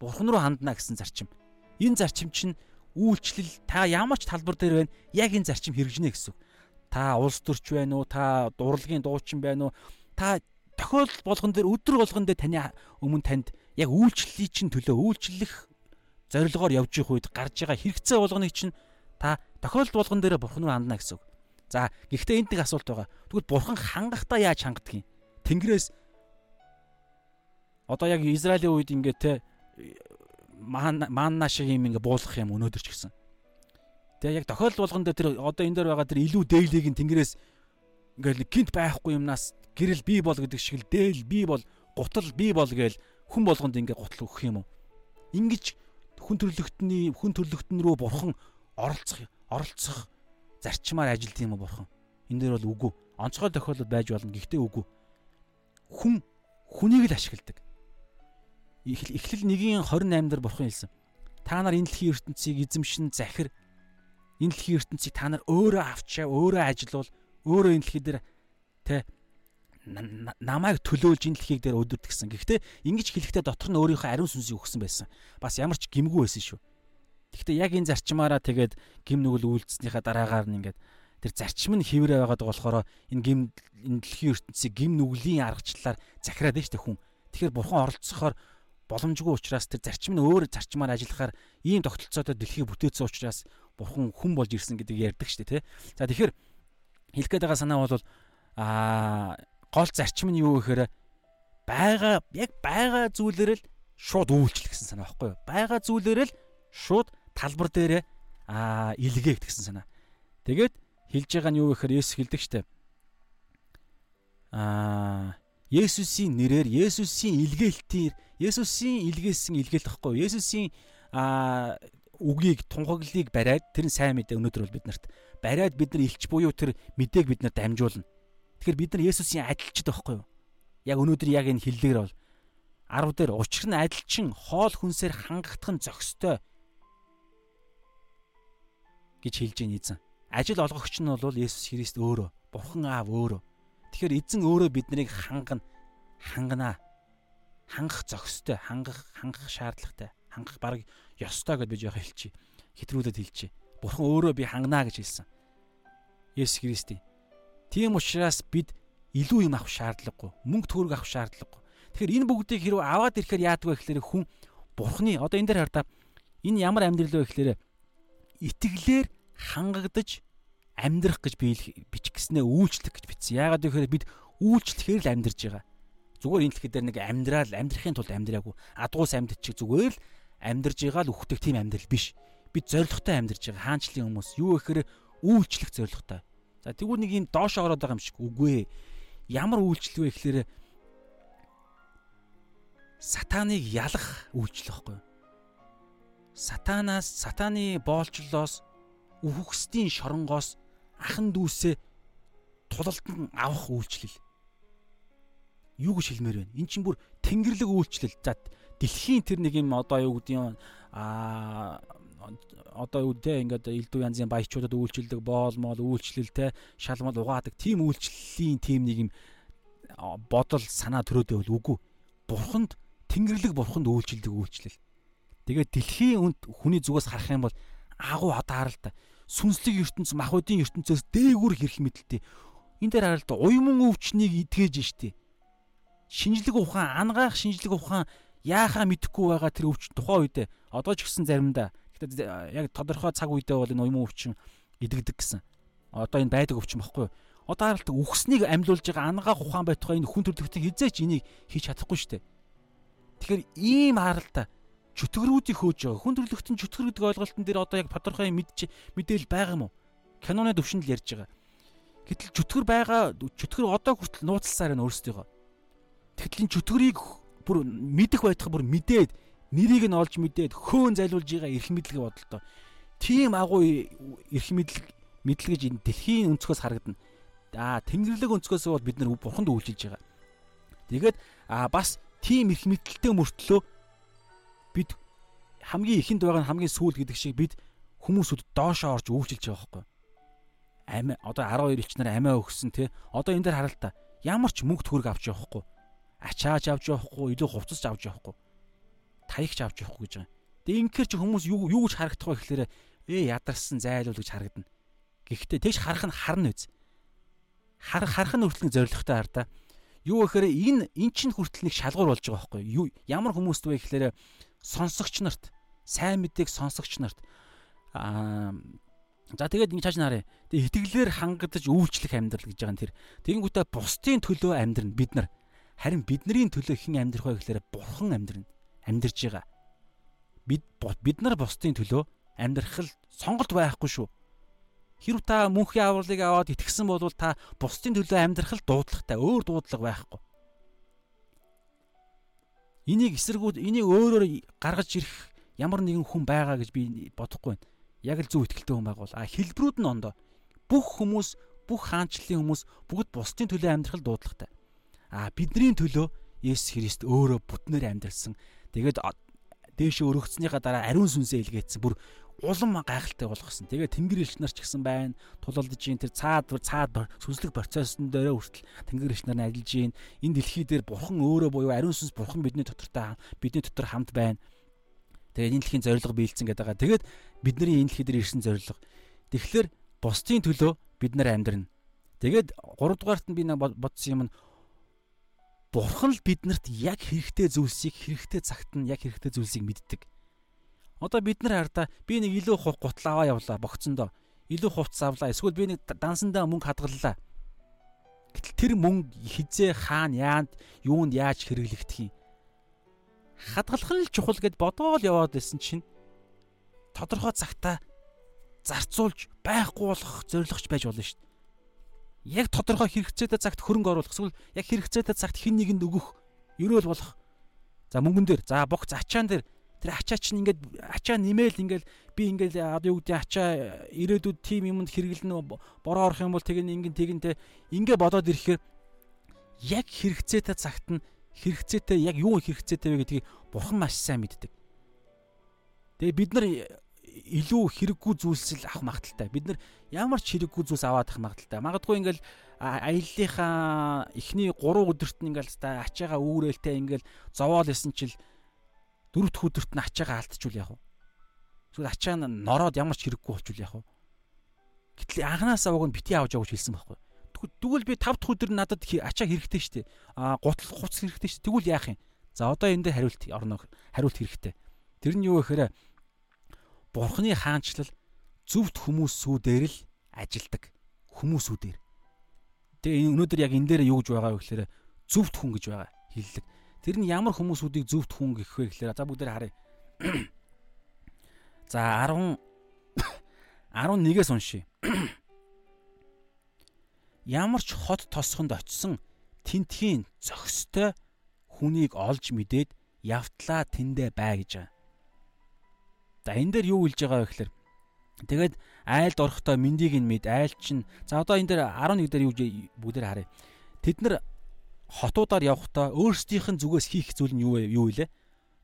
бурхан руу хандна гэсэн зарчим. Энэ зарчим чинь үйлчлэл та ямар ч талбар дээр байна яг энэ зарчим хэрэгжинэ гэсэн. Та улс төрч байна уу? Та дурлагын дуучин байна уу? Та тохиолдол болгон дээр өдөр болгон дээр таны өмнө танд яг үйлчлэлийн чинь төлөө үйлчлэх зорилгоор явж их үед гарч байгаа хэрэгцээ болгоныг чинь та тохиолдол болгон дээр бурхан руу хандна гэсэн үг. За гэхдээ энд нэг асуулт байгаа. Тэгвэл бурхан хангахдаа яаж хангадаг юм? Тэнгэрээс одоо яг Израилийн үед ингээд те маанна шиг юм ингээд буулгах юм өнөөдөр ч гэсэн. Тэгээ яг тохиолдол болгон дээр тэр одоо энэ дээр байгаа тэр илүү дээлийг нь тэнгэрээс ингээд гинт байхгүй юмнаас гэрэл би бол гэдэг шиг л дээл би бол гутал би бол гээл хүн болгонд ингээд гутал өгөх юм уу? Ингиж хүн төрлөختний хүн төрлөختн рүү бурхан оролцох оролцох зарчмаар ажилт юм бурхан. Энэ дээр бол үгүй. Онцгой тохиолдол байж болно. Гэхдээ үгүй. Хүн хүнийг л ашигладаг. Эхлэл 1:28 дээр бурхан хэлсэн. Та нар энэ дэлхийн ертөнцийг эзэмшин захир энэ дэлхийн ертөнцийг та нар өөрөө авчаа, өөрөө ажилуул, өөрөө энэ дэлхий дээр тэ намайг төлөөлж энэ дэлхийг дээр өдөрт гисэн. Гэхдээ ингэж хэлэхдээ дотор нь өөрийнхөө ариун сүнсийг өгсөн байсан. Бас ямар ч гимгүү байсан шүү. Гэхдээ яг энэ зарчмаараа тэгээд гим нүгэл үйлдснийхаа дараагаар нь ингээд тэр зарчим нь хിവрэ байгаад болохоор энэ гим энэ дэлхийн ертөнцийг гим нүглийн аргачлалаар захираад дээ хүн. Тэгэхээр бурхан оролцохоор боломжгүй учраас тэр зарчим нь өөр зарчмаар ажиллахаар ийм тогтолцоотой дэлхийг бүтээсэн учраас бурхан хүн болж ирсэн гэдэг ярьдаг шүү дээ тий. За тэгэхээр хэлэх гээд байгаа санаа бол аа гол зарчим нь юу гэхээр байгаа яг байгаа зүйлээр л шууд үйлчлэх гэсэн санаа байхгүй юу? Байгаа зүйлээр л шууд талбар дээрээ аа илгээх гэсэн санаа. Тэгээд хэлж байгаа нь юу гэхээр Есүс хэлдэг штэ. Аа Есүсийн нэрээр Есүсийн илгээлтээр Есүсийн илгээсэн илгээл гэхгүй. Есүсийн аа үгийг тунхаглалыг бариад тэр сайн мэдээ өнөөдөр бол бид нарт бариад бид нар илч буюу тэр мэдээг бид нарт дамжуулна. Тэгэхээр бид нар Есүсийн адилчд байхгүй юу? Яг өнөөдөр яг энэ хиллэгэр бол 10 дээр учир нь адилчин хоол хүнсээр хангагдах нь зохистой гэж хэлж ийн эзэн. Ажил олгогч нь бол Есүс Христ өөрөө, Бурхан Аав өөрөө. Тэгэхээр эзэн өөрөө биднийг хангана, ханганаа. Хангах зохистой, хангах, хангах шаардлагатай, хангах баг ёстой гэж би жоохон хэлчихье. Хэтрүүлээд хэлчихье. Бурхан өөрөө би ханганаа гэж хэлсэн. Есүс Христийн Тийм учраас бид илүү юм авах шаардлагагүй. Мөнгө төгрөг авах шаардлагагүй. Тэгэхээр энэ бүгдийг хэрв аваад ирэхээр яадаг вэ гэхээр хүн бурхны одоо энэ дээр хардаа энэ ямар амьдрал вэ гэхээр итгэлээр хангагдаж амьдрах гэж бичих гэснээ үйлчлэх гэж бичсэн. Яагаад гэхээр бид үйлчлэхээр л амьдарч байгаа. Зүгээр энэ дэлхий дээр нэг амьдрал амьдрахын тулд амьдраагүй. Адгуус амьд чиг зүгээр л амьдарж байгаа л үхдэг тийм амьдрал биш. Бид зоригтой амьдарж байгаа. Хаанчлын хүмүүс юу гэхээр үйлчлэх зоригтой. За тэгвэл нэг юм доош ороод байгаа юм шиг үгүй ээ. Ямар үйлчлэл вэ гэхээр сатаныг ялах үйлчлэл байхгүй юу? Сатанаас сатаны боолчлолоос үхгсдийн шоронгоос ахан дүүсээ тулалдан авах үйлчлэл. Юу гэж хэлмээр байна? Эн чинь бүр тэнгэрлэг үйлчлэл. За дэлхийн тэр нэг юм одоо юу гэдэг юм аа одоо юу те ингээд элдв янзын баячуудад үйлчлдэг боол мол үйлчлэл те шалмал угаадаг тийм үйлчлэлийн тийм нэг юм бодол санаа төрөөдөө бол үгүй. Бурханд тэнгэрлэг бурханд үйлчлдэг үйлчлэл. Тэгээд дэлхийн үнд хүний зүгээс харах юм бол агуу одоо харалта сүнслэг ертөнц махбодын ертөнцөөс дээгүр хэрэг мэдлэлтэй? Энэ дээр харалта уйман өвчнийг идгээж штэ шинжлэх ухаан ангаах шинжлэх ухаан яахаа мэдэхгүй байгаа тэр өвч тухайн үедээ. Одоо ч гэсэн заримдаа Гэхдээ яг тодорхой цаг үедээ бол энэ уйман өвчин идэгдэг гэсэн. Одоо энэ байдаг өвчин баггүй юу? Одоо харалт үхснийг амьлуулж байгаа ангаа ухаан байтугай энэ хүн төрөлхтөний хизээч энийг хийж чадахгүй шүү дээ. Тэгэхээр ийм харалт чөтгөрүүдийг хөөж байгаа. Хүн төрөлхтөний чөтгөр гэдэг ойлголтын дээр одоо яг тодорхой мэдж мэдээлэл байгаа юм уу? Киноны төвшөнд л ярьж байгаа. Гэтэл чөтгөр байгаа чөтгөр одоо хүртэл нууцласаар байна өөрсдийнхөө. Тэгтэл энэ чөтгөрийг бүр мэдэх байх бүр мэдээд нэрийг нь олж мэдээд хөөн зайлуулж байгаа эрх мэдлэг бодолтой. Тийм агуу эрх мэдлэг мэдлэгж энэ дэлхийн өнцгөөс харагдана. Аа тэнгэрлэг өнцгөөс бол бид нар бурханд үйлчилж байгаа. Тэгээд А бас тийм их мэдлэлтэй мөртлөө бид хамгийн ихэнд байгаа нь хамгийн сүүл гэдэг шиг бид хүмүүсүүд доошоо орж үйлчилж байгаа байхгүй. Ами одоо 12 элчнэр амиа өгсөн те. Одоо энэ дээр та. Ямар ч мөнгө төгрөг авч явахгүй. Ачааж авч явахгүй, илүү хувцас авч явахгүй. Таягч авч явахгүй гэж байгаа. Тэгээ инхээр чи хүмүүс юу юу гэж харагдах вэ гэхээр ээ ядарсан зайлуул гэж харагдана. Гэхдээ тэгж харах нь харна үз. Харах харах нь хүртэл зоригтой хар та. Юу гэхээр энэ эн чинь хүртэл нэг шалгуур болж байгаа байхгүй юу? Ямар хүмүүст вэ гэхээр сонсогч нарт сайн мэдээг сонсогч нарт аа за тэгээд ингэ чааш нарыг тэг итгэлээр хангадаж үйлчлэх амьдрал гэж байгаа нь тэр тэгэнгүүтээ бусдын төлөө амьдрна бид нар харин бидний төлөө хэн амьдрах вэ гэхээр бурхан амьдрна амьдарж байгаа бид бид нар бусдын төлөө амьдрах сонголт байхгүй шүү хэрв та мөнхийн авралыг аваад итгэсэн бол та бусдын төлөө амьдрах дуудлагатай өөр дуудлага байхгүй энийг эсэргүүд энийг өөрөөр гаргаж ирэх ямар нэгэн хүн байгаа гэж би бодохгүй байна. Яг л зөв ихтэлтэй хүн байгуул. А хэлбэрүүд нь ондоо бүх хүмүүс бүх хаанчлалын хүмүүс бүгд бусдын төлөө амьдрах дуудлагатай. А бидний төлөө Есүс Христ өөрөө бүтнээр амьдрсан. Тэгээд дээшээ өргөцснийхаа дараа ариун сүнсээ илгээсэн. Бүр улам гайхалтай болгосон. Тэгээ тэнгэр элч нар ч гэсэн байна. Тулалдж ийн тэр цаад цаад сүнслэг процессын дээрээ хүртэл тэнгэр элч нар ажиллаж ийн. Энэ дэлхий дээр бурхан өөрөө буюу ариун сүнс бурхан бидний дотортой бидний дотор хамт байна. Тэгээд энэ дэлхийн зориг биелсэн гэдэг байгаа. Тэгээд бидний энэ дэлхий дээр ирсэн зориг. Тэгэхээр бусдын төлөө бид нар амьдрна. Тэгээд 3 дугаарт нь би бодсон юм нь Бурхан л биднэрт яг хэрэгтэй зүйлсийг хэрэгтэй цагт нь яг хэрэгтэй зүйлсийг мэддэг. Одоо бид нар хардаа би нэг илүү гутал аваа явлаа богцондоо. Илүү хувцас авлаа. Эсвэл би нэг дансандаа мөнгө хадгаллаа. Гэтэл тэр мөнгө хизээ хаана яанд юунд яаж хэрэглэгдэх юм? Хадгалах нь л чухал гэд бодоол яваад байсан чинь тодорхой цагтаа зарцуулж байхгүй болох зорилгоч байж болно шүү дээ. Яг тодорхой хэрэгцээтэй цагт хөрөнгө оруулах эсвэл яг хэрэгцээтэй цагт хин нэгэнд өгөх ерөөл болох. За мөнгөн дээр, за богц ачаан дээр тэр ачаа чинь ингээд ачаа нэмэл ингээд би ингээд одоо юу гэдэг ачаа ирээдүйд тим юмд хэрэглэнэ бороо орох юм бол тэг ингээд тэгэнтэй ингээд бодоод ирэхээр яг хэрэгцээтэй цагт нь хэрэгцээтэй яг юу хэрэгцээтэй вэ гэдгийг бурхан маш сайн мэддэг. Тэгээ бид нар илүү хэрэггүй зүйлсэл авах магадaltaй. Бид нар ямар ч хэрэггүй зүйлс аваад авах магадaltaй. Магадгүй ингээл аяллахаа эхний 3 өдөрт нь ингээл та ачаага үүрээлтэй ингээл зовоол исэн чил дөрөв дэх өдөрт нь ачаагаа алдчихвал яах вэ? Эсвэл ачаа нь нороод ямар ч хэрэггүй болчихвол яах вэ? Гэтэл анханасаа уг нь бити авч явж хэлсэн байхгүй. Тэгвэл би 5 дахь өдөр надад ачаа хэрэгтэй шүү дээ. Аа гутал хуц хэрэгтэй шүү дээ. Тэгвэл яах юм? За одоо энэ дээр хариулт орно хариулт хэрэгтэй. Тэр нь юу гэхээр Бурхны хаанчлал зөвхт хүмүүсүүдээр л ажилдаг. Хүмүүсүүдээр. Тэгээ өнөөдөр яг энэ дээр юу гэж байгаа вэ гэхээр зөвхт хүн гэж байгаа хэллэг. Тэр нь ямар хүмүүсүүдийг зөвхт хүн гэх вэ гэхээр за бүгдээр харъя. За 10 11-ээс уншия. Ямар ч хот тосгонд очисон тентхийн зохистой хүнийг олж мэдээд явтлаа тэндэ бай гэж байгаа. За энэ дээр юу хэлж байгаа вэ гэхээр тэгээд айлд орохдоо мэндийг нь мэд айл чинь за одоо энэ дээр 11 дээр юу бүгдээр харъя. Тэд нар хотуудаар явахдаа өөрсдийнх нь зүгээс хийх зүйл нь юу вэ? Юу вэ?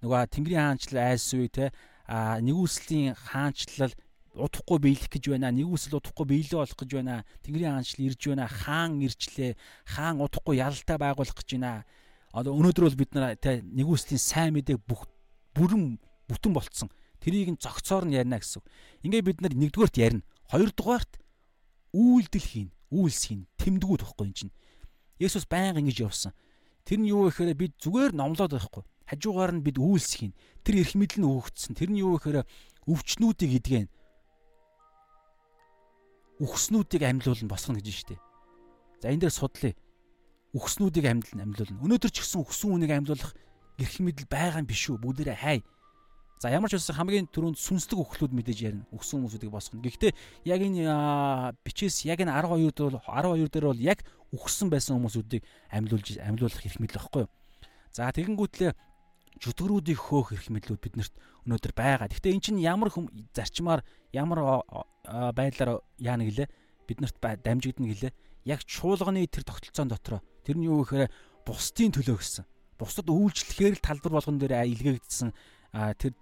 Нөгөө Тэнгэрийн хаанчлал айсвэ те а нэгүслийн хаанчлал удахгүй биелэх гэж байна. Нэгүсэл удахгүй биелээ болох гэж байна. Тэнгэрийн хаанчлал ирж байна. Хаан ирчлээ. Хаан удахгүй ялалтай байгуулах гэж байна. Одоо өнөөдөр бол бид нар нэгүслийн сайн мэдээг бүх бүрэн бүтэн болцсон. Тэрийг нь зөгцоор нь ярина гэсэн. Ингээ бид нар нэгдүгээрт ярина. Хоёрдугаарт үйлдэл хийн, үйлс хийн, тэмдгүүд байхгүй юм чинь. Есүс байнга ингэж явсан. Тэр нь юу гэхээр бид зүгээр номлоод байхгүй. Хажуугаар нь бид үйлс хийн. Тэр эрх мэдэл нь өгөгдсөн. Тэр нь юу гэхээр өвчнүүдийг эдгэн. Үхснүүдийг амьлуулна босгоно гэж штэ. За энэ дээр судлаа. Үхснүүдийг амьдлан амьлуулна. Өнөөдөр ч гэсэн үхсэн үнийг амьлуулах эрх мэдэл байгаа юм биш үү? Бүгдээрээ хай. За ямар ч үсэн хамгийн түрүүнд сүнслэг өгөхлүүд мэдээж ярина. Өгсөн хүмүүсүүдийг босгоно. Гэхдээ яг энэ бичээс яг энэ 12 дээр бол 12 дээр бол яг өгсөн байсан хүмүүсүүдийг амьлуулж амьлуулах эрх мэдэл واخгүй юу? За тэгэнгүүтлээ жүтгэрүүдийг хөөх эрх мэдлүүд биднэрт өнөөдөр байгаа. Гэхдээ эн чинь ямар хүм зарчмаар ямар байдлаар яана гэлээ биднэрт дамжигдана гэлээ. Яг чуулганы тэр тогтолцоон дотор тэр нь юу гэхээр бусдын төлөө гэсэн. Бусдад үйлчлэхээр л талбар болгон дээр илгээгдсэн тэр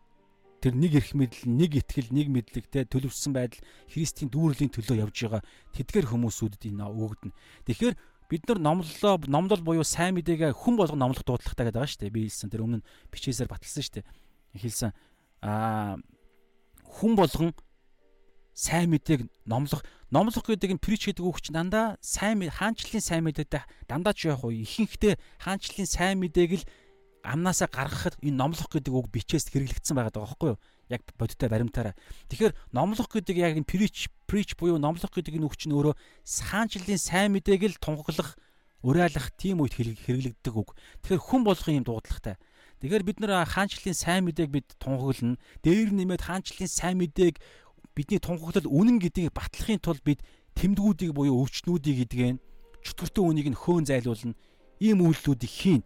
тэр нэг эрх мэдэл, нэг итгэл, нэг мэдлэг те төлөвшсөн байдал Христийн дүүрлийн төлөө явж байгаа тэдгэр хүмүүсүүдэд энэ өгөгдөн. Тэгэхээр бид нар номлолоо номлол буюу сайн мэдээгээ хүн болгон номлох дуудлагатай гэдэг байгаа шүү дээ. Би хэлсэн тэр өмнө бичээсээр баталсан шүү дээ. Хэлсэн аа хүн болгон сайн мэдээг номлох номлох гэдэг нь прич гэдэг үг чинь дандаа сайн хаанчлалын сайн мэдээтэй дандаа ч яг ихэнхдээ хаанчлалын сайн мэдээг л амнаасаа гаргахад энэ номлох гэдэг үг бичээс хэрэглэгдсэн байгаа даа байхгүй юу? Яг бодиттой баримтаараа. Тэгэхээр номлох гэдэг яг энэ прич прич буюу номлох гэдэг энэ үг чинь өөрөө хаанчлалын сайн мэдээг л тунгаглах, уриалах тийм үед хэрэглэгддэг үг. Тэгэхээр хүн болгон юм дуудлагатай. Тэгэхээр бид нэр хаанчлалын сайн мэдээг бид тунгаглана. Дээр нэмээд хаанчлалын сайн мэдээг бидний тунхаглал үнэн гэдгийг батлахын тулд бид тэмдгүүдийг буюу өвчнүүдийг гэдгээ чөтгөртөө үнийг нь хөөн зайлуулна. Ийм үйлдэлүүдийг хийн.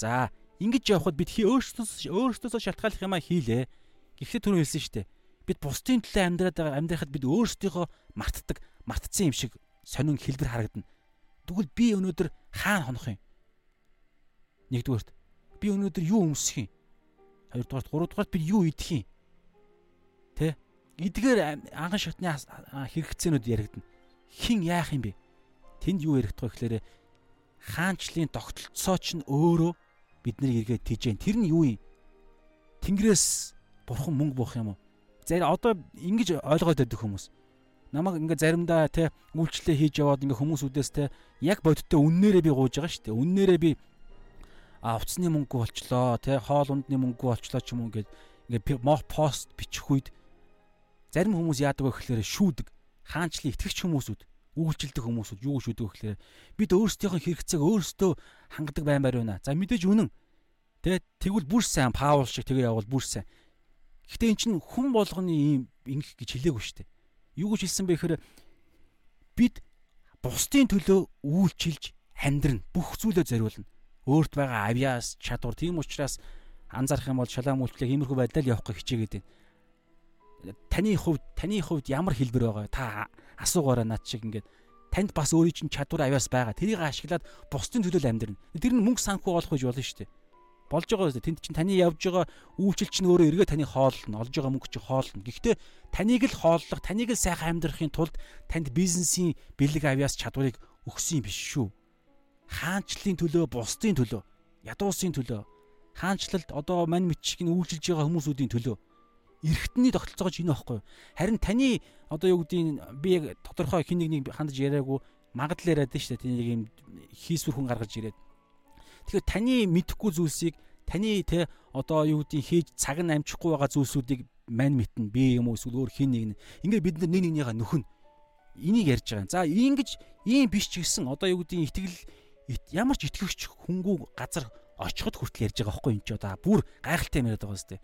За, ингэж явхад бид хий өөрсдөөс өөрсдөөсөө шалтгааллах юмаа хийлээ. Гэхдээ түрүү хэлсэн шүү дээ. Бид бусдын төлөө амьдраад байгаа амьдрахад бид өөрсдийнхөө мартдаг, мартцсан юм шиг сонин хэлбэр харагдана. Тэгвэл би өнөөдөр хаана хонох юм? Нэгдүгээрт би өнөөдөр юу өмсөх юм? Хоёрдугаарт, гуравдугаарт би юу идэх юм? Тэ? эдгээр анхан шатны хэрэгцээнүүд яригдана. Хин яах юм бэ? Тэнд юу яригдах вэ гэхээр хаанчлалын тогтолцоо ч нь өөрөө биднийг эргээд тийжэн. Тэр нь юу юм? Тэнгэрээс бурхан мөнгө буух юм уу? Зарим одоо ингэж ойлгоод байдаг хүмүүс. Намайг ингээ заримдаа те үйлчлэлээ хийж яваад ингээ хүмүүсүүдээс те яг бодиттой үннээрээ би гууж байгаа шүү дээ. Үннээрээ би а уцсны мөнгө болчлоо те хоол ундны мөнгө болчлоо ч юм уу ингээд ингээ пост бичих үед Зарим хүмүүс яадаг вэ гэхээр шүүдэг. Хаанчлын итгэгч хүмүүсүүд, үйлчлдэг хүмүүсүүд юу шүүдэг вэ гэхээр бид өөрсдийнхөө хэрэгцээг өөрсдөө хангадаг баймаар байна. За мэдээж үнэн. Тэ тэгвэл бүр сайн Паул шиг тэгээ явбал бүр сайн. Гэхдээ эн чинь хүн болгоны ийм ингэх гэж хэлээгүй шүү дээ. Юу гэж хэлсэн бэ гэхээр бид бусдын төлөө үйлчилж амьдрна. Бүх зүйлөө зориулна. Өөрт байгаа авьяас, чадвар тийм учраас анзаарах юм бол шалаам үйлчлэх иймэрхүү байдлаар явах гэж хичээгээд байна таны хувьд таны хувьд ямар хэлбэр байгаа та асуугаараа над шиг ингээд танд бас өөрийн чинь чадвар авяас байгаа. Тэрийг ашиглаад бусдын төлөө амьдрна. Тэр нь мөнгө санхүү олох гэж болно шүү дээ. Болж байгаа үстэй. Тэнд чинь таны явж байгаа үйлчлэл чинь өөрөө эргээ таны хооллно. Олж байгаа мөнгө чинь хооллно. Гэхдээ таныг л хооллох, таныг л сайхан амьдрахын тулд танд бизнесийн бэлэг авяас чадварыг өгсөн юм биш шүү. Хаанчлалын төлөө, бусдын төлөө, ядуусын төлөө, хаанчлалд одоо мань мичиг нь үйлчилж байгаа хүмүүсүүдийн төлөө эргэтний тогтолцоогоо чинь байхгүй? Харин таны одоо юу гэдгийг би яг тодорхой хин нэг нэг хандаж яриаггүй магадлал яриад дээ. Тэнийг юм хийсвэр хүн гаргаж ирээд. Тэгэхээр таны мэдхгүй зүйлсийг таны те одоо юу гэдгийг хийж цаг нь амжихгүй байгаа зүйлсүүдийг мань мэтэн би юм уу эсвэл өөр хин нэг ингээд бид нар нэг нэгнийгаа нөхөн энийг ярьж байгаа. За ингэж ийм биш ч гэсэн одоо юу гэдгийг итгэл ямар ч итгэвч хөнгүү газар очиход хүртэл ярьж байгаа байхгүй юм чи одоо бүр гайхалтай юм яриад байгаа сте.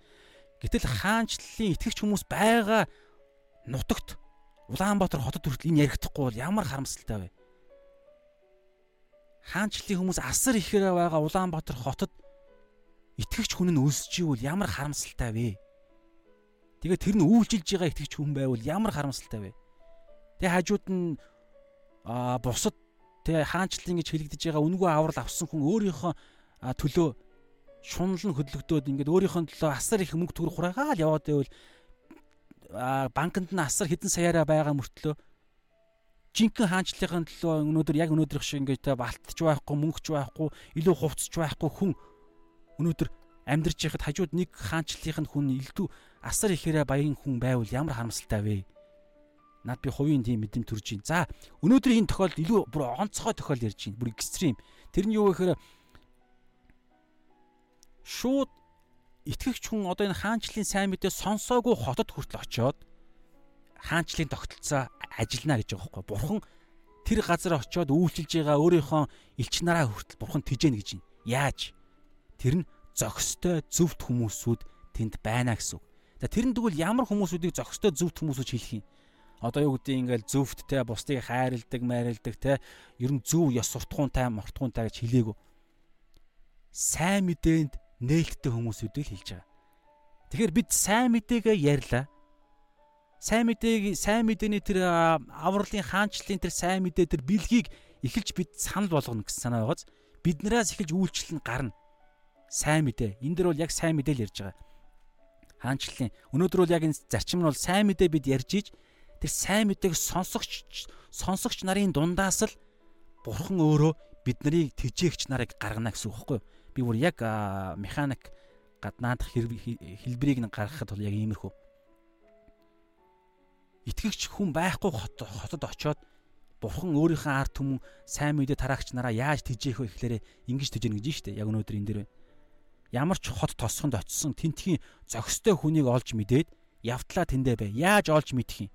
Гэтэл хаанчлалын итгэгч хүмүүс байгаа нутагт Улаанбаатар хотод хүртэл энэ яригдахгүй бол ямар харамсалтай вэ? Хаанчлалын хүмүүс асар ихээр байгаа Улаанбаатар хотод итгэгч хүн нь өсөж ивэл ямар харамсалтай вэ? Тэгээд тэр нь үйлчилж байгаа итгэгч хүн байвал ямар харамсалтай вэ? Тэгээ хажууд нь а бусад тэгээ хаанчлалын гэж хэлэгдэж байгаа үнгүй аврал авсан хүн өөрийнхөө төлөө шунал нь хөдлөгдөөд ингээд өөрийнхөө төлөө асар их мөнгө төгрөг хураагаад яваад байвал банкнд нь асар хэдэн саяараа байгаа мөртлөө жинхэнэ хаанчлалын төлөө өнөөдөр яг өнөөдрөх шиг ингээд те балтч байхгүй мөнгөч байхгүй илүү хувцч байхгүй хүн өнөөдөр амьдрч яхад хажууд нэг хаанчлалын хүн илүү асар ихээрээ баян хүн байвал ямар харамсалтай вэ? Наад би хувийн тийм мэдэм төрж байна. За өнөөдөр энэ тохиолдол илүү бүр онцгой тохиол ярьж байна. Бүр экстрим. Тэр нь юу гэхээр шууд итгэгч хүн одоо энэ хаанчлалын сайн мэдээ сонсоогүй хотод хүртэл очиод хаанчлалын тогтолцоо ажиллана гэж байгаа байхгүй. Бурхан тэр газар очиод үйлчилж байгаа өөрийнхөө элч нараа хүртэл бурхан тижээн гэж байна. Яаж? Тэр нь зохистой зөвхт хүмүүсүүд тэнд байна гэсэн үг. За тэр нь тэгвэл ямар хүмүүсүүдийг зохистой зөвхт хүмүүсүүд хэлэх юм? Одоо юу гэдэг ингээл зөвхттэй бусдыг хайрладаг, майрладаг те ер нь зөв ёс суртахуунтай, мортхуунтай гэж хэлээгүү. Сайн мэдээнд нээлттэй хүмүүсүүдийг хэлж байгаа. Тэгэхээр бид сайн мэдээгээ ярьлаа. Сайн мэдээг сайн мэдээний тэр авралын хаанчлалын тэр сайн мэдээ тэр бэлгийг эхэлж бид санал болгоно гэсэн санаа байгааз биднээс эхэлж үйлчлэл нь гарна. Сайн мэдээ. Энэ дэр бол яг сайн мэдээ л ярьж байгаа. Хаанчлалын өнөөдөр бол яг энэ зарчим нь бол сайн мэдээ бид ярьж иж тэр сайн мэдээг сонсогч сонсогч нарын дундаас л бурхан өөрөө бид нарыг тэжээгч нарыг гаргана гэсэн үг юу? Би бүр яг механик гаднаадах хэлбэрийг нь гаргахад бол яг иймэрхүү. Итгэгч хүн байхгүй хотод очоод бурхан өөрийнхөө ард түмэн сайн мэдээ тараагч нараа яаж тэжээх вэ гэхлээрэ ингэж тэжээнэ гэж штэ яг өнөөдөр энэ дэр байна. Ямар ч хот тосгонд очисон тентхийн зөкстэй хүнийг олж мэдээд явтлаа тэндэ бай. Яаж олж мэдэх юм?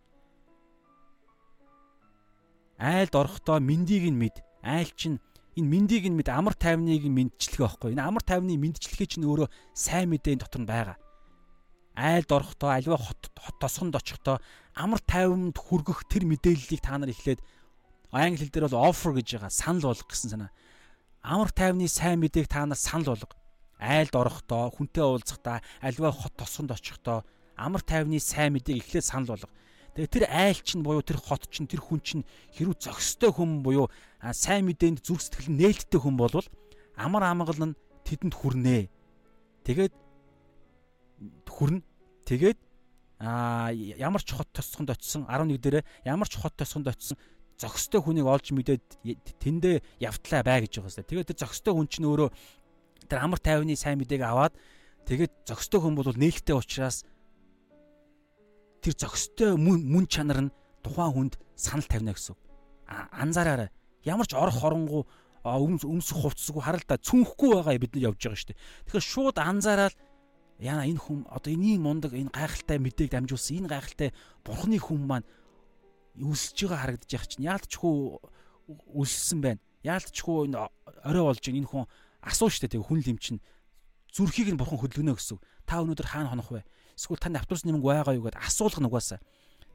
айлд орохдоо мэндийг нь мэд. Айл чинь энэ мэндийг нь мэд амар тайвныг нь мэдчлэгээ байхгүй. Энэ амар тайвны мэдчлэгээ чинь өөрөө сайн мэдээ дотор нь байгаа. Айлд орохдоо альва хот хот тосгонд очихдоо амар тайванд хүргэх тэр мэдээллийг та нар эхлээд англи хэл дээр бол offer гэж байгаа санал болгох гэсэн санаа. Амар тайвны сайн мэдээг та нар санал болго. Айлд орохдоо хүнтэй уулзахдаа альва хот тосгонд очихдоо амар тайвны сайн мэдээг эхлээд санал болго. Тэгээ тэр айл чинь буюу тэр хот чинь тэр хүн чинь хэрүү зөкстэй хүн буюу сайн мэдээнд зүрх сэтгэл нээлттэй хүн болвол амар амгал нь тэдэнд хүрнэ. Тэгээд хүрнэ. Тэгээд а ямар ч хот тосгонд очисон 11 дээрээ ямар ч хот тосгонд очисон зөкстэй хүнийг олж мэдээд тэндээ явтлаа бай гэж байгаа юм. Тэгээд тэр зөкстэй хүн чинь өөрөө тэр амар тайвны сайн мэдээг аваад тэгээд зөкстэй хүн бол нээлттэй учраас тэр зөкстэй мөн чанар нь тухайн хүнд санал тавина гэсэн. Анзаараарай. Ямар ч орох хоронгуу өмс өмсөх хувцсгүй харалта цүнхгүй байгаа бид нар явж байгаа шүү дээ. Тэгэхээр шууд анзаараад яна энэ хүн одоо энэний мундаг энэ гайхалтай мэдээг дамжуулсан энэ гайхалтай бурхны хүн маань үлсэж байгаа харагдаж яах чинь яалтчгүй үлссэн байна. Яалтчгүй энэ орой болж энэ хүн асуу штэ тэг хүн лим чинь зүрхийг нь бурхан хөдөлгөнө гэсэн. Та өнөөдөр хаана хонох вэ? Эсвэл танд автобус нэмэг байгаа юу гэдээ асуулах нугасаа.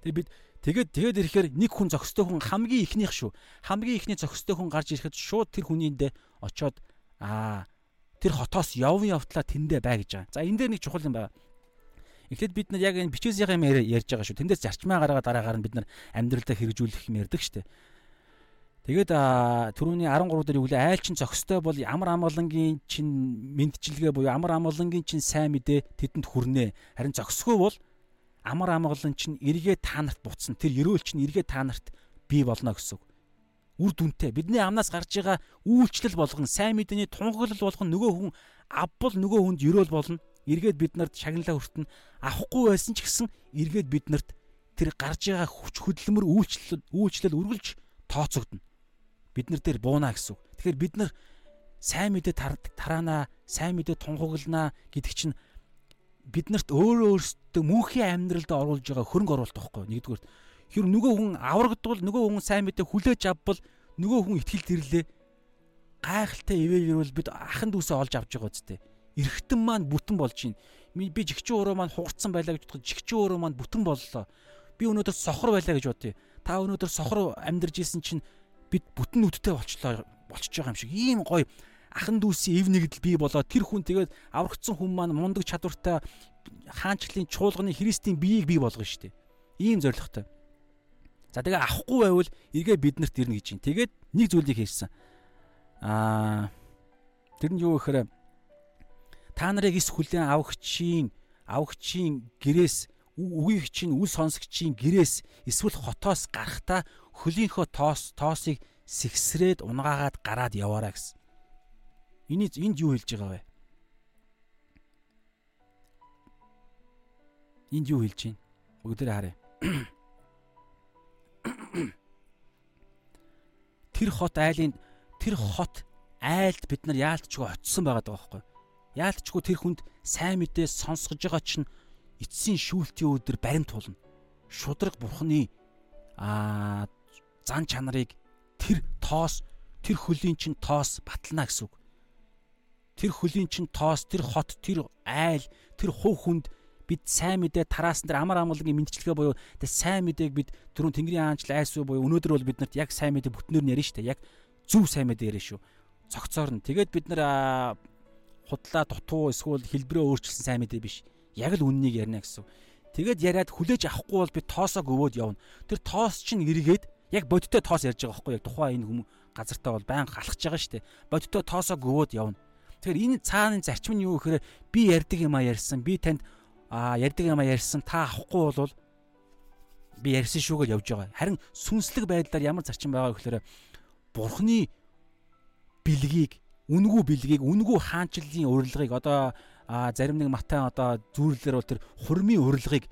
Тэгээ бид тэгээд тэгээд ирэхээр нэг хүн зөкстэй хүн хамгийн ихнийх шүү. Хамгийн ихний зөкстэй хүн гарч ирэхэд шууд тэр хүнийндээ очоод аа тэр хотоос явын явтлаа тэндээ бай гэж байгаа. За энэ дээр нэг чухал юм байна. Эхлээд бид нар яг энэ бичээсийн юм ярьж байгаа шүү. Тэндээс зарчмаа гаргаа дараагаар нь бид нар амьдралдаа хэрэгжүүлэх юм ярьдаг шүү дээ. Тэгээд түрүүний 13 дээр юу гэлээ айлчин зөкстэй бол амар амгалангийн чин мэдчилгээ буюу амар амгалангийн чин сайн мэдээ тэдэнд хүрнэ. Харин зөксгүй бол амар амгалан чин эргээ та нарт буцсан. Тэр ерөөл чин эргээ та нарт бий болно гэсэн. Үр дүнтэй. Бидний амнаас гарч байгаа үйлчлэл болгон сайн мэдээний тунхаглал болгон нөгөө хүн авбал нөгөө хүнд ерөөл болно. Эргээд бид нарт шагналаа хүртэн авахгүй байсан ч гэсэн эргээд бид нарт тэр гарч байгаа хүч хөдөлмөр үйлчлэл үйлчлэл үргэлж тооцогдно бид нар дээр бууна гэсэн үг. Тэгэхээр бид нар сайн мэдээ тараана, сайн мэдээ тунхаглана гэдэг чинь биднэрт өөрөө өөрсдөө мөнхийн амьдралд оруулж байгаа хөрөнгө оруулалт байхгүй нэгдүгээр хэр нөгөө хүн аврагдвал нөгөө хүн сайн мэдээ хүлээж авбал нөгөө хүн ихтгэл тэрлээ. Гайхалтай ивээгэрвэл бид ахын дүүсээ олж авч байгаа үстэй эргэтэн маань бүтэн болж байна. Би жигчэн өөрөө маань хугарцсан байлаа гэж бодоход жигчэн өөрөө маань бүтэн боллоо. Би өнөөдөр сохор байлаа гэж бодъё. Та өнөөдөр сохор амьдарч исэн чинь бид бүтэн нүдтэй болчлоо болчихж байгаа юм шиг ийм гоё ахан дүүсийн эв нэгдэл бий болоод тэр хүн тэгээд аврагдсан хүн маань мундаг чадвартай хаанчлалын чуулганы христийн биеийг бий болгоно шүү дээ. Ийм зоригтой. За тэгээ авахгүй байвал эргээ биднэрт ирнэ гэж юм. Тэгээд нэг зүйлийг хийсэн. Аа тэр нь юу гэхээр та нарыг эс хүлэн авахчийн авахчийн гэрээс үгийгчийн үл сонсогчийн гэрээс эсвэл хотоос гарахтаа хөлийнхөө тоос тоосыг сэгсрээд унгаагаад гараад яваараа гэсэн. Эний энд юу хэлж байгаа вэ? Энд юу хэлж байна? Бүгдээ харъя. Тэр хот айлын тэр хот айлд бид нар яалтчгүй очисон байгаа даа байхгүй. Яалтчгүй тэр хүнд сайн мэдээ сонсгож байгаа чинь эцсийн шүүлтийн өдөр баримт тулна. Шудраг бурхны аа зан чанарыг тэр тоос тэр хөлийн чин тоос батлана гэсэн үг. Тэр хөлийн чин тоос тэр хот тэр айл тэр хув хүнд бид сайн мэдээ тараасан дээр амар амгалангийн мэдчилгээ буюу тэр сайн мэдээг бид түрүүн Тэнгэрийн хаанчл айсуу буюу өнөөдөр бол бид нарт яг сайн мэдээ бүтнээр нь ярина шүү дээ. Яг зөв сайн мэдээ ярина шүү. Цогцоор нь. Тэгээд бид нар худлаа дутуу эсвэл хэлбэрээ өөрчилсөн сайн мэдээ биш яг л үннийг ярина гэсэн. Тэгээд яриад хүлээж авахгүй бол би тоосоо гөвөөд явна. Тэр тоос чинь эргээд яг бодиттой тоос ярьж байгаа байхгүй яг тухайн энэ хүм газартаа бол байнга алхаж байгаа шүү дээ. Бодиттой тоосоо гөвөөд явна. Тэгэхээр энэ цааны зарчим нь юу гэхээр би ярьдаг юм а ярьсан. Би танд а ярьдаг юм а ярьсан. Та авахгүй бол би ярьсан шүү гэж явж байгаа. Харин сүнслэг байдлаар ямар зарчим байгаа гэхээр бурхны бэлгийг, үнгүү бэлгийг, үнгүү хаанчлалын урилгыг одоо зарим нэг матай одоо зүүрлэлэр бол тэр хурмын урилгыг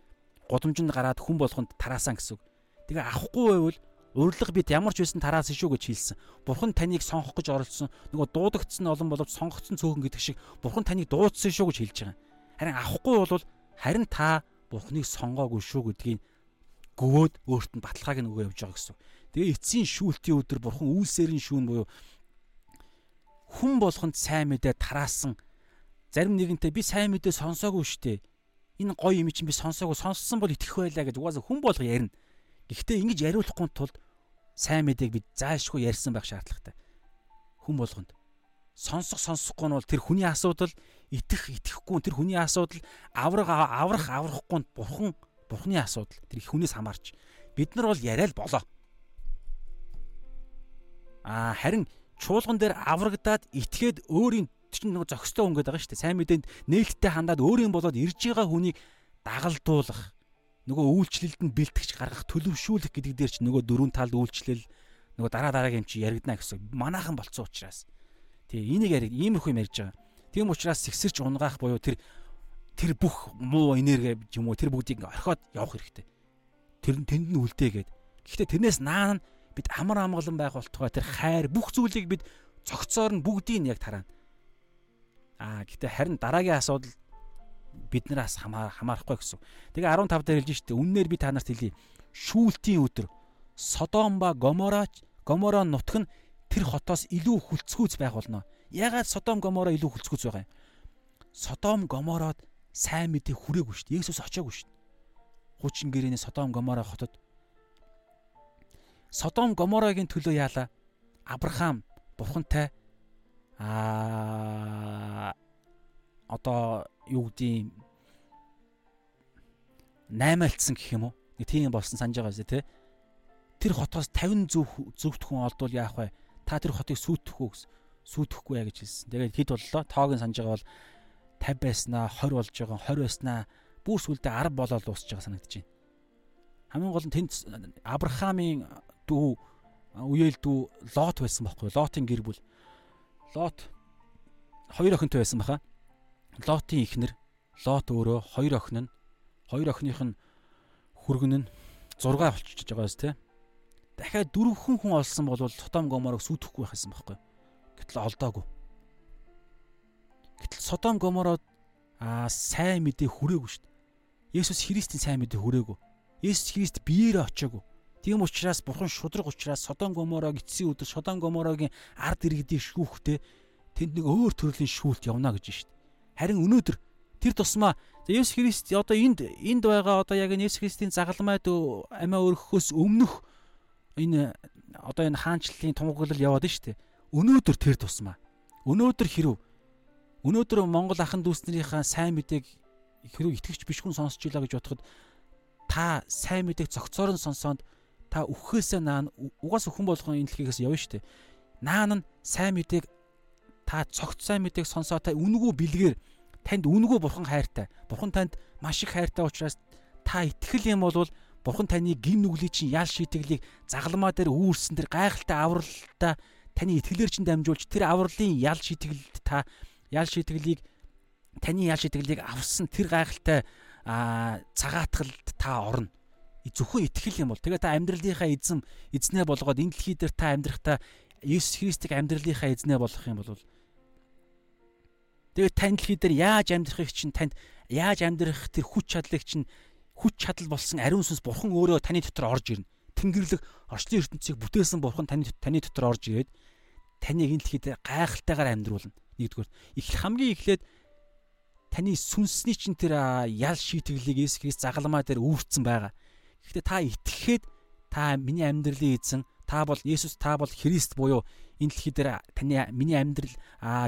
годомжинд гараад хүн болгонд тараасан гэсэн үг. Тэгээ авахгүй байвал урилга бид ямар ч байсан тараасан шүү гэж хэлсэн. Бурхан таныг сонгох гэж оролцсон. Нөгөө дуудагдсан олон боловч сонгогдсон цөөхөн гэдэг шиг Бурхан таныг дуудсан шүү гэж хэлж байгаа. Харин авахгүй бол харин та Бурханыг сонгоогүй шүү гэдгийг гөвөөд өөрт нь баталгааг нь өгөө явж байгаа гэсэн. Тэгээ эцсийн шүүлтийн өдөр Бурхан үйлсээрийн шүүн буюу хүн болгонд сайн мэдээ тараасан зарим нэгэнтэй би сайн мэдээ сонсоогүй штэ. Энэ гоё юм чинь би сонсоогүй сонссон бол итгэх байлаа гэж угаасаа хүн болго ярина. Гэхдээ ингэж яриулахгүй тулд сайн мэдээг бид заашгүй ярьсан байх шаардлагатай. Хүн болгонд сонсох сонсохгүй нь бол тэр хүний асуудал, итгэх итгэхгүй тэр хүний асуудал, аврах аврах аврахгүй нь бурхан бурхны асуудал. Тэр их хүнээс хамаарч бид нар бол яриа л болоо. Аа харин чуулган дээр аврагдаад итгээд өөрийн чинь нөгөө зөкстэй хүн гэдэг байгаа шүү дээ. Сайн мэдээнд нээлттэй хандаад өөрийн болоод ирж байгаа хүнийг дагалдуулах нөгөө үйлчлэлд нь бэлтгэж гаргах төлөвшүүлэх гэдэг дээр чинь нөгөө дөрвөн талд үйлчлэл нөгөө дараа дараагийн юм чи яригдана гэсэн. Манаахан болцсон учраас. Тий энийг яриг иймэрхүү юм ярьж байгаа. Тийм учраас сэгсэрч унгаах буюу тэр тэр бүх муу энерги юм уу тэр бүгдийг орхиод явах хэрэгтэй. Тэр нь тэнд нь үлдээгээд. Гэхдээ тэрнээс наан бид амар амгалан байх болтугай тэр хайр бүх зүйлийг бид цогцоор нь бүгдийг нь яг тараана. Аа гэхдээ харин дараагийн асуудал биднээс хамаарахгүй гэсэн. Тэгээ 15 дээр хэлж штэ үннээр би та нарт хэлье. Шүүлтийн өдөр Содом ба Гоморач Гомора нутг нь тэр хотоос илүү хүлцгүүц байх болно. Ягаад Содом Гомора илүү хүлцгүүц байгаа юм? Содом Гомороод сайн мэдээ хүрээгүй дээ. Есүс очиагүй шүү дээ. Хуучин гэрээний Содом Гомора хотод Содом Гоморогийн төлөө яалаа? Авраам бурхантай аа одоо юу гэдгийг наймаалтсан гэх юм уу? Нэг тийм болсон санаж байгаа зү тэ. Тэр хотоос 50 зөв зөвхт хүн олдвол яах вэ? Та тэр хотыг сүйтгэх үү гэсэн. Сүйтгэхгүй яа гэж хэлсэн. Тэгээд хэд боллоо? Тоог нь санаж байгаа бол 50 байснаа 20 болж байгаа 20 байснаа бүр сүлдээ 10 болоод дуусч байгаа санагдаж байна. Хамгийн гол нь тэнд Авраамийн дүү үеэл дүү Лот байсан байхгүй? Лотын гэр бүл. Лот хоёр охинтой байсан баха. Лотын ихнэр Лот өөрөө хоёр охин нь хоёр охиных нь хүргэн нь 6 болчихж байгаа биз дээ. Дахиад дөрвөн хүн олсон бол Содом Гоморог сүйтгэхгүй байх юм байхгүй. Гэтэл олдоогүй. Гэтэл Содом Гомород аа сайн мэдээ хүрээгүй шүү дээ. Есүс Христийн сайн мэдээ хүрээгүй. Есүс Христ биеэрээ очиагүй. Тийм учраас Бурхан шудраг учраас Содом Гоморог эцсийн өдөр Содом Гоморогийн ард иргэдийн шүүхтэй тэнд нэг өөр төрлийн шүүлт явна гэж шүү дээ. Харин өнөөдөр тэр тусмаа Есүс Христ одоо энд энд байгаа одоо яг Есүс Христийн загалмайд амиа өргөхөөс өмнөх энэ одоо энэ хаанчлалын тунгаглал яваад штэ. Өнөөдөр тэр тусмаа. Өнөөдөр хэрв өнөөдөр Монгол ахын дүүснэрийнхаа сайн мэдээг хэрв итгэвч биш хүн сонсч илаа гэж бодоход та сайн мэдээг зөгцоор нь сонсоод та өгөхөөсөө наан угаас өхөн болгон энэ дэлхийгээс явна штэ. Наан нь сайн мэдээг та цогт сайн мэдээг сонсоо та үнгүү бэлгээр танд үнгүү бурхан хайртай. Бурхан танд маш их хайртай учраас та итгэл юм бол бурхан таны гим нүглийн чинь ял шийтгэлийг загалмаа дээр үүрсэн тэр гайхалтай авралтай таны итгэлээр чинь дамжуулж тэр авралын ял шийтгэлд та ял шийтгэлийг таны ял шийтгэлийг авсан тэр гайхалтай цагаатгалд та орно. Зөвхөн итгэл юм бол тэгээ та амьдралынхаа эзэм эзнээ болгоод энэ дэлхий дээр та амьдрахтаа Есүс Христийг амьдралынхаа эзнээ болгох юм бол Тэгээд тань дэлхий дээр яаж амьдрахыг чинь танд яаж амьдрах тэр хүч чадлыг чинь хүч чадал болсон ариун сүнс бурхан өөрөө таны дотор орж ирнэ. Тэнгэрлэг орчлын ертөнцийг бүтээсэн бурхан таны таны дотор орж ирээд таныг энэ дэлхий дээр гайхалтайгаар амьдруулна. Нэгдүгээр их хамгийн эхлээд таны сүнсний чинь тэр ял шийтгэлийг Есүс Христ загалмаа дээр үүрцэн байгаа. Гэхдээ та итгэхэд та миний амьдралын эзэн та бол Есүс та бол Христ буюу энэ дэлхий дээр таны миний амьдрал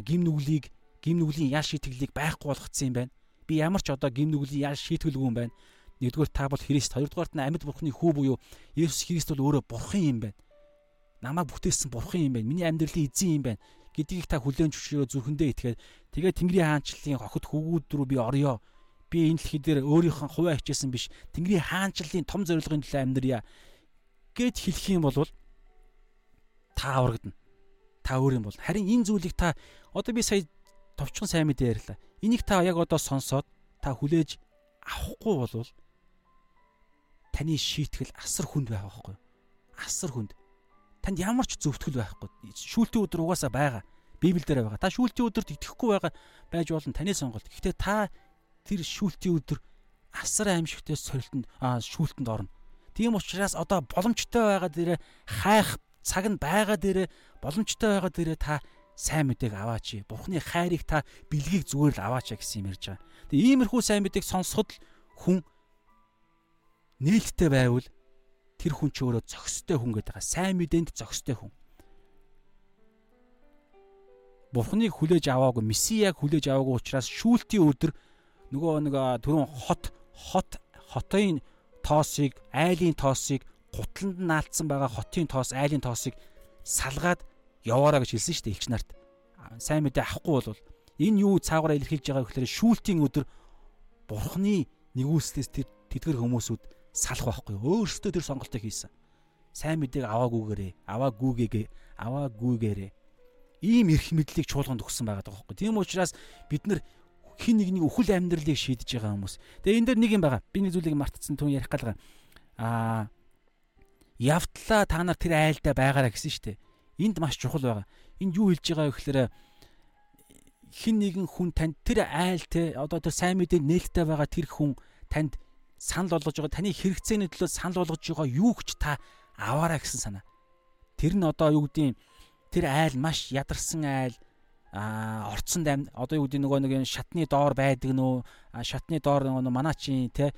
гим нүглийг гим нүглийн ял шийтгэлийг байхгүй болгоцсон юм байна. Би ямар ч одоо гим нүглийн ял шийтгэлгүй юм байна. Нэгдүгээр та бол Христ, хоёрдугаар нь амьд бурхны хүү буюу Есүс Христ бол өөрөө бурхан юм байна. Намайг бүтээсэн бурхан юм байна. Миний амьдралын эзэн юм байна гэдгийг та хүлээн зөвшөөрөө зүрхэндээ итгээд тэгээ Тэнгэрийн хаанчлалын хохид хөвгүүд рүү би орё. Би энэ дэлхий дээр өөрийнхөө хуваа хичээсэн биш. Тэнгэрийн хаанчлалын том зорилгын төлөө амьдрья гэд хэлэх юм бол та аврагдана. Та өөр юм бол. Харин энэ зүйлийг та одоо би сая товчхон сайн мэдээ ярьлаа. Энийг та яг одоо сонсоод та хүлээж авахгүй болвол таны шийтгэл асар хүнд байх байхгүй. Асар хүнд танд ямар ч зөвтгөл байхгүй. Шүүлтийн өдөр угаасаа байгаа. Библиэлд байгаа. Та шүүлтийн өдөрт итгэхгүй байгаа байж болно таны сонголт. Гэхдээ та тэр шүүлтийн өдөр асар аимшигтэй сорилтонд шүүлтэнд орно. Тийм учраас одоо боломжтой байгаа дээрээ хайх цаг нь байгаа дээрээ боломжтой байгаа дээрээ та сайн мэдээг аваач. Бурхны хайрыг та бэлгийг зүгээр л аваач гэсэн юм ярьж байгаа. Тэгээ иймэрхүү сайн мэдээг сонсоход л хүн нээлттэй байвал тэр хүн ч өөрөө зохистой хүн гэдэг. Сайн мэдээнд зохистой хүн. Бурхныг хүлээж аваагүй, Месияг хүлээж аваагүй учраас шүүлтийн өдөр нөгөө нэг түрүүн хот хот хотын тоосыг, айлын тоосыг гутланд наалтсан байгаа хотын тоос, айлын тоосыг салгаад яваараа гэж хэлсэн шүү дээ элч нарт. Сайн мэдээ авахгүй бол энэ юу цаагаараа илэрхийлж байгаа гэхээр шүүлтийн өдөр Бурхны нэгүслээс тэр тэдгэр хүмүүсүүд салах байхгүй өөрсдөө тэр сонголтыг хийсэн. Сайн мэдээг аваагүйгээрээ, аваагүйгээгээ, аваагүйгээрээ ийм эрх мэдлийг чуулганд өгсөн байгаа байхгүй. Тийм учраас бид нар хин нэгний үхэл амьдралыг шийдэж байгаа хүмүүс. Тэгээ энэ дээр нэг юм байгаа. Би нэг зүйлийг мартцсан түн ярих галгаа. Аа явтлаа та нар тэр айлдаа байгаараа гэсэн шүү дээ. Энд маш чухал байгаа. Энд юу хэлж байгаа вэ гэхээр хин нэгэн хүн танд тэр айл те одоо тэр сайн мэдээ нээлттэй байгаа тэр хүн танд санал болгож байгаа таны хэрэгцээний төлөө санал болгож байгаа юу ч та аваарай гэсэн санаа. Тэр нь одоо юу гэдгийг тэр айл маш ядарсан айл а орцсон ам одоо юу гэдэг нөгөө нэг шатны доор байдаг нөө шатны доор нөгөө манаачин те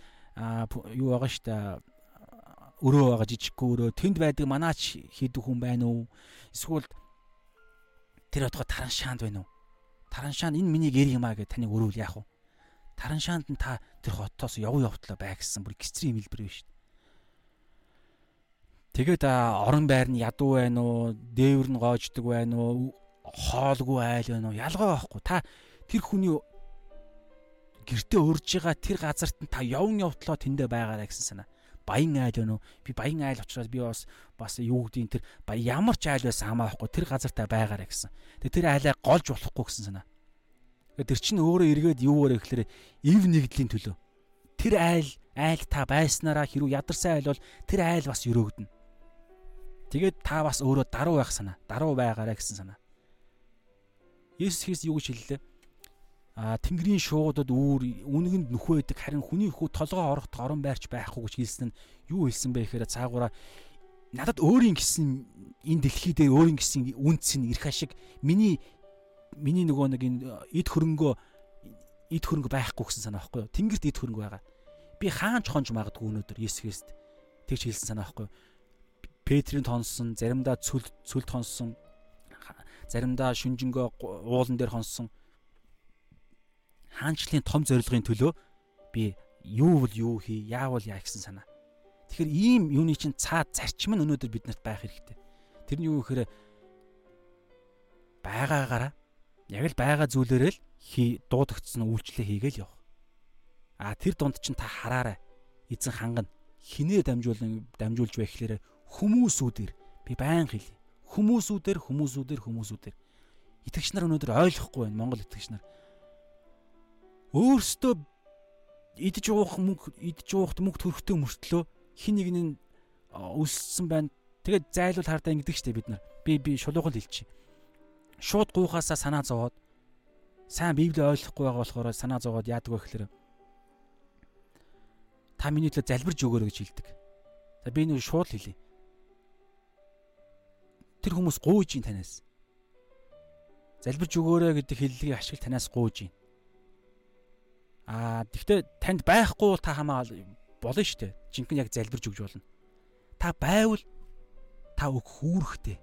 юу байгаа штэ өрөө байгаа жижиггүй өрөө тэнд байдаг манаач хийдэг хүн байна уу эсвэл тэр отго тараншаанд байна уу тараншаанд энэ миний гэр юм а гэж таныг өрөөл яах вэ Тараншаанд нь та тэр хотоос яв явтлаа бай гэсэн бүр экстрим хэлбэр биш шүү дээ. Тэгээд орон байр нь ядуу байна уу, дээвэр нь гоождөг байна уу, хоолгүй айл байна уу? Ялгаа байхгүй. Та тэр хүний гэртээ урж байгаа тэр газарт нь та явн явтлаа тэндэ байгаарай гэсэн санаа. Баян айл байна уу? Би баян айл учраас би бас бас юу гэдгийг тэр ямар ч айл байсан хамаахгүй тэр газартаа байгаарай гэсэн. Тэгээ тэр айлаа голж болохгүй гэсэн санаа. Тэр чинь өөрөө эргээд юу вэ гэхээр ив нэгдлийн төлөө. Тэр айл айл та байснараа хэрүү ядарсан айл бол тэр айл бас өрөөгдөнө. Тэгээд та бас өөрөө даруй байх санаа, даруй байгаарай гэсэн санаа. Есүс Христ юу гэж хэллээ? Тэнгэрийн шуудад үүр үнэгэнд нөхөө байдаг харин хүний хүү толгоо орохт орон байрч байхгүй гэж хэлсэн нь юу хэлсэн бэ гэхээр цаагаараа надад өөрийн гисэн энэ дэлхий дээр өөрийн гисэн үнц нь ирэх ашиг миний миний нөгөө нэг энэ эд хөрөнгөө эд хөрөнгө байхгүй гэсэн санаа байхгүй юу? Тэнгэрт эд хөрөнгө байгаа. Би хаанч хонж магадгүй өнөөдөр Есүс Христ тэгж хэлсэн санаа байхгүй юу? Петрийн тонсон, заримдаа цүл цүл тонсон, заримдаа шүнжэнгөө уулан дээр хонсон. Хаанчлалын том зорилгын төлөө би юу бол юу хий, яавал яа гэсэн санаа. Тэгэхээр ийм юуны чинь цаад зарчим нь өнөөдөр биднэрт байх хэрэгтэй. Тэр нь юу гэхээр байгаагаараа яг л байгаа зүйлээрээ л хий дуудагдсан үйлчлэл хийгээл явах. А тэр дунд чинь та хараарай. Эзэн хангана. Хинээ дамжуулан дамжуулж байх гэхээр хүмүүсүүдээр би байн хэлье. Хүмүүсүүдээр хүмүүсүүдээр хүмүүсүүдээр итгэгч нар өнөөдөр ойлгохгүй байна Монгол итгэгч нар. Өөрсдөө идж уух мөнгө идж уухт мөнгө төрөхтэй мөртлөө хин нэг нь өссөн байна. Тэгээд зайлуул хардаа ингэдэг штеп бид нар. Би би шулуухан хэлчихье шууд гуйхаасаа санаа зовоод сайн Библийг ойлгохгүй байгаа болохоор санаа зовоод яадаг вэ гэхээр та миний төлөө залбирж өгөөрэй гэж хэлдэг. За би нэг шууд хэлье. Тэр хүмүүс гуйж ин танаас. Залбирж өгөөрэй гэдэг хэллэгийг ашиг танаас гуйж ин. Аа тэгвэл танд байхгүй бол та хамаа болно шүү дээ. Жинхэнэ яг залбирж өгж болно. Та байвал та өг хүүрэхтэй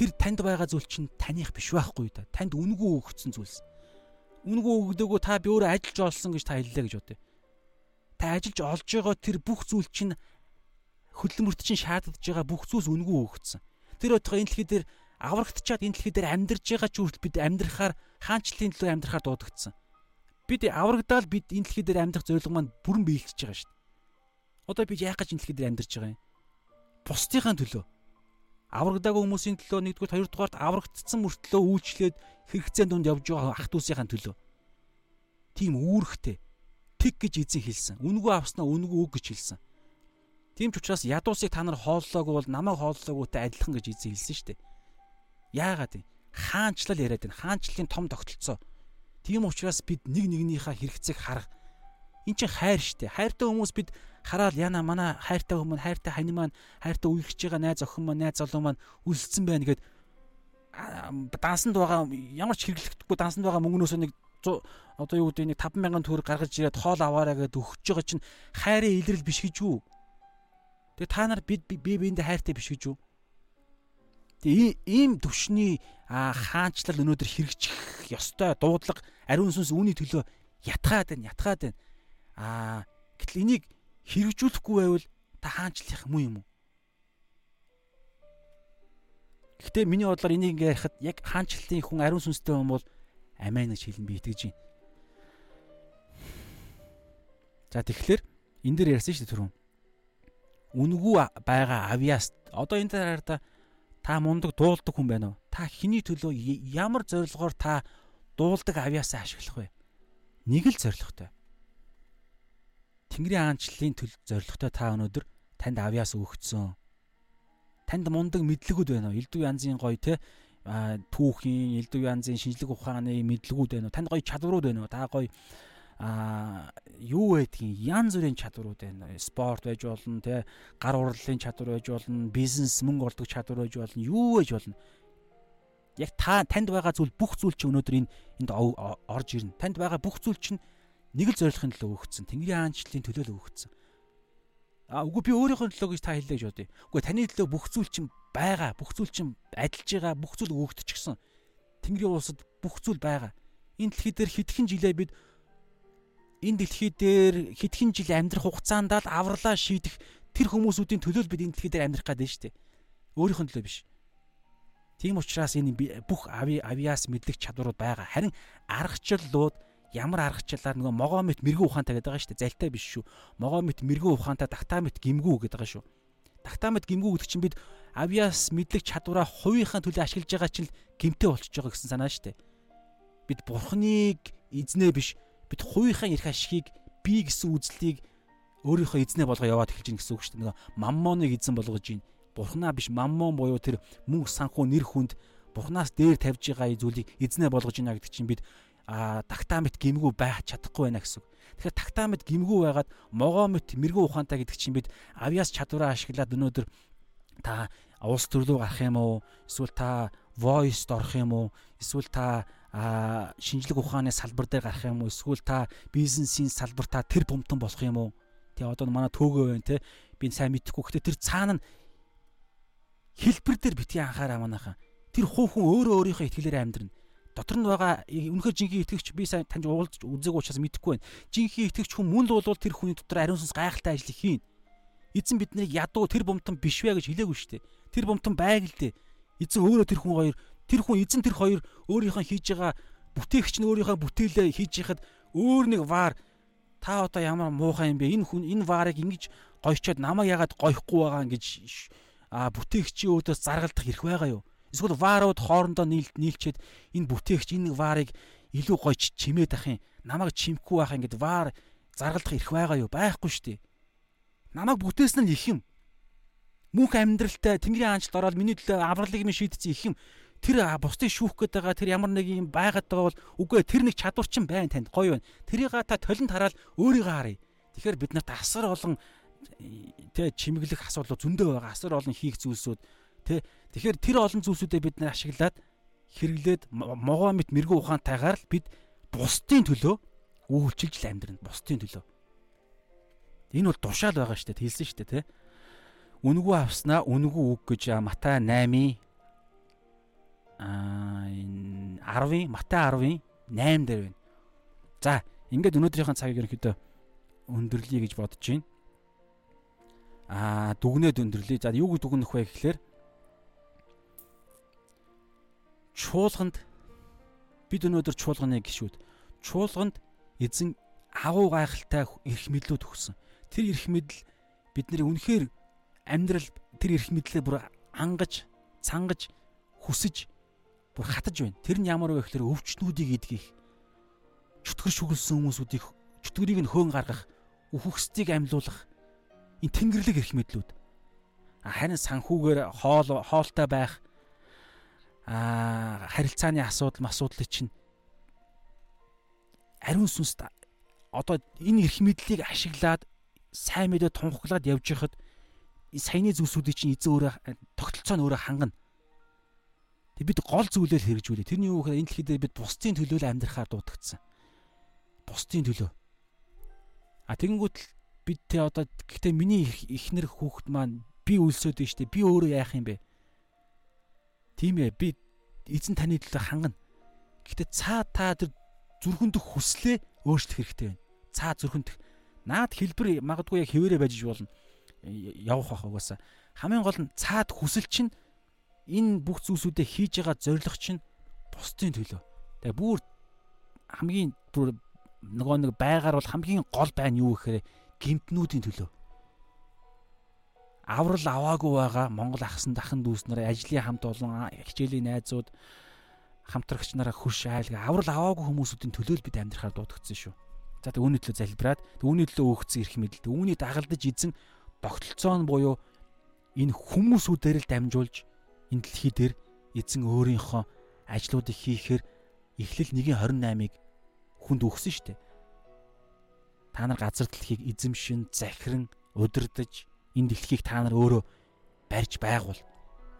тэр танд байгаа зүйл чинь таних биш байхгүй да. Танд үнгүү өгсөн зүйлс. Үнгүү өгдөгөө та би өөрөө ажиллаж олсон гэж та хэллээ гэж бодъё. Та ажиллаж олж байгаа тэр бүх зүйл чинь хөдөлмөрт чинь шаардлагаж байгаа бүх зүйлс үнгүү өгсөн. Тэр өтгөө энэ дэлхий дээр аврагдчихад энэ дэлхий дээр амьдарж байгаа ч хүртэл бид амьдрахаар хаанчлалын төлөө амьдрахаар дуудагдсан. Бид аврагдаал бид энэ дэлхий дээр амьдрах зорилго маань бүрэн биелчихэж байгаа шүү дээ. Одоо бид яах гэж энэ дэлхий дээр амьдарч байгаа юм? Бусдынхаа төлөө. Аврагдаагүй хүмүүсийн төлөө нэгдүгээр хоёрдугаарт аврагдсан мөртлөө үйлчлээд хэрэгцээнд дунд явж байгаа ах дүүсийнхаа төлөө. Тийм үүрэгтэй. Тэг гэж эзэн хэлсэн. Үнгүү авснаа үнгүү үг гэж хэлсэн. Тийм ч учраас ядуусыг та нар хооллоогүй бол намайг хооллоогүйтэй адилхан гэж эзэн хэлсэн шүү дээ. Яагаад вэ? Хаанчлал яриад байна. Хаанчлалын том тогтолцоо. Тийм учраас бид нэг нэгнийхээ хэрэгцээг харах. Эн чинь хайр дээ. Хайртай хүмүүс бид хараад яна мана хайртай хүмүүс хайртай хань маань хайртай үерхэж байгаа найз охин маань найз залуу маань үлссэн байна гэд дансанд байгаа ямар ч хэрэглэхдэггүй дансанд байгаа мөнгнөөс нэг одоо юу гэдэг нэг 50000 төгрөг гаргаж ирээд хоол аваарай гэд өгч байгаа чинь хайрын илрэл биш гэж юу? Тэгээ та нар бид бие биендээ хайртай биш гэж юу? Тэгээ ийм төвшний хаанчлал өнөөдөр хэрэгжих ёстой дуудлага ариун сүнс үүний төлөө ятгаад байна, ятгаад байна. Аа гэтэл энийг хэрэгжүүлэхгүй байвал та хаанчлах юм юм уу? Гэхдээ миний бодлоор энийг ингээ ярихад яг хаанчлалтын хүн ариун сүнстэй хүн бол амиа гэж хэлэн би итгэж байна. За тэгэхээр энэ дээр ярьсан шүү дээ түрүүн үнгүү байгаа авьяас одоо энэ та та мундаг дуулдаг хүн байна уу? Та хэний төлөө ямар зорилгоор та дуулдаг авьяасаа ашиглах вэ? Нэг л зорилготой. Тэнгэрийн аанчлалын төл зорилготой та өнөөдөр танд авьяас өгөгдсөн. Танд мундаг мэдлэгүүд байна уу? Элдв янзын гоё те түүхийн, элдв янзын шинжлэх ухааны мэдлэгүүд байна уу? Танд гоё чадварууд байна уу? Та гоё а юу байдгийг янз бүрийн чадварууд байна. Спорт байж болно, тэ гар урлалын чадвар байж болно, бизнес мөнгө олдог чадвар байж болно, юу байж болно. Яг та танд байгаа зүйл бүх зүйл чинь өнөөдөр энэ энд орж ирнэ. Танд байгаа бүх зүйл чинь нэг л зорилгын төлөө өгөгдсөн. Тэнгэрийн аанчлалын төлөө л өгөгдсөн. А үгүй би өөрийнхөө төлөө гэж та хэллээ гэж бодъё. Үгүй таны төлөө бүх зүйл чинь байгаа, бүх зүйл чинь адилж байгаа, бүх зүйл өгөгдчихсөн. Тэнгэрийн улсад бүх зүйл байгаа. Энэ дэлхий дээр хэдхэн жилээ бид энэ дэлхий дээр хэдхэн жил амьдрах хугацаанд л авралаа шийдэх тэр хүмүүсүүдийн төлөө бид энэ дэлхий дээр амьдрах гэдэг нь шүү дээ. Өөрийнх нь төлөө биш. Тийм учраас энэ бүх ави авиас мэдлэг чадварууд байгаа. Харин аргачлалууд ямар аргачлалаар нөгөө могоомит мэрэгүү ухаантай гэдэг байгаа шүү дээ. Залтай биш шүү. Могоомит мэрэгүү ухаантай тактамит гимгүү гэдэг байгаа шүү. Тактамит гимгүү гэдэг чинь бид авиас мэдлэг чадвараа хувийнхаа төлөө ашиглаж байгаа чинь гимтэй болчихж байгаа гэсэн санаа шүү дээ. Бид бурхныг эзнээ биш бид хувийнхаа эрх ашигыг би гэсэн үзлийг өөрийнхөө эзнээ болгоо яваад эхэлж гин гэсэн үг шүү дээ. Нөгөө маммоныг эзэн болгож гин. Бурхнаа биш маммон буюу тэр мөнх санхүү нэр хүнд бурхнаас дээр тавьж байгаа зүйлийг эзнээ болгож гинэ гэдэг чинь бид а тактамит гимгүү байх чадахгүй байна гэсэн. Тэгэхээр тактамит гимгүү байгаад могоомит мэрэгүү ухаантай гэдэг чинь бид авьяас чадвараа ашиглаад өнөөдөр та улс төрлөө гарах юм уу? Эсвэл та voice орох юм уу? Эсвэл та а шинжлэх ухааны салбар дээр гарах юм уу эсвэл та бизнесийн салбар та тэр бомтон болох юм уу тий одоо манай төөгөө байна те би сайн мэдэхгүй гэхдээ тэр цаана нь хэлбэр дээр бити анхаараа манайхаа тэр хуу хүн өөрөө өөрийнхөө итгэлээр амьдрна. Дотор нь байгаа үнэхээр жинхэнэ итгэгч би сайн таньж уулзж үзег учраас мэдэхгүй байна. Жинхэнэ итгэгч хүн мөн л бол тэр хүний дотор ариун сүнс гайхалтай ажил хийн. Эзэн биднийг ядуу тэр бомтон биш вэ гэж хэлээгүй шүү дээ. Тэр бомтон байг л дээ. Эзэн өөрөө тэр хүн хоёр тэр хүн эзэн тэр хоёр өөрийнхөө хийж байгаа бүтээгч нь өөрийнхөө бүтээлээ хийж яхад өөр нэг ваар. Та одоо ямар муухай юм бэ? Энэ хүн энэ ваарыг ингэж гойчоод намайг ягаад гойхгүй байгаа гэж а бүтээгчийн өөдөөс заргалдах хэрэг байгаа юу? Эсвэл ваарууд хоорондоо нийлд нийлчээд энэ бүтээгч энэ ваарыг илүү гойч чимээд ах юм. Намайг чимэхгүй байх ингээд ваар заргалдах хэрэг байгаа юу? Байхгүй шүү дээ. Намайг бүтээсэн нь их юм. Мөнх амьдралтай Тэнгэрийн аанчлалд ороод миний төлөө авралыг минь шийдсэн их юм тэр бусдыг шүүх гээд байгаа тэр ямар нэг юм байгаад байгаа бол үгүй тэр нэг чадвар чинь байна танд гоё байна. Тэрийг та толинд хараад өөрийгөө харъя. Тэгэхээр бид нарт асар олон тэ чимэглэх асуудал зөндөө байгаа. Асар олон хийх зүйлсүүд тэ тэгэхээр тэр олон зүйлсүүдээ бид нар ашиглаад хэрэглээд могоомит мэрэгүү ухаантайгаар л бид бусдын төлөө үйлчилж амьдрна. Бусдын төлөө. Энэ бол тушаал байгаа шүү дээ. Хэлсэн шүү дээ, тэ. Үнгүү авснаа үнгүү үг гэж Матай 8 аа энэ 10-ын Матай 10-ын 8 дээр байна. За, ингээд өнөөдрийнхээ цагийг ерөнхийдөө өндөрлөе гэж бодож байна. Аа, дүгнээд өндөрлөе. За, юу гэж дүгнэх вэ гэхээр чуулганд бид өнөөдөр чуулганы гişүүд чуулганд эзэн агуу гайхалтай эрх мэдлүүд өгсөн. Тэр эрх мэдэл бидний үнэхээр амьдрал тэр эрх мэдлээ бүр ангаж, цангаж, хүсэж бүр хатаж байна. Тэр нь ямар вэ гэхээр өвчтнүүдийг идгийх. Чөтгөр шүглсэн хүмүүсүүдийг чөтгөрийг нь хөөн гаргах, үхөхсдийг амьлуулах. Энэ тэнгэрлэг эрх мэдлүүд. Харин санхүүгээр хоол хоолтой байх а харилцааны асуудал масуудлыг чинь ариун сүнс одоо энэ эрх мэдлийг ашиглаад сайн мэдээ тунхаглаад явж байхад саяны зүйлсүүдийг чинь эзэн өөрөө тогтолцоо нь өөрөө хангана. Тэг бид гол зүйлээр хэрэгжүүлээ. Тэрний юу гэхээр энэ дэлхий дээр бид бусдын төлөө л амьдрахаар дуудагдсан. Бусдын төлөө. А тэгэнгүүт бид те одоо гэхдээ миний ихнэр хүүхэд маань би үлсөөд штэ би өөрөө яах юм бэ? Тийм ээ би эзэн таны төлөө хангана. Гэхдээ цаа та тэр зүрхэндх хүслээ өөрчлөх хэрэгтэй байна. Цаа зүрхэндх наад хэлбэр магадгүй яг хэвээрээ байж болно. явах бах угаасаа. Хамгийн гол нь цаад хүсэл чинь энэ бүх зүйлсүүдээ хийж байгаа зорилго чинь бусдын төлөө. Тэгээ бүр хамгийн бүр нөгөө нэг байгаар бол хамгийн гол байна юу гэхээр гимтнүүдийн төлөө. Аврал аваагүй байгаа Монгол ахсан дахын дүүс нараа ажлын хамт олон хичээлийн найзууд хамтрагч нараа хурш айлга аврал аваагүй хүмүүсүүдийн төлөө л бид амьдрахаар дуудагдсан шүү. За тэг үүний төлөө залбираад үүний төлөө өөгцсөн эрх мэдэл үүний дагалдаж эзэн тогтолцоо нь буюу энэ хүмүүсүүдээр л дамжуулж энэ дэлхий дээр эзэн өөрийнхөө ажлуудыг хийхээр эхлэл 1:28-ыг хүнд өгсөн шүү дээ. Та нар газар дэлхийг эзэмшин, захиран, удирдах энэ дэлхийг та нар өөрөө барьж байгуул.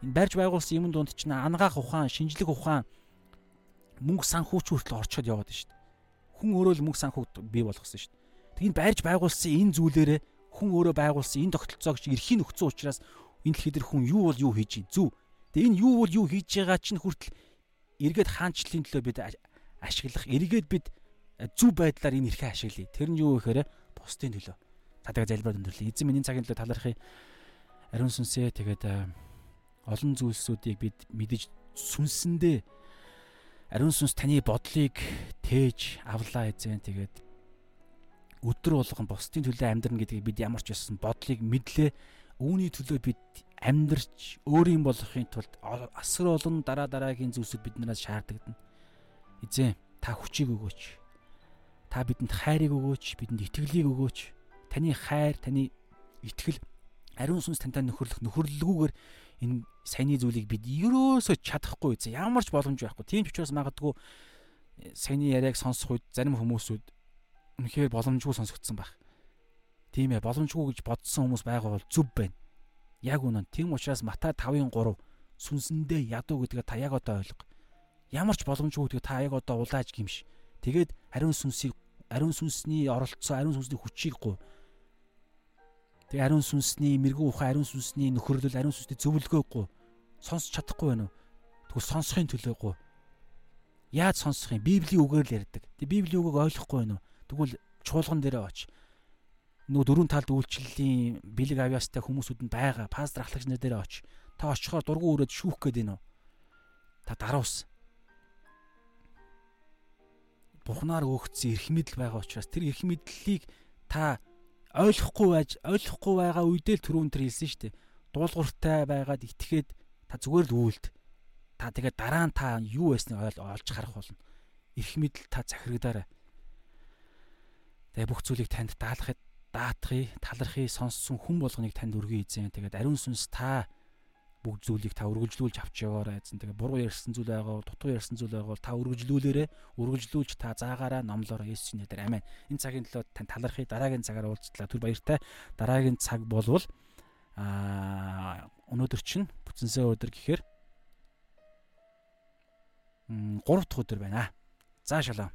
Энэ барьж байгуулсан юм дунд чинь ангаах ухаан, шинжлэх ухаан мөнгө санхүүч хүртэл орчод яваад шүү дээ. Хүн өөрөө л мөнгө санхүүг бий болгосон шүү дээ. Тэгээд барьж байгуулсан энэ зүйлээрээ хүн өөрөө байгуулсан энэ тогтолцоог эрхийн өгцөн учраас энэ дэлхий дээр хүн юу бол юу хийж чинь зүв. Тэгээд энэ юу бол юу хийж байгаа чинь хүртэл эргээд хаанчлалын төлөө бид ашиглах, эргээд бид зөв байдлаар энэ эрхээ ашиглая. Тэр нь юу гэхээр бусдын төлөө. За тэгээ залбираад өндөрлөе. Эзэн миний цагийн төлөө талархыг ариун сүнсээ тэгээд олон зүйлсүүдийг бид мэдэж сүнсэндээ ариун сүнс таны бодлыг тээж авлаа эзэн тэгээд өдөр болгон бусдын төлөө амьдрна гэдгийг бид ямар ч байсан бодлыг мэдлээ үүний төлөө бид амьдрч өөрийн болохын тулд асар олон дараа дараагийн зүйлсүүд биднээс шаарддаг. Эзэн та хүчийг өгөөч. Та бидэнд хайрыг өгөөч, бидэнд итгэлийг өгөөч. Таны хайр, таны итгэл ариун сүнс тантай нөхөрлөх нөхөрлөлгүйгээр энэ саяны зүйлийг бид ерөөсөө чадахгүй үзье. Ямар ч боломж байхгүй. Тийм ч учраас магадгүй э, саяны яриаг сонсох үед зарим хүмүүсүүд үнэхээр боломжгүй сонсогдсон байх. Тийм ээ, боломжгүй гэж бодсон хүмүүс байгаа бол зүв байна. Яг үнэн. Тийм учраас Матай 5-ын 3 сүнсэндээ ядуу гэдгээ та яг одоо ойлго. Ямар ч боломжгүй гэдгээ та яг одоо улааж гимш. Тэгээд ариун сүнсийг ариун сүнсний оролцоо, ариун сүнсний хүчийг гуй Тэгээ ариун сүнсний мэрэгүү ухаан, ариун сүнсний нөхөрлөл, ариун сүнсний зөвлөгөөгүй сонсч чадахгүй байна уу? Тэгвэл сонсохын төлөөгүй. Яаж сонсох юм? Библийн үгээр л ярьдаг. Тэгээ Библийн үгийг ойлгохгүй байна уу? Тэгвэл чуулган дээрээ оч. Нөгөө дөрвөн талд үйлчлэлийн бэлэг авьяастай хүмүүсүүд нь байгаа. Пастор ахлагч нар дээрээ оч. Та очихоор дургу өрөөд шүүх гээд байна уу? Та даруус. Бурхнаар өгсөн эрх мэдэл байгаа учраас тэр эрх мэдлийг та ойлгохгүй байж ойлгохгүй байгаа үедээ л түрүүн тэр хэлсэн шүү дээ. Дуулууртай байгаад итгээд та зүгээр л үйлд. Та тэгээд дараа нь та юу байсныг олж харах болно. Ирэх мэдл та захирагдаарай. Тэгээ бүх зүйлийг танд даалгахад даатахыг, талархыг сонссон хүн болгоныг танд өргөе эзэн. Тэгээд ариун сүнс та бүгд зүйлийг та үргэлжлүүлж авч яваарай гэсэн. Тэгээ буруу ярьсан зүйл байгаа бол дутуу ярьсан зүйл байгаа бол та үргэлжлүүлээрэ үргэлжлүүлж та заагаараа номлоорой Есүсийн нэрээр амин. Энэ цагийн төлөө тань талархыг дараагийн цагаар уулзтлаа. Түр баяртай. Дараагийн цаг болвол аа өнөөдөр чинь бүтэнсээ өдөр гэхээр 3 дахь өдөр байна. За шалаа.